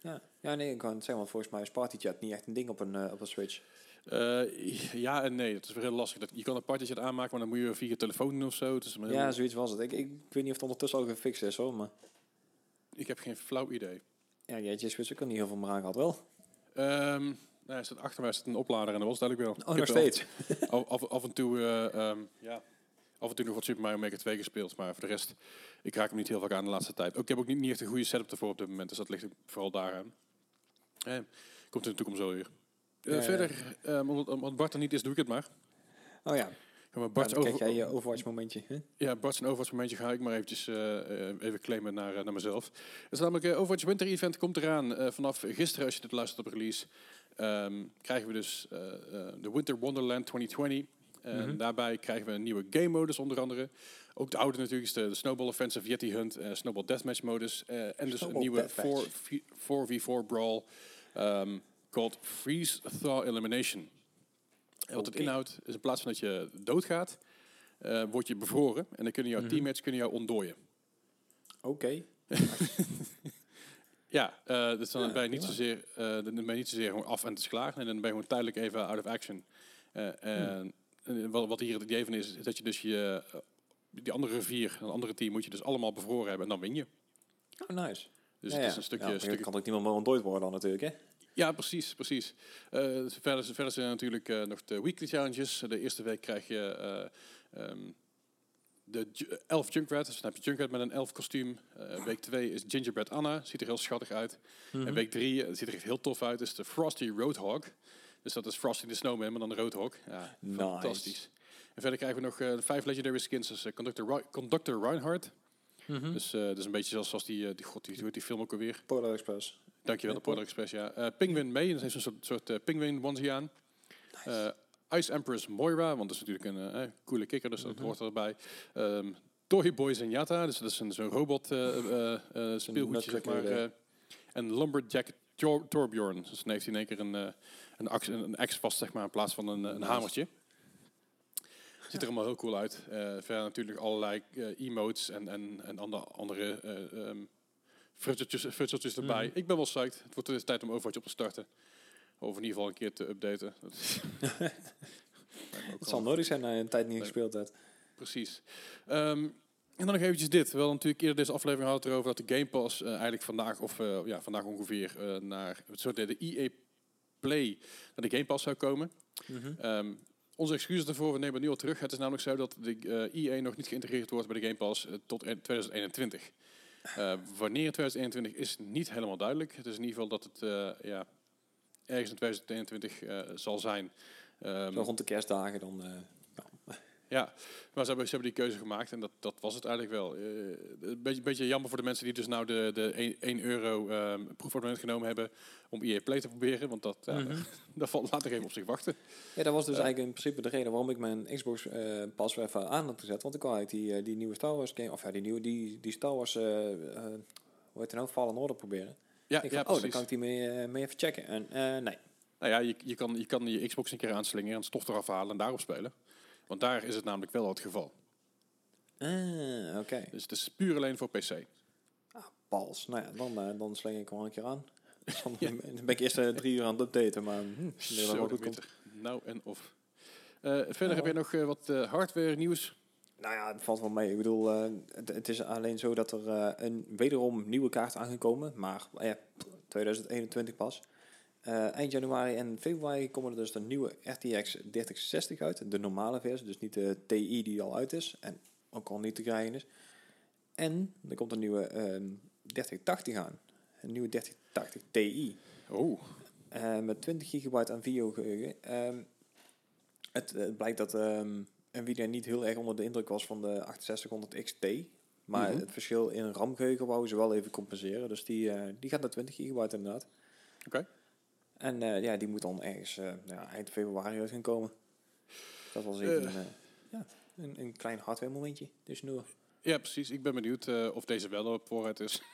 Ja, ja nee, ik kan het zeggen, want volgens mij is partychat niet echt een ding op een, eh, op een Switch. Eh, ja en nee, dat is weer heel lastig. Dat, je kan een partijtje aanmaken, maar dan moet je via je telefoon doen of zo. Het is heel- Ja, zoiets was het. Ik, ik, weet niet of het ondertussen al gefixt is hoor, maar... Ik heb geen flauw idee. Ja, die je Switch ook al niet heel veel meer aan gehad, wel. Nou, er staat achter mij staat een oplader en dat was het eigenlijk wel. Oh, Ik nog steeds. Af, af, af en toe, eh, ehm, ja, af en toe nog wat Super Mario Maker 2 gespeeld, maar voor de rest, ik raak hem niet heel vaak aan de laatste tijd. Ook, ik heb ook niet, niet echt een goede setup ervoor op dit moment, dus dat ligt vooral daaraan. Eh, komt in de toekomst wel weer. Eh, Ja, ja. verder, ehm, omdat, Bart er niet is, doe ik het maar. Oh ja, maar ja dan krijg over, jij je Overwatch momentje. Hè? ja, Bart's en Overwatch momentje ga ik maar eventjes eh, eh, even claimen naar, eh, naar mezelf. Het is namelijk eh, Overwatch Winter Event komt eraan. Eh, vanaf gisteren, als je dit luistert op release, ehm, krijgen we dus eh, eh, de Winter Wonderland 2020. En Mhm. daarbij krijgen we een nieuwe game modus onder andere. Ook de oude natuurlijk is de, de Snowball Offensive Yeti Hunt, eh, Snowball Deathmatch modus. eh, en dus een nieuwe Deathmatch. 4v- 4v4 brawl ehm, called Freeze Thaw Elimination. En wat het inhoudt is in plaats van dat je doodgaat, eh, word je bevroren. En dan kunnen jouw Mhm. teammates kunnen jou ontdooien. Oké. Ja, eh, dus dan Ja, ben je niet zozeer, eh, dan ben je niet zozeer gewoon af en is klaar. En dan ben je gewoon tijdelijk even out of action. Eh, en wat, wat hier het idee van is, is dat je dus je, die andere vier, een andere team, moet je dus allemaal bevroren hebben en dan win je. Oh, nice. Dus ja, het is een stukje... Ja, stukje kan ook niemand meer ontdooid worden dan natuurlijk, hè? Ja, precies, precies. Eh, verder, verder zijn er natuurlijk eh, nog de weekly challenges. De eerste week krijg je eh, ehm, de elf Junkrat. Dus dan heb je Junkrat met een elf kostuum. Eh, week 2 is Gingerbread Anna. Ziet er heel schattig uit. Mhm. En week 3 ziet er echt heel tof uit. is de Frosty Roadhog. Dus dat is Frosty the Snowman, maar dan de Roadhog. Ja, Nice. fantastisch. En verder krijgen we nog eh, vijf legendary skins. Dus Conductor, Conductor Reinhardt. Mhm. Dus eh dat is een beetje zoals, die, die, god, die, die film ook alweer. Polar Express. Dankjewel, de Polar Express, ja. Eh Penguin May, dat heeft een soort, soort eh, penguin onesie aan. Eh, Ice Empress Moira, want dat is natuurlijk een coole kikker, dus dat Mhm. hoort erbij. Ehm Toy Boy Zenyatta, dus dat is een zo'n robot speelgoedje, zeg maar. en Lumberjack Tor Torbjorn, dus dan heeft hij in één keer een, een, ax, een, een vast, zeg maar, in plaats van een, een hamertje. Ziet er allemaal heel cool uit. Verder natuurlijk allerlei emotes en, en, en andere, andere eh, ehm, futseltjes, erbij. Mhm. Ik ben wel psyched. Het wordt dus tijd om Overwatch op te starten. Of in ieder geval een keer te updaten. Dat is- Het zal nodig zijn na je een tijd niet Nee. gespeeld hebt. Precies. Ehm, en dan nog eventjes dit. Wel natuurlijk eerder deze aflevering had het erover dat de Game Pass eh, eigenlijk vandaag, of eh, ja, vandaag ongeveer, eh, naar het soort de EA Play naar de Game Pass zou komen. Ehm, onze excuses daarvoor, we nemen het nu al terug. Het is namelijk zo dat de eh, EA nog niet geïntegreerd wordt bij de Game Pass eh, tot en- 2021. Eh, wanneer in 2021 is niet helemaal duidelijk. Het is in ieder geval dat het eh, ja, ergens in 2021 eh, zal zijn. Ehm, Zo rond de kerstdagen dan... eh, ja, maar ze hebben, ze hebben die keuze gemaakt en dat, dat was het eigenlijk wel. Eh, een beetje, beetje jammer voor de mensen die dus nou de, de 1, 1 euro ehm proefabonnement genomen hebben om EA Play te proberen. Want dat, ja, Mhm. dat valt later even op zich wachten. Ja, dat was dus Ja. eigenlijk in principe de reden waarom ik mijn Xbox eh pas weer even aan had gezet. Want ik wou eigenlijk die, eh, die nieuwe Star Wars game, of ja, die nieuwe, die, die Star Wars, eh eh, hoe heet het nou, Fallen Order proberen. Ja, ik ja van, oh, dan kan ik die mee, eh, mee even checken. En eh, nee. Nou ja, je, je, kan, je kan je Xbox een keer aanslingen en stof eraf halen en daarop spelen. Want daar is het namelijk wel het geval. Ah, oké. Dus het is puur alleen voor PC. Pals. Nou ja, dan, eh, dan sling ik gewoon een keer aan. Dan Ja. ben ik eerst eh, drie uur aan het updaten, maar hm, Zo, goed komt. Nou en of. Eh, verder Ja. heb je nog wat hardware nieuws. Nou ja, het valt wel mee. Ik bedoel, het, het is alleen zo dat er een wederom nieuwe kaart aangekomen, maar eh, 2021 pas. Eh, eind januari en februari komen er dus de nieuwe RTX 3060 uit, de normale versie, dus niet de TI die al uit is en ook al niet te krijgen is. En er komt een nieuwe ehm 3080 aan, een nieuwe 3080 Ti. Oh, met 20 gigabyte aan videogeheugen. Ehm het, het blijkt dat ehm, Nvidia niet heel erg onder de indruk was van de 6800 XT. Maar Mhm. het verschil in RAM-geheugen wou ze wel even compenseren. Dus die, eh, die gaat naar 20 gigabyte inderdaad. Oké. En eh, ja, die moet dan ergens eh, nou ja, eind februari uit gaan komen. Dat was even Eh. een, ja, een, een klein hardware momentje. Dus nu. ja precies. Ik ben benieuwd of deze wel op voorraad is.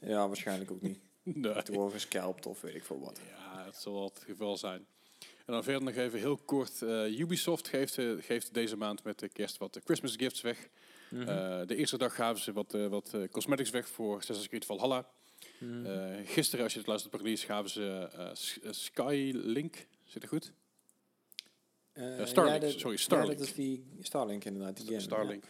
Ja, waarschijnlijk ook niet. nee. Te worden gescalpt of weet ik veel wat. Ja, het zal het geval zijn. En dan verder nog even heel kort. Ubisoft geeft, geeft deze maand met de kerst wat Christmas gifts weg. Mhm. De eerste dag gaven ze wat, wat cosmetics weg voor Assassin's Creed Valhalla. Mhm. Eh, gisteren, als je het luistert op release, gaven ze eh, eh, Skylink. Zit het goed? Eh, Starlink, ja, dat- sorry, Ja, Starlink. dat is die Starlink inderdaad. Die game, Starlink.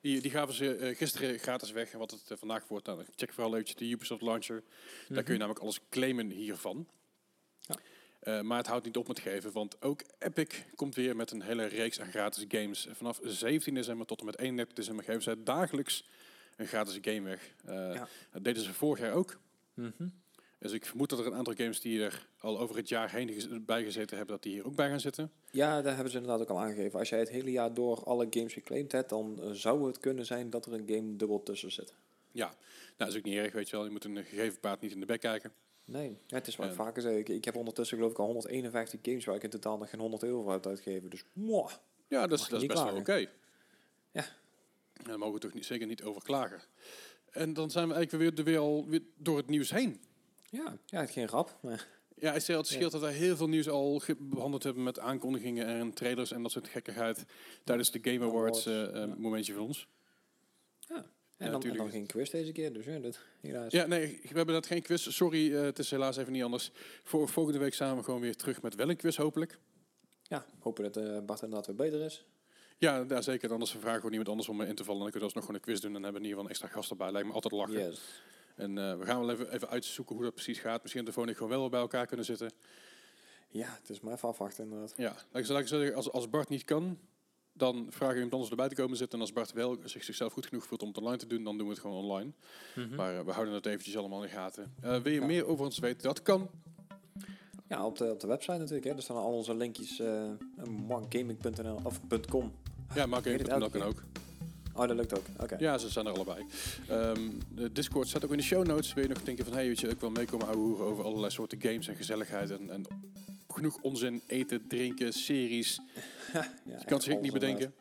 Die, die gaven ze eh, gisteren gratis weg. En wat het vandaag wordt, nou, check vooral eventjes de Ubisoft Launcher. ja. Daar kun je namelijk alles claimen hiervan. Ja. Eh, maar het houdt niet op met geven, want ook Epic komt weer met een hele reeks aan gratis games. Vanaf 17 december tot en met 31 december geven zij dagelijks een gratis game weg. Eh, Ja. Dat deden ze vorig jaar ook. Mhm. Dus ik vermoed dat er een aantal games die er al over het jaar heen bij gezeten hebben, dat die hier ook bij gaan zitten. Ja, daar hebben ze inderdaad ook al aangegeven. Als jij het hele jaar door alle games geclaimd hebt, dan eh, zou het kunnen zijn dat er een game dubbel tussen zit. Ja, nou, dat is ook niet erg, weet je wel. Je moet een gegeven paard niet in de bek kijken. Nee, ja, het is wat ik En- vaker zeg. Ik, ik heb ondertussen geloof ik al 151 games waar ik in totaal nog geen 100 euro voor heb uitgegeven. Dus mwah. Ja, dat is, dat is best wel oké. Ja. En Daar mogen we toch niet, zeker niet over klagen. En dan zijn we eigenlijk weer, weer al weer door het nieuws heen. Ja, ja, het geen rap. Maar Ja, het scheelt dat wij heel veel nieuws al behandeld hebben met aankondigingen en trailers en dat soort gekkigheid tijdens de Game Awards eh, eh, ja. momentje van ons. En, dan, en dan geen quiz deze keer, dus ja, dat, helaas. Ja, nee, we hebben dat geen quiz. Sorry, eh, het is helaas even niet anders. Voor volgende week we gewoon weer terug met wel een quiz, hopelijk. Ja, hopen dat eh Bart inderdaad weer beter is. Ja, ja zeker. Anders vragen we niemand anders om in te vallen. Dan kunnen we alsnog gewoon een quiz doen. En dan hebben we in ieder geval een extra gast erbij. Lijkt me altijd lachen. Yes. En eh, we gaan wel even, even uitzoeken hoe dat precies gaat. Misschien dat de volgende gewoon wel bij elkaar kunnen zitten. Ja, het is maar even afwachten inderdaad. Ja, laat ik, ik zeggen, als, als Bart niet kan, dan vragen we iemand anders erbij te komen zitten. En als Bart wel zich, zichzelf goed genoeg voelt om het online te doen, dan doen we het gewoon online. Maar eh, we houden het eventjes allemaal in de gaten. Eh, wil je Ja. meer over ons weten? Dat kan. Ja, op de, op de website natuurlijk. Hè. Er staan al onze linkjes. eh markgaming.nl of .com. Ja, het dat kan ook. Oh, dat lukt ook. Oké. Ja, ze zijn er allebei. Ehm, de Discord staat ook in de show notes. Wil je nog denken van, hey, weet je, ik wil meekomen ouwehoeren over allerlei soorten games en gezelligheid en, en genoeg onzin, eten, drinken, series. Ja, Je kan zich niet bedenken.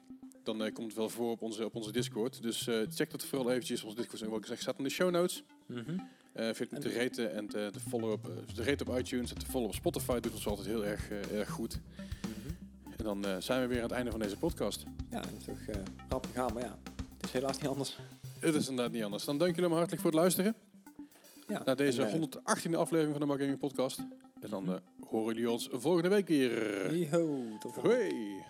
Dan eh, komt het wel voor op onze, op onze Discord. Dus eh, check dat vooral eventjes. Onze Discord, zoals ik zeg, staat in de show notes. Eh vind ik te raten en te, te follow op, eh, te raten op iTunes en te follow op Spotify doet ons altijd heel erg, eh, erg goed. En dan eh, zijn we weer aan het einde van deze podcast. Ja, dat is toch eh rap gegaan, maar ja. Het is helaas niet anders. Het is inderdaad niet anders. Dan dank jullie maar hartelijk voor het luisteren Ja. naar deze en, eh, 118e aflevering van de Marketing Podcast. En dan horen jullie ons volgende week weer. Yo, tot volgende Hoi!